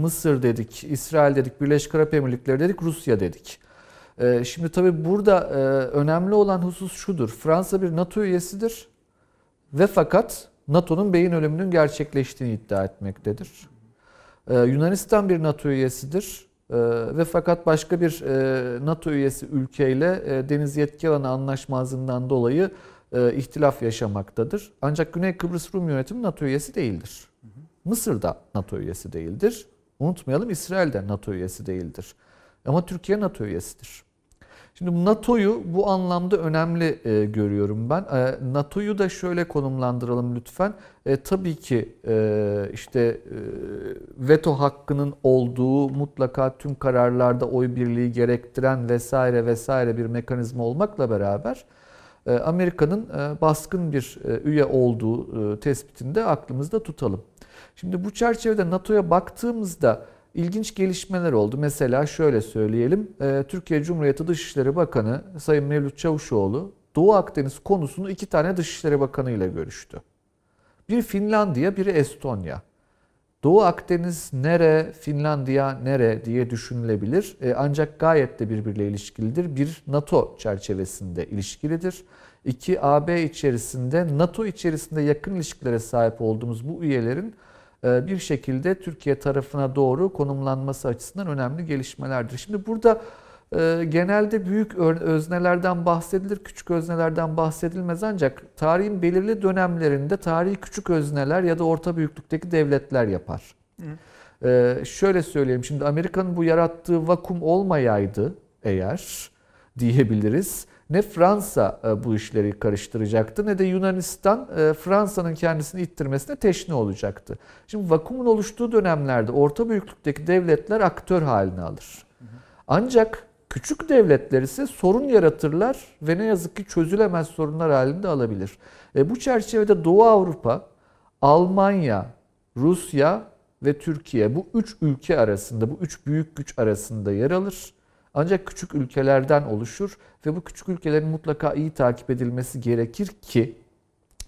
Mısır dedik, İsrail dedik, Birleşik Arap Emirlikleri dedik, Rusya dedik. E, Şimdi tabii burada e, önemli olan husus şudur. Fransa bir NATO üyesidir ve fakat NATO'nun beyin ölümünün gerçekleştiğini iddia etmektedir. Ee, Yunanistan bir NATO üyesidir ve fakat başka bir e, NATO üyesi ülkeyle e, deniz yetki alanı anlaşmazlığından dolayı e, ihtilaf yaşamaktadır. Ancak Güney Kıbrıs Rum yönetimi NATO üyesi değildir. Mısır da NATO üyesi değildir. Unutmayalım İsrail de NATO üyesi değildir. Ama Türkiye NATO üyesidir. Şimdi NATO'yu bu anlamda önemli e, görüyorum ben. E, NATO'yu da şöyle konumlandıralım lütfen. E, tabii ki e, işte e, veto hakkının olduğu mutlaka tüm kararlarda oy birliği gerektiren vesaire vesaire bir mekanizma olmakla beraber e, Amerika'nın e, baskın bir e, üye olduğu e, tespitini de aklımızda tutalım. Şimdi bu çerçevede NATO'ya baktığımızda ilginç gelişmeler oldu. Mesela şöyle söyleyelim. e, Türkiye Cumhuriyeti Dışişleri Bakanı Sayın Mevlüt Çavuşoğlu Doğu Akdeniz konusunu iki tane Dışişleri Bakanı ile görüştü. Bir Finlandiya, biri Estonya. Doğu Akdeniz nere, Finlandiya nere diye düşünülebilir. E, ancak gayet de birbiriyle ilişkilidir. Bir NATO çerçevesinde ilişkilidir. İki AB içerisinde NATO içerisinde yakın ilişkilere sahip olduğumuz bu üyelerin bir şekilde Türkiye tarafına doğru konumlanması açısından önemli gelişmelerdir. Şimdi burada e, genelde büyük öznelerden bahsedilir, küçük öznelerden bahsedilmez ancak tarihin belirli dönemlerinde tarihi küçük özneler ya da orta büyüklükteki devletler yapar. E, şöyle söyleyeyim şimdi Amerika'nın bu yarattığı vakum olmayaydı eğer diyebiliriz. Ne Fransa e, bu işleri karıştıracaktı ne de Yunanistan e, Fransa'nın kendisini ittirmesine teşne olacaktı. Şimdi vakumun oluştuğu dönemlerde orta büyüklükteki devletler aktör haline alır. Ancak küçük devletler ise sorun yaratırlar ve ne yazık ki çözülemez sorunlar halinde alabilir. E, bu çerçevede Doğu Avrupa, Almanya, Rusya ve Türkiye bu üç ülke arasında, bu üç büyük güç arasında yer alır. Ancak küçük ülkelerden oluşur ve bu küçük ülkelerin mutlaka iyi takip edilmesi gerekir ki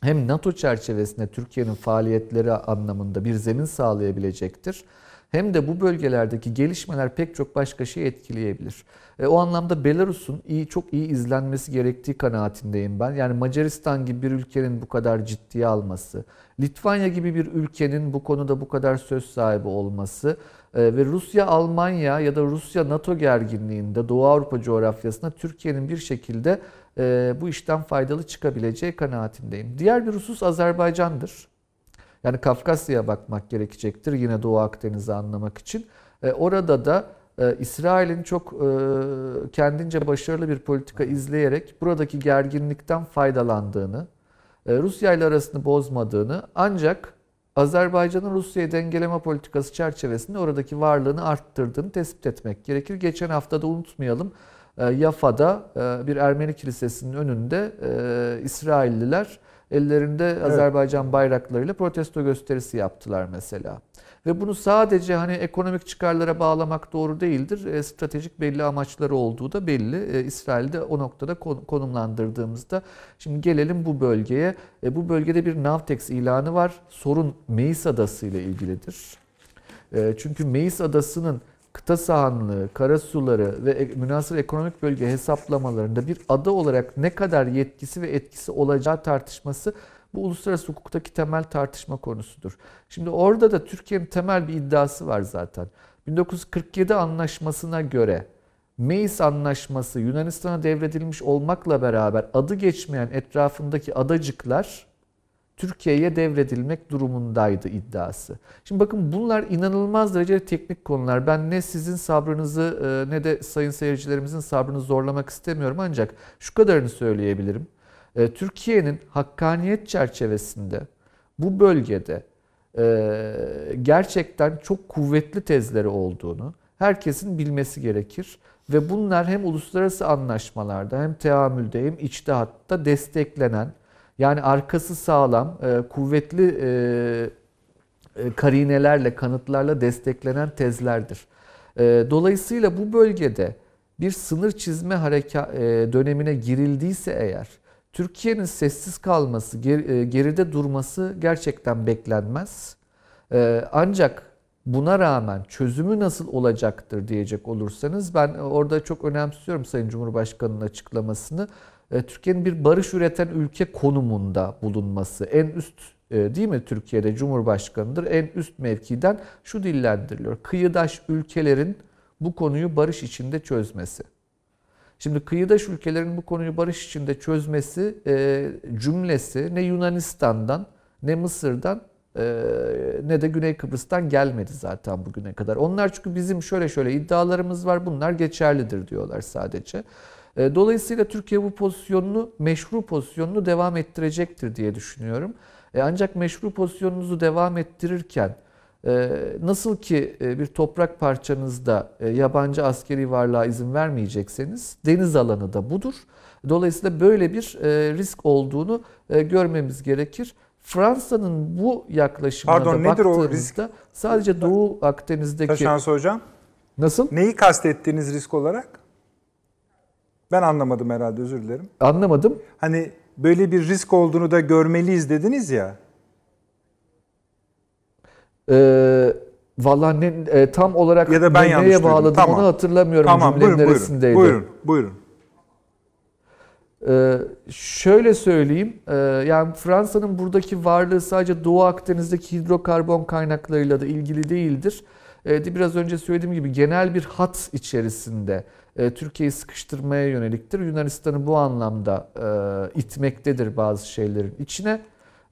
hem NATO çerçevesinde Türkiye'nin faaliyetleri anlamında bir zemin sağlayabilecektir. Hem de bu bölgelerdeki gelişmeler pek çok başka şeyi etkileyebilir. E, o anlamda Belarus'un iyi çok iyi izlenmesi gerektiği kanaatindeyim ben. Yani Macaristan gibi bir ülkenin bu kadar ciddiye alması, Litvanya gibi bir ülkenin bu konuda bu kadar söz sahibi olması ve Rusya Almanya ya da Rusya NATO gerginliğinde Doğu Avrupa coğrafyasında Türkiye'nin bir şekilde e, bu işten faydalı çıkabileceği kanaatindeyim. Diğer bir husus Azerbaycan'dır. Yani Kafkasya'ya bakmak gerekecektir yine Doğu Akdeniz'i anlamak için. E, orada da e, İsrail'in çok kendince başarılı bir politika izleyerek buradaki gerginlikten faydalandığını, Rusya ile arasını bozmadığını ancak Azerbaycan'ın Rusya'yı dengeleme politikası çerçevesinde oradaki varlığını arttırdığını tespit etmek gerekir. Geçen hafta da unutmayalım e, Yafa'da e, bir Ermeni kilisesinin önünde e, İsrailliler ellerinde Azerbaycan bayraklarıyla protesto gösterisi yaptılar mesela. Ve bunu sadece hani ekonomik çıkarlara bağlamak doğru değildir. E, stratejik belli amaçları olduğu da belli. E, İsrail'de o noktada konumlandırdığımızda. Şimdi gelelim bu bölgeye. E, bu bölgede bir Navtex ilanı var. Sorun Meis Adası ile ilgilidir. E, çünkü Meis Adası'nın kıta sahanlığı, karasuları ve münasır ekonomik bölge hesaplamalarında bir ada olarak ne kadar yetkisi ve etkisi olacağı tartışması bu uluslararası hukuktaki temel tartışma konusudur. Şimdi orada da Türkiye'nin temel bir iddiası var zaten. 1947 anlaşmasına göre Meis anlaşması Yunanistan'a devredilmiş olmakla beraber adı geçmeyen etrafındaki adacıklar Türkiye'ye devredilmek durumundaydı iddiası. Şimdi bakın bunlar inanılmaz derecede teknik konular. Ben ne sizin sabrınızı e, ne de sayın seyircilerimizin sabrını zorlamak istemiyorum ancak şu kadarını söyleyebilirim. E, Türkiye'nin hakkaniyet çerçevesinde bu bölgede e, gerçekten çok kuvvetli tezleri olduğunu herkesin bilmesi gerekir. Ve bunlar hem uluslararası anlaşmalarda hem teamülde hem içtihatta desteklenen yani arkası sağlam, e, kuvvetli karinelerle, kanıtlarla desteklenen tezlerdir. Dolayısıyla bu bölgede bir sınır çizme dönemine girildiyse eğer Türkiye'nin sessiz kalması, e, geride durması gerçekten beklenmez. E, ancak buna rağmen çözümü nasıl olacaktır diyecek olursanız ben orada çok önemsiyorum Sayın Cumhurbaşkanı'nın açıklamasını. E, Türkiye'nin bir barış üreten ülke konumunda bulunması en üst değil mi Türkiye'de Cumhurbaşkanı'dır en üst mevkiden şu dillendiriliyor. Kıyıdaş ülkelerin bu konuyu barış içinde çözmesi. Şimdi kıyıdaş ülkelerin bu konuyu barış içinde çözmesi e, cümlesi ne Yunanistan'dan ne Mısır'dan e, ne de Güney Kıbrıs'tan gelmedi zaten bugüne kadar. Onlar çünkü bizim şöyle şöyle iddialarımız var bunlar geçerlidir diyorlar sadece. E, dolayısıyla Türkiye bu pozisyonunu, meşru pozisyonunu devam ettirecektir diye düşünüyorum. E, ancak meşru pozisyonunuzu devam ettirirken nasıl ki e, bir toprak parçanızda e, yabancı askeri varlığa izin vermeyecekseniz deniz alanı da budur. Dolayısıyla böyle bir e, risk olduğunu görmemiz gerekir. Fransa'nın bu yaklaşımına Pardon, da nedir baktığımızda o risk? sadece Doğu Akdeniz'deki... Taşansı Hocam. Nasıl? Neyi kastettiğiniz risk olarak? Ben anlamadım herhalde özür dilerim. Anlamadım. Hani böyle bir risk olduğunu da görmeliyiz dediniz ya. Ee, Valla ne, e, tam olarak ya da ben ne, neye bağladım tamam. onu hatırlamıyorum tamam, cümlenin buyurun, neresindeydi. Buyurun, buyurun. Ee, şöyle söyleyeyim, e, yani Fransa'nın buradaki varlığı sadece Doğu Akdeniz'deki hidrokarbon kaynaklarıyla da ilgili değildir. E, biraz önce söylediğim gibi genel bir hat içerisinde e, Türkiye'yi sıkıştırmaya yöneliktir. Yunanistan'ı bu anlamda e, itmektedir bazı şeylerin içine.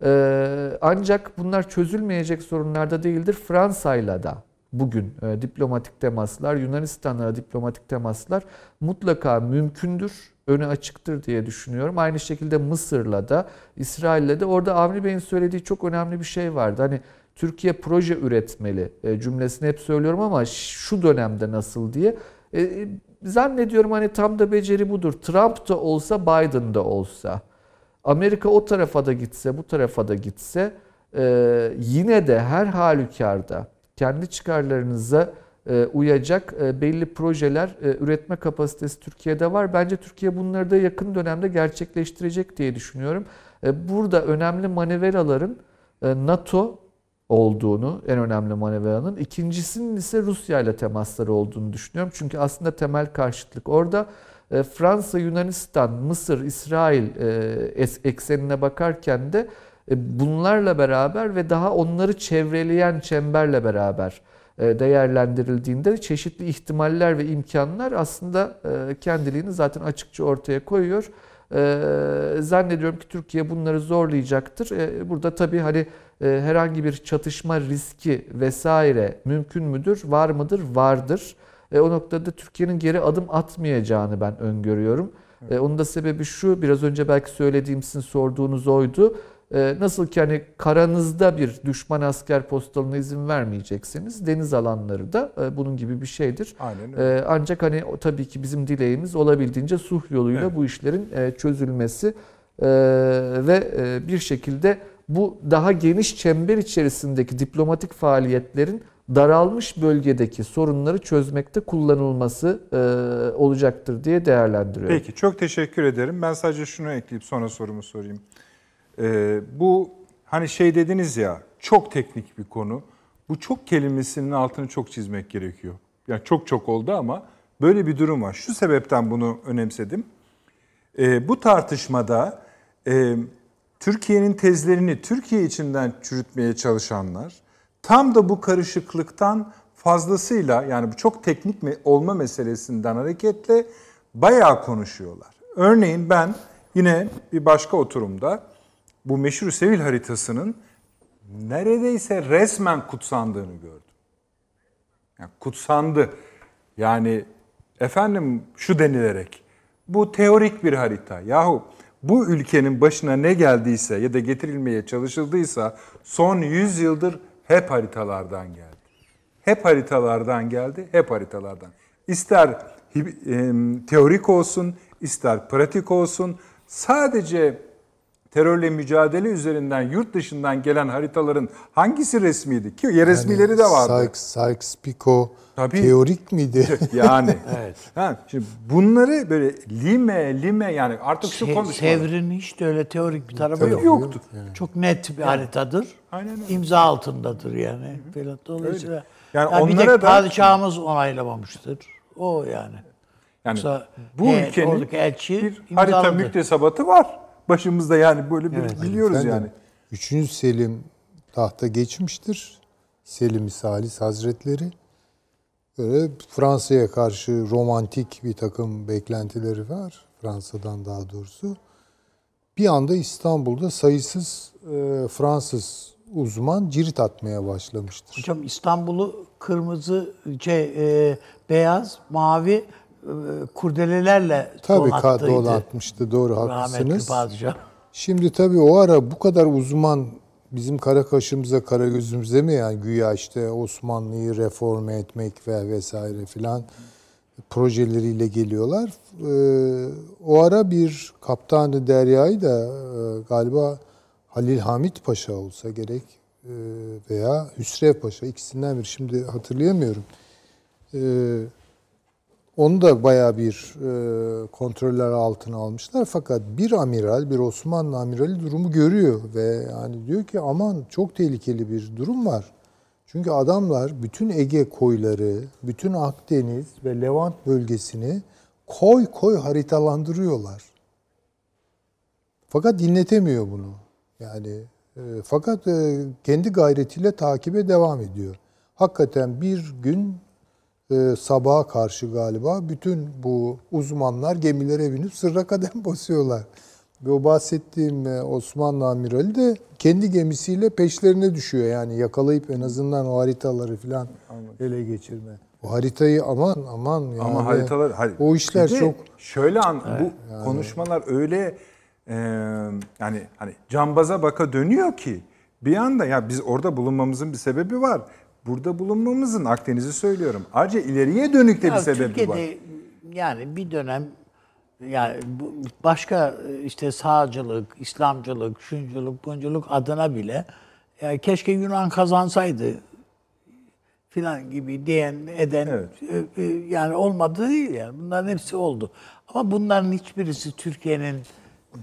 Ee, ancak bunlar çözülmeyecek sorunlarda değildir. Fransa'yla da bugün e, diplomatik temaslar, Yunanistan'la diplomatik temaslar mutlaka mümkündür, önü açıktır diye düşünüyorum. Aynı şekilde Mısır'la da, İsrail'le de orada Avni Bey'in söylediği çok önemli bir şey vardı. Hani Türkiye proje üretmeli e, cümlesini hep söylüyorum ama şu dönemde nasıl diye. E, zannediyorum hani tam da beceri budur. Trump da olsa, Biden da olsa Amerika o tarafa da gitse, bu tarafa da gitse e, yine de her halükarda kendi çıkarlarınıza e, uyacak e, belli projeler e, üretme kapasitesi Türkiye'de var. Bence Türkiye bunları da yakın dönemde gerçekleştirecek diye düşünüyorum. Burada önemli manevraların NATO olduğunu, en önemli manevranın. İkincisinin ise Rusya ile temasları olduğunu düşünüyorum. Çünkü aslında temel karşıtlık orada. E, Fransa, Yunanistan, Mısır, İsrail e, eksenine bakarken de e, bunlarla beraber ve daha onları çevreleyen çemberle beraber değerlendirildiğinde çeşitli ihtimaller ve imkanlar aslında kendiliğini zaten açıkça ortaya koyuyor. Zannediyorum ki Türkiye bunları zorlayacaktır. Burada tabii hani herhangi bir çatışma riski vesaire mümkün müdür, var mıdır? Vardır. E, O noktada Türkiye'nin geri adım atmayacağını ben öngörüyorum. E, Onun da sebebi şu, biraz önce belki söylediğim sizin sorduğunuz oydu. E, Nasıl ki hani karanızda bir düşman asker postalına izin vermeyeceksiniz, deniz alanları da e, bunun gibi bir şeydir. Aynen öyle. E, Ancak hani o tabii ki bizim dileğimiz olabildiğince sulh yoluyla Evet. bu işlerin e, çözülmesi e, ve e, bir şekilde bu daha geniş çember içerisindeki diplomatik faaliyetlerin daralmış bölgedeki sorunları çözmekte kullanılması e, olacaktır diye değerlendiriyorum. Peki çok teşekkür ederim. Ben sadece şunu ekleyip sonra sorumu sorayım. Ee, bu hani şey dediniz ya çok teknik bir konu. Bu çok kelimesinin altını çok çizmek gerekiyor. Yani çok çok oldu ama böyle bir durum var. Şu sebepten bunu önemsedim. Ee, bu tartışmada e, Türkiye'nin tezlerini Türkiye içinden çürütmeye çalışanlar tam da bu karışıklıktan fazlasıyla yani bu çok teknik olma meselesinden hareketle bayağı konuşuyorlar. Örneğin ben yine bir başka oturumda bu meşhur Sevil haritasının neredeyse resmen kutsandığını gördüm. Yani kutsandı. Yani efendim şu denilerek bu teorik bir harita. Yahu bu ülkenin başına ne geldiyse ya da getirilmeye çalışıldıysa son 100 yıldır hep haritalardan geldi. Hep haritalardan geldi, hep haritalardan. İster em, teorik olsun, ister pratik olsun sadece terörle mücadele üzerinden yurt dışından gelen haritaların hangisi resmiydi? Ki ya resmileri de vardı. Sykes, Sykes-Picot Tabii. teorik miydi? Yani. Ha, şimdi bunları böyle lime lime yani artık şu Se- konuşma. Sevr'in hiç de öyle teorik bir tarafı Tabii yok. yoktu. Çok net bir haritadır. Aynen öyle. İmza altındadır yani. Falan. Dolayısıyla Öyle. Yani yani bir onlara tek da- padişahımız onaylamamıştır. O yani. Yani Yoksa bu he- ülkenin elçi bir harita imzaladı. müktesebatı var. Başımızda yani böyle bir biliyoruz Efendim, yani. Üçüncü Selim tahta geçmiştir. Selim Salis Hazretleri. Böyle Fransa'ya karşı romantik bir takım beklentileri var. Fransa'dan daha doğrusu. Bir anda İstanbul'da sayısız e, Fransız uzman cirit atmaya başlamıştır. Hocam İstanbul'u kırmızı, şey, e, beyaz, mavi e, kurdelelerle Tabii donattıydı. donatmıştı doğru Rahmetli haklısınız. padişah. Şimdi tabii o ara bu kadar uzman bizim kara kaşımıza kara gözümüze mi yani güya işte Osmanlı'yı reforme etmek ve vesaire filan projeleriyle geliyorlar. Ee, o ara bir kaptanı Derya'yı da e, galiba Halil Hamit Paşa olsa gerek e, veya Hüsrev Paşa ikisinden bir şimdi hatırlayamıyorum. Onu da bayağı bir e, kontroller altına almışlar. Fakat bir amiral, bir Osmanlı amirali durumu görüyor ve yani diyor ki aman çok tehlikeli bir durum var. Çünkü adamlar bütün Ege koyları, bütün Akdeniz ve Levant bölgesini koy koy haritalandırıyorlar. Fakat dinletemiyor bunu. Yani e, fakat e, kendi gayretiyle takibe devam ediyor. Hakikaten bir gün e, sabaha karşı galiba bütün bu uzmanlar gemilere binip sırra kadem basıyorlar. Ve o bahsettiğim e, Osmanlı amirali de kendi gemisiyle peşlerine düşüyor. Yani yakalayıp en azından o haritaları falan ele geçirme. O haritayı aman aman yani. Ama haritalar hayır. O işler de çok şöyle an bu konuşmalar öyle e, yani hani cambaza baka dönüyor ki bir anda ya biz orada bulunmamızın bir sebebi var. Burada bulunmamızın Akdeniz'i söylüyorum. Ayrıca ileriye dönük de bir Ya sebebi Türkiye'de var. yani bir dönem yani bu başka işte sağcılık, İslamcılık, şunculuk, bunculuk adına bile ya keşke Yunan kazansaydı filan gibi diyen eden Evet. e, e, yani olmadı değil yani. Bunların hepsi oldu. Ama bunların hiçbirisi Türkiye'nin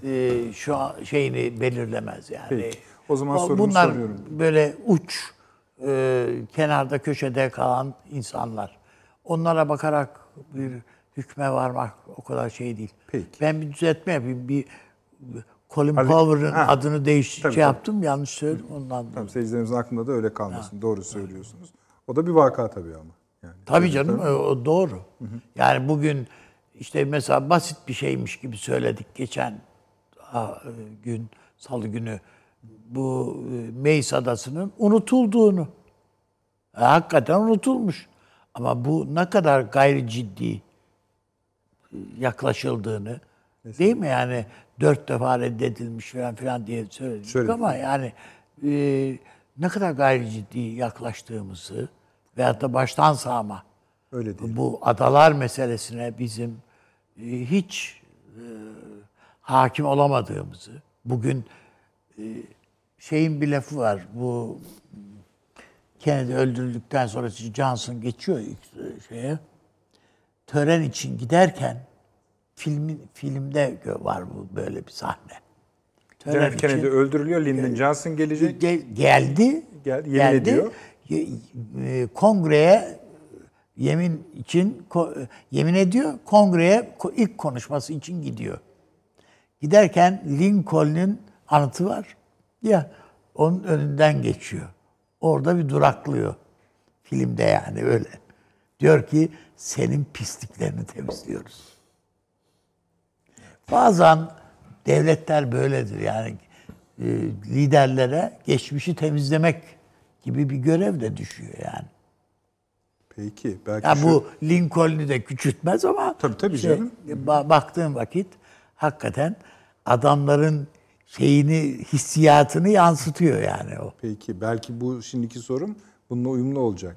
e, şu an şeyini belirlemez yani. Peki. O zaman sorumu Bunlar soruyorum. böyle uç e, kenarda köşede kalan insanlar. Onlara bakarak bir hükme varmak o kadar şey değil. Peki. Ben bir düzeltme yapayım. Bir Colin Powell'ın Ha. adını değiş Tabii, şey tabii. yaptım. Yanlış söyledim ondan. dolayı. Tamam seyircilerimizin aklında da öyle kalmasın. Doğru söylüyorsunuz. O da bir vaka tabii ama. Yani. Tabii canım o o doğru. Yani bugün işte mesela basit bir şeymiş gibi söyledik geçen gün salı günü bu e, Meis Adası'nın unutulduğunu. E, Hakikaten unutulmuş. Ama bu ne kadar gayri ciddi e, yaklaşıldığını değil mi yani dört defa reddedilmiş falan filan diye söyledik Söyledik. ama yani e, ne kadar gayri ciddi yaklaştığımızı veyahut da baştan sağma Öyle değil. bu adalar meselesine bizim e, hiç e, hakim olamadığımızı bugün e, şeyin bir lafı var bu Kennedy öldürüldükten sonra Johnson geçiyor e, şeye tören için giderken filmin filmde var bu böyle bir sahne. Tören John Kennedy için- öldürülüyor. Lyndon Johnson gelecek. Ge- geldi. Gel- yemin ediyor. Ye- e, Kongreye yemin için e, yemin ediyor. Kongreye ko- ilk konuşması için gidiyor. Giderken Lincoln'un anıtı var. Ya onun önünden geçiyor. Orada bir duraklıyor. Filmde yani öyle. Diyor ki senin pisliklerini temizliyoruz. Bazen devletler böyledir yani e, liderlere geçmişi temizlemek gibi bir görev de düşüyor yani. Peki. Belki Ya şu- bu Lincoln'u da küçültmez ama Tabii, tabii şey, canım. ba- baktığın vakit hakikaten adamların şeyini hissiyatını yansıtıyor yani o. Peki belki bu şimdiki sorum bununla uyumlu olacak.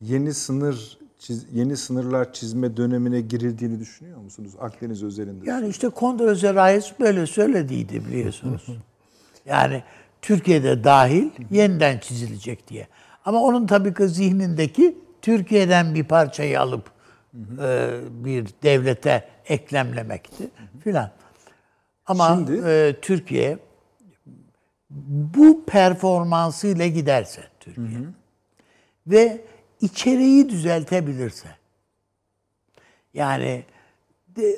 Yeni sınır çiz- yeni sınırlar çizme dönemine girildiğini düşünüyor musunuz Akdeniz özelinde? Yani işte Kondorcet Reis böyle söylediydi biliyorsunuz. yani Türkiye'de dahil yeniden çizilecek diye. Ama onun tabii ki zihnindeki Türkiye'den bir parçayı alıp e, bir devlete eklemlemekti filan. Ama Şimdi- e, Türkiye bu performansıyla giderse Türkiye ve içeriği düzeltebilirse yani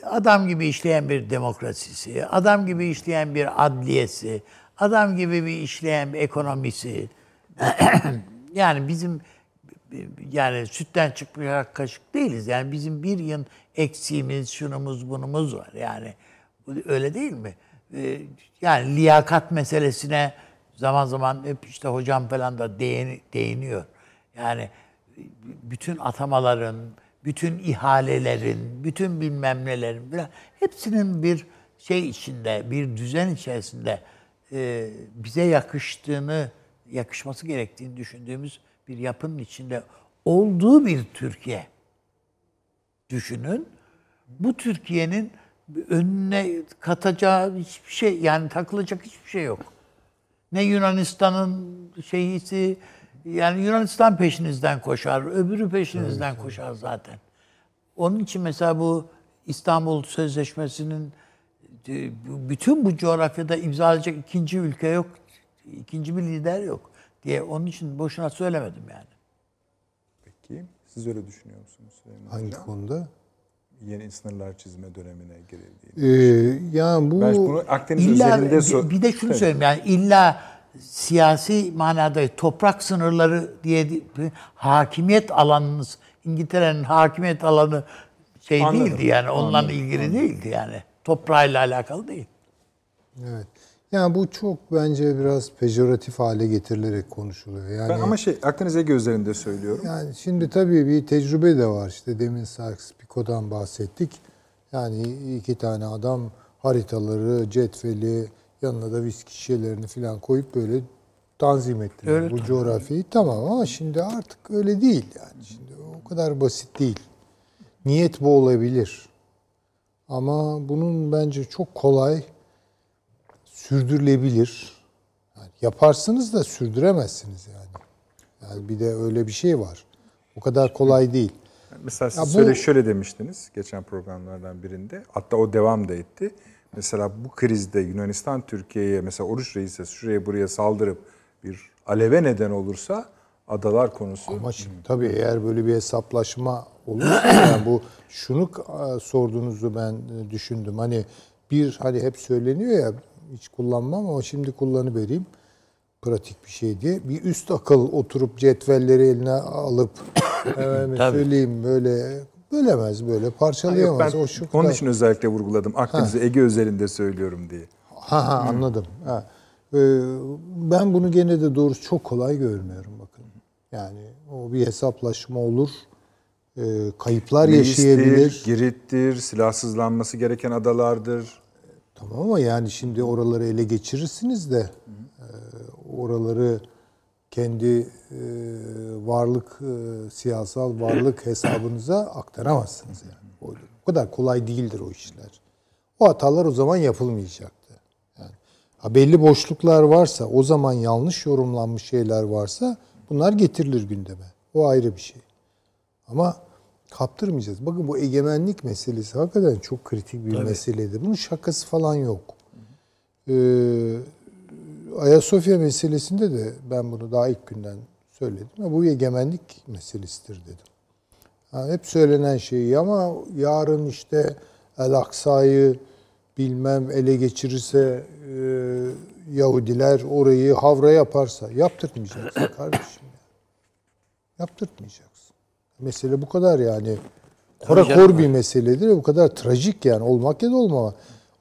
adam gibi işleyen bir demokrasisi, adam gibi işleyen bir adliyesi, adam gibi bir işleyen bir ekonomisi. yani bizim yani sütten çıkmış kaşık değiliz. Yani bizim bir yıl eksiğimiz, şunumuz, bunumuz var. Yani öyle değil mi? Ee, Yani liyakat meselesine zaman zaman hep işte hocam falan da değini- değiniyor. Yani bütün atamaların, bütün ihalelerin, bütün bilmem nelerin falan hepsinin bir şey içinde, bir düzen içerisinde e, bize yakıştığını, yakışması gerektiğini düşündüğümüz bir yapının içinde olduğu bir Türkiye düşünün. Bu Türkiye'nin önüne katacağı hiçbir şey yani takılacak hiçbir şey yok. Ne Yunanistan'ın şeyisi yani Yunanistan peşinizden koşar, öbürü peşinizden koşar zaten. Onun için mesela bu İstanbul Sözleşmesi'nin e, bütün bu coğrafyada imzalayacak ikinci ülke yok, ikinci bir lider yok diye onun için boşuna söylemedim yani. Peki siz öyle düşünüyor musunuz Süleyman Hangi Hocam? konuda? Yeni sınırlar çizme dönemine girildiğini. Ee, yani bu Ben bunu Akdeniz İlla özelinde bir, sor- bir de şunu Evet. söyleyeyim yani illa siyasi manada toprak sınırları diye di- hakimiyet alanınız İngiltere'nin hakimiyet alanı şey Anladım. değildi yani onunla ilgili değildi yani. Toprağıyla alakalı değil. evet. Yani bu çok bence biraz pejoratif hale getirilerek konuşuluyor. Yani Ben ama şey Akdeniz Ege özelinde söylüyorum. Yani şimdi tabii bir tecrübe de var. İşte demin Sykes-Picot'dan bahsettik. Yani iki tane adam haritaları, cetveli, yanına da viski şişelerini falan koyup böyle tanzim ettiler Öyle bu tabii. coğrafyayı. Tamam ama şimdi artık öyle değil yani. Şimdi o kadar basit değil. Niyet bu olabilir. Ama bunun bence çok kolay sürdürülebilir. Yani yaparsınız da sürdüremezsiniz yani. Yani bir de öyle bir şey var. O kadar kolay değil. Mesela siz Ya bu- şöyle, şöyle demiştiniz geçen programlardan birinde. Hatta o devam da etti. Mesela bu krizde Yunanistan Türkiye'ye mesela Oruç Reis'e şuraya buraya saldırıp bir aleve neden olursa adalar konusu Ama şimdi tabii eğer böyle bir hesaplaşma olursa yani bu şunu e, sorduğunuzu ben e, düşündüm. Hani bir hani hep söyleniyor ya hiç kullanmam ama şimdi kullanıvereyim. Pratik bir şey diye. Bir üst akıl oturup cetvelleri eline alıp söyleyeyim böyle bölemez böyle Yok, parçalayamaz. ben o şu onun için özellikle vurguladım. Akdeniz'i Ege özelinde söylüyorum diye. Ha ha anladım. Ha. Ee, ben bunu gene de doğrusu çok kolay görmüyorum bakın. Yani o bir hesaplaşma olur. Ee, kayıplar yaşayabilir. Meis'tir, Girit'tir, silahsızlanması gereken adalardır. Tamam ama yani şimdi oraları ele geçirirsiniz de e, oraları kendi e, varlık e, siyasal varlık hesabınıza aktaramazsınız yani. O, o kadar kolay değildir o işler. O hatalar o zaman yapılmayacaktı. Yani ha belli boşluklar varsa, o zaman yanlış yorumlanmış şeyler varsa bunlar getirilir gündeme. O ayrı bir şey. Ama kaptırmayacağız. Bakın bu egemenlik meselesi hakikaten çok kritik bir meseledir. Bunun şakası falan yok. Ee, Ayasofya meselesinde de ben bunu daha ilk günden söyledim. Bu egemenlik meselesidir dedim. Ha, hep söylenen şey ama yarın işte El Aksa'yı bilmem ele geçirirse e, Yahudiler orayı havra yaparsa yaptırtmayacaksın kardeşim. ya. Yaptırtmayacaksın. Mesele bu kadar yani. Korakor bir meseledir. Bu kadar trajik yani. Olmak ya da olmama.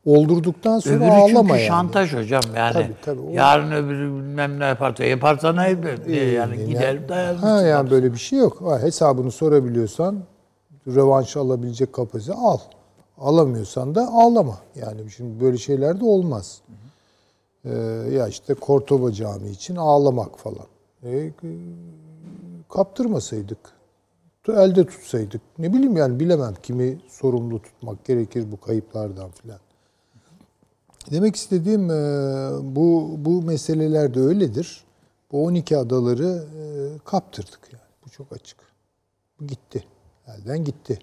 Oldurduktan sonra Öbürü ağlama çünkü yani. şantaj hocam yani. Tabii, tabii. O- Yarın öbürü bilmem ne yaparsa yaparsa ne diye yani gider dayanır. Ha yani böyle bir şey yok. Ha, hesabını sorabiliyorsan rövanş alabilecek kapasite al. Alamıyorsan da ağlama. Yani şimdi böyle şeyler de olmaz. Ee, ya işte Kortoba Camii için ağlamak falan. E, kaptırmasaydık. Elde tutsaydık. Ne bileyim yani bilemem kimi sorumlu tutmak gerekir bu kayıplardan filan. Demek istediğim e, bu bu meseleler de öyledir. Bu 12 adaları e, kaptırdık yani. Bu çok açık. Bu gitti. Elden gitti.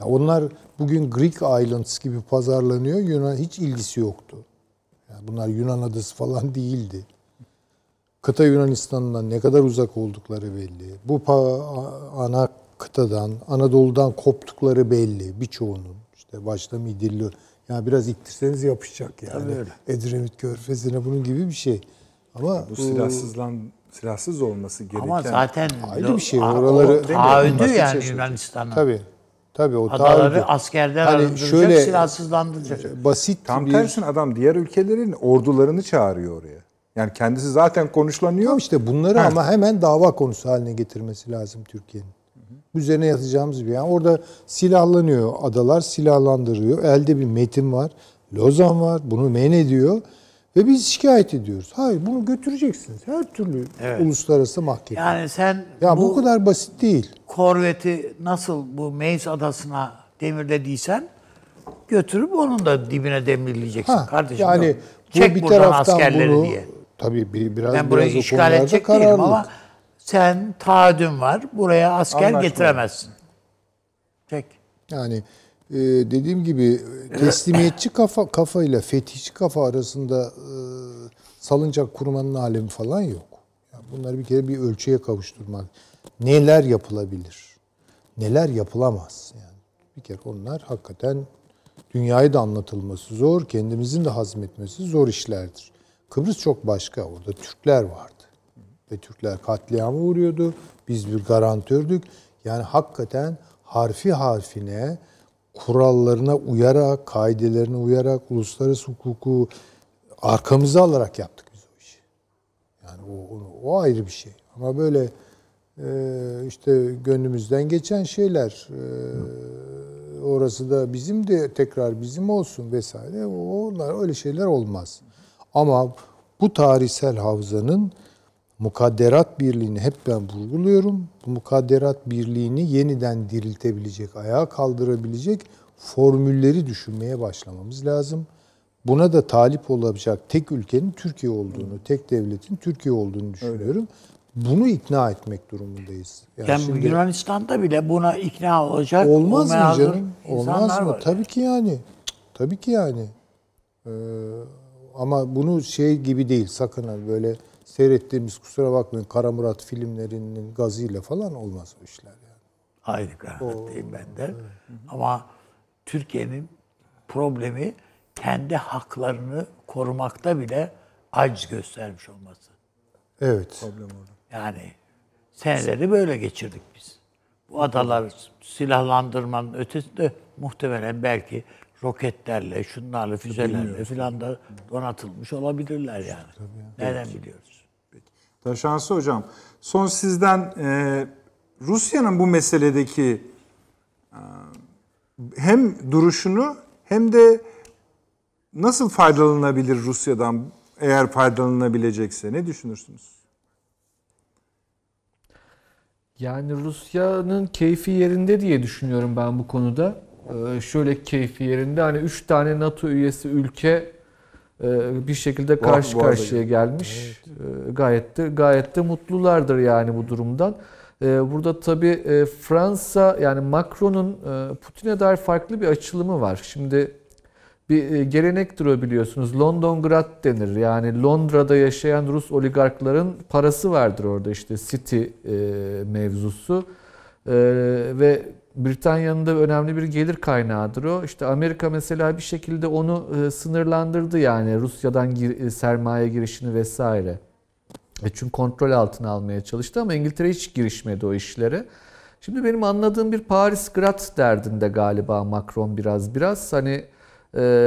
Ya onlar bugün Greek Islands gibi pazarlanıyor. Yunan hiç ilgisi yoktu. Yani bunlar Yunan adası falan değildi. Kıta Yunanistan'dan ne kadar uzak oldukları belli. Bu ana kıtadan, Anadolu'dan koptukları belli birçoğunun. İşte başta Midilli. Yani biraz ittirseniz yapışacak yani. Edremit Körfezi'ne bunun gibi bir şey. Ama Bu silahsızlan silahsız olması gereken Ama zaten Ayrı bir şey, oraları- taahhüdü yani şey söyleyeceğim. Yunanistan'ın. tabii tabii o Adaları taahhüdü. askerden Hani arındıracak, şöyle- silahsızlandıracak. basit tam bir tersine adam diğer ülkelerin ordularını çağırıyor oraya. Yani kendisi zaten konuşlanıyor. Tamam işte bunları Ha. ama hemen dava konusu haline getirmesi lazım Türkiye'nin. Üzerine yatacağımız bir yani orada silahlanıyor adalar silahlandırıyor. Elde bir metin var. Lozan var. Bunu men ediyor. Ve biz şikayet ediyoruz. Hayır bunu götüreceksiniz. Her türlü uluslararası mahkeme. Yani sen ya bu, bu, kadar basit değil. korveti nasıl bu Meis adasına demirlediysen götürüp onun da dibine demirleyeceksin Ha, kardeşim. yani Yok. bu Çek bir taraftan askerleri bunu diye. tabii bir, biraz Ben burayı biraz işgal edecek değilim ama sen taahhüdün var. Buraya asker Anlaşma. getiremezsin. Çek. Yani e, dediğim gibi teslimiyetçi kafa kafayla fetihçi kafa arasında e, salıncak kurmanın alemi falan yok. Yani bunları bir kere bir ölçüye kavuşturmak. Neler yapılabilir? Neler yapılamaz? Yani bir kere onlar hakikaten dünyayı da anlatılması zor, kendimizin de hazmetmesi zor işlerdir. Kıbrıs çok başka. Orada Türkler vardı. Ve Türkler katliama uğruyordu. Biz bir garantördük. Yani hakikaten harfi harfine kurallarına uyarak, kaidelerine uyarak, uluslararası hukuku arkamıza alarak yaptık biz o işi. Yani o, o, o ayrı bir şey. Ama böyle e, işte gönlümüzden geçen şeyler, e, orası da bizim de tekrar bizim olsun vesaire. Onlar öyle şeyler olmaz. Ama bu tarihsel havzanın mukadderat birliğini hep ben vurguluyorum. Bu mukadderat birliğini yeniden diriltebilecek, ayağa kaldırabilecek formülleri düşünmeye başlamamız lazım. Buna da talip olabilecek tek ülkenin Türkiye olduğunu, tek devletin Türkiye olduğunu düşünüyorum. bunu ikna etmek durumundayız. Yani Yani şimdi Yunanistan'da bile buna ikna olacak olmaz mı canım? Olmaz mı? var. Tabii ki yani. Tabii ki yani. Ee, ama bunu şey gibi değil sakın böyle seyrettiğimiz kusura bakmayın Kara Murat filmlerinin gazıyla falan olmaz bu işler yani. Aynı kanaatteyim ben de. Ama Türkiye'nin problemi kendi haklarını korumakta bile aciz göstermiş olması. Evet. Yani seneleri böyle geçirdik biz. Bu adalar silahlandırmanın ötesinde muhtemelen belki roketlerle, şunlarla, füzelerle filan da donatılmış olabilirler yani. Nereden biliyoruz? Taşansı Hocam, son sizden e, Rusya'nın bu meseledeki e, hem duruşunu hem de nasıl faydalanabilir Rusya'dan eğer faydalanabilecekse ne düşünürsünüz? Yani Rusya'nın keyfi yerinde diye düşünüyorum ben bu konuda. Ee, şöyle keyfi yerinde hani 3 tane NATO üyesi ülke bir şekilde karşı karşıya gelmiş. Ee, Gayet de gayet de mutlulardır yani bu durumdan. Ee, Burada tabii e, Fransa yani Macron'un e, Putin'e dair farklı bir açılımı var. Şimdi bir e, gelenektir o biliyorsunuz. Londongrad denir. Yani Londra'da yaşayan Rus oligarkların parası vardır orada işte City mevzusu. Ve Britanya'nın da önemli bir gelir kaynağıdır o. İşte Amerika mesela bir şekilde onu e, sınırlandırdı yani Rusya'dan gir- e, sermaye girişini vesaire. E çünkü kontrol altına almaya çalıştı ama İngiltere hiç girişmedi o işlere. Şimdi benim anladığım bir Paris Grat derdinde galiba Macron biraz biraz hani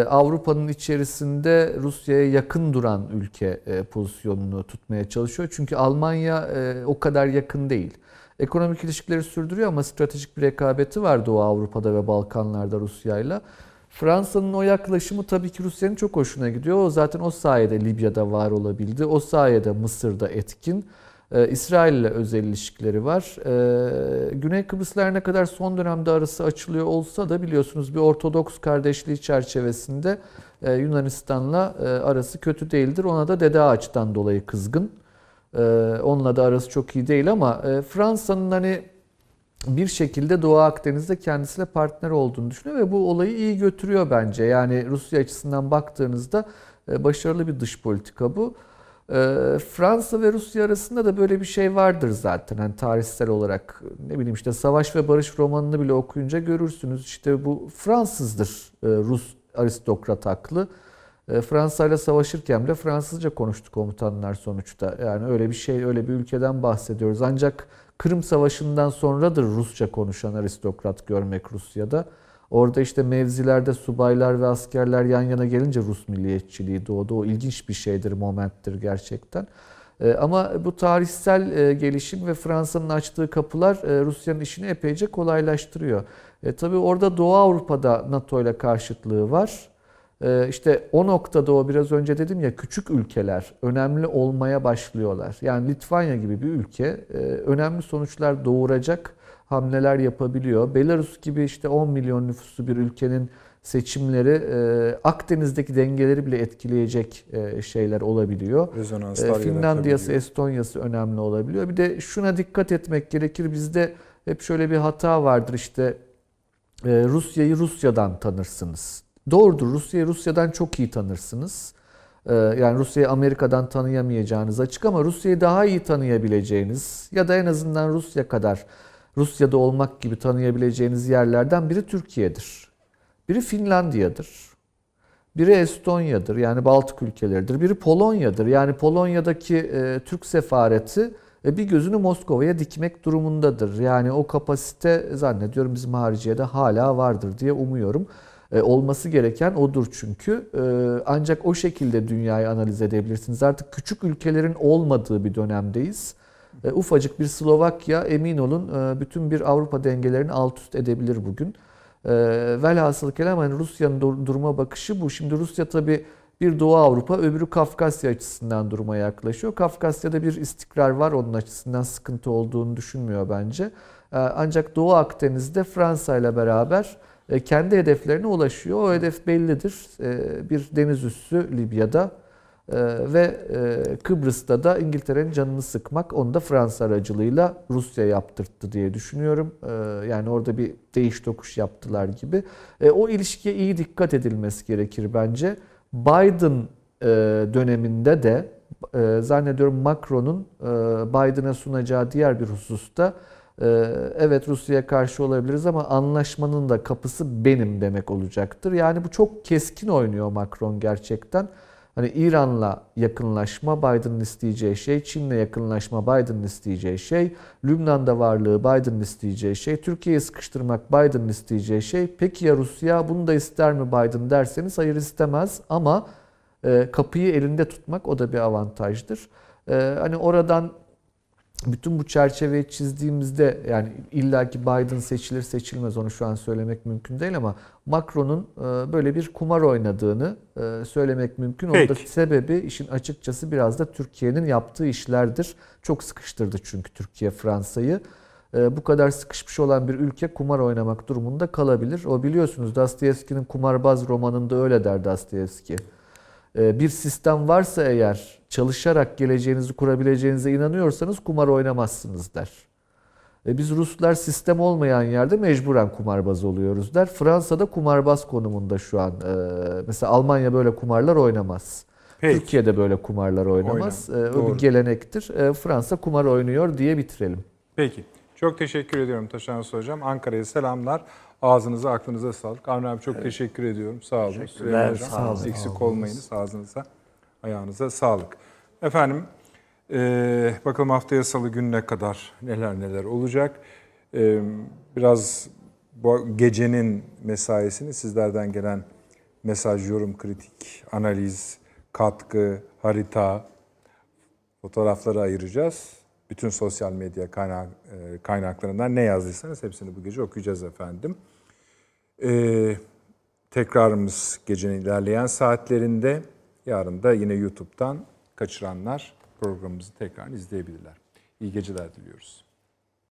Avrupa'nın içerisinde Rusya'ya yakın duran ülke pozisyonunu tutmaya çalışıyor. Çünkü Almanya o kadar yakın değil. Ekonomik ilişkileri sürdürüyor ama stratejik bir rekabeti var Doğu Avrupa'da ve Balkanlarda Rusya'yla. Fransa'nın o yaklaşımı tabii ki Rusya'nın çok hoşuna gidiyor. O zaten o sayede Libya'da var olabildi. O sayede Mısır'da etkin. Ee, İsrail ile özel ilişkileri var. Ee, Güney Kıbrıs'la her ne kadar son dönemde arası açılıyor olsa da biliyorsunuz bir Ortodoks kardeşliği çerçevesinde e, Yunanistan'la e, arası kötü değildir. Ona da Dede Ağaç'tan dolayı kızgın. Ee, onunla da arası çok iyi değil ama e, Fransa'nın hani bir şekilde Doğu Akdeniz'de kendisiyle partner olduğunu düşünüyor ve bu olayı iyi götürüyor bence. Yani Rusya açısından baktığınızda e, başarılı bir dış politika bu. E, Fransa ve Rusya arasında da böyle bir şey vardır zaten. Hani tarihsel olarak ne bileyim işte Savaş ve Barış romanını bile okuyunca görürsünüz. İşte bu Fransızdır Rus aristokrat haklı. E, Fransa ile savaşırken bile Fransızca konuştu komutanlar sonuçta. Yani öyle bir şey, öyle bir ülkeden bahsediyoruz. Ancak Kırım Savaşı'ndan sonradır Rusça konuşan aristokrat görmek Rusya'da. Orada işte mevzilerde subaylar ve askerler yan yana gelince Rus milliyetçiliği doğdu. O ilginç bir şeydir, momenttir gerçekten. E, Ama bu tarihsel e, gelişim ve Fransa'nın açtığı kapılar Rusya'nın işini epeyce kolaylaştırıyor. E, tabii orada Doğu Avrupa'da NATO ile karşıtlığı var. E, İşte o noktada o biraz önce dedim ya küçük ülkeler önemli olmaya başlıyorlar. Yani Litvanya gibi bir ülke e, önemli sonuçlar doğuracak hamleler yapabiliyor. Belarus gibi işte 10 milyon nüfuslu bir ülkenin seçimleri e, Akdeniz'deki dengeleri bile etkileyecek e, şeyler olabiliyor. Rezonanslar Finlandiya'sı. Estonya'sı önemli olabiliyor. Bir de şuna dikkat etmek gerekir. Bizde hep şöyle bir hata vardır işte Rusya'yı Rusya'dan tanırsınız. Doğrudur Rusya'yı Rusya'dan çok iyi tanırsınız. E, Yani Rusya'yı Amerika'dan tanıyamayacağınız açık ama Rusya'yı daha iyi tanıyabileceğiniz ya da en azından Rusya kadar Rusya'da olmak gibi tanıyabileceğiniz yerlerden biri Türkiye'dir. Biri Finlandiya'dır. Biri Estonya'dır yani Baltık ülkeleridir. Biri Polonya'dır. Yani Polonya'daki e, Türk sefareti e, bir gözünü Moskova'ya dikmek durumundadır. Yani o kapasite zannediyorum bizim hariciyede hala vardır diye umuyorum. E, olması gereken odur çünkü. E, ancak o şekilde dünyayı analiz edebilirsiniz. Artık küçük ülkelerin olmadığı bir dönemdeyiz. E, ufacık bir Slovakya emin olun bütün bir Avrupa dengelerini alt üst edebilir bugün. Velhasıl kelam hani Rusya'nın dur- duruma bakışı bu. Şimdi Rusya tabii bir Doğu Avrupa, öbürü Kafkasya açısından duruma yaklaşıyor. Kafkasya'da bir istikrar var, onun açısından sıkıntı olduğunu düşünmüyor bence. Ancak Doğu Akdeniz'de Fransa ile beraber kendi hedeflerine ulaşıyor. O hedef bellidir. E, Bir deniz üssü Libya'da. Ee, ve e, Kıbrıs'ta da İngiltere'nin canını sıkmak onu da Fransa aracılığıyla Rusya yaptırttı diye düşünüyorum. Yani orada bir değiş tokuş yaptılar gibi. E, o ilişkiye iyi dikkat edilmesi gerekir bence. Biden e, döneminde de e, zannediyorum Macron'un e, Biden'a sunacağı diğer bir hususta e, evet Rusya'ya karşı olabiliriz ama anlaşmanın da kapısı benim demek olacaktır. Yani bu çok keskin oynuyor Macron gerçekten. Hani İran'la yakınlaşma Biden'ın isteyeceği şey, Çin'le yakınlaşma Biden'ın isteyeceği şey, Lübnan'da varlığı Biden'ın isteyeceği şey, Türkiye'yi sıkıştırmak Biden'ın isteyeceği şey. Peki ya Rusya bunu da ister mi Biden derseniz hayır istemez ama e, kapıyı elinde tutmak o da bir avantajdır. E, hani oradan bütün bu çerçeveyi çizdiğimizde yani illaki Biden seçilir seçilmez onu şu an söylemek mümkün değil ama Macron'un e, böyle bir kumar oynadığını e, söylemek mümkün. Onun da sebebi işin açıkçası biraz da Türkiye'nin yaptığı işlerdir. Çok sıkıştırdı çünkü Türkiye Fransa'yı. E, Bu kadar sıkışmış olan bir ülke kumar oynamak durumunda kalabilir. O biliyorsunuz Dostoyevski'nin Kumarbaz romanında öyle der Dostoyevski. Ee, bir sistem varsa eğer çalışarak geleceğinizi kurabileceğinize inanıyorsanız kumar oynamazsınız der. E biz Ruslar sistem olmayan yerde mecburen kumarbaz oluyoruz der. Fransa'da kumarbaz konumunda şu an. Ee, Mesela Almanya böyle kumarlar oynamaz. Peki. Türkiye'de böyle kumarlar oynamaz. Ee, O Doğru. bir gelenektir. Fransa kumar oynuyor diye bitirelim. Peki. Çok teşekkür ediyorum Taşansı Hocam. Ankara'ya selamlar. Ağzınıza, aklınıza sağlık. Avni abi çok teşekkür ediyorum. Sağ olun. Süleyman Hocam. sağ olun. Eksik olmayınız. Ağzınıza, ayağınıza sağlık. Efendim, eee, bakalım haftaya salı gününe kadar neler neler olacak. Eee, biraz bu gecenin mesaisini sizlerden gelen mesaj, yorum, kritik, analiz, katkı, harita, fotoğrafları ayıracağız. Bütün sosyal medya kaynak, e, kaynaklarından ne yazdıysanız hepsini bu gece okuyacağız efendim. Ee, tekrarımız gecenin ilerleyen saatlerinde. Yarın da yine YouTube'dan kaçıranlar programımızı tekrar izleyebilirler. İyi geceler diliyoruz.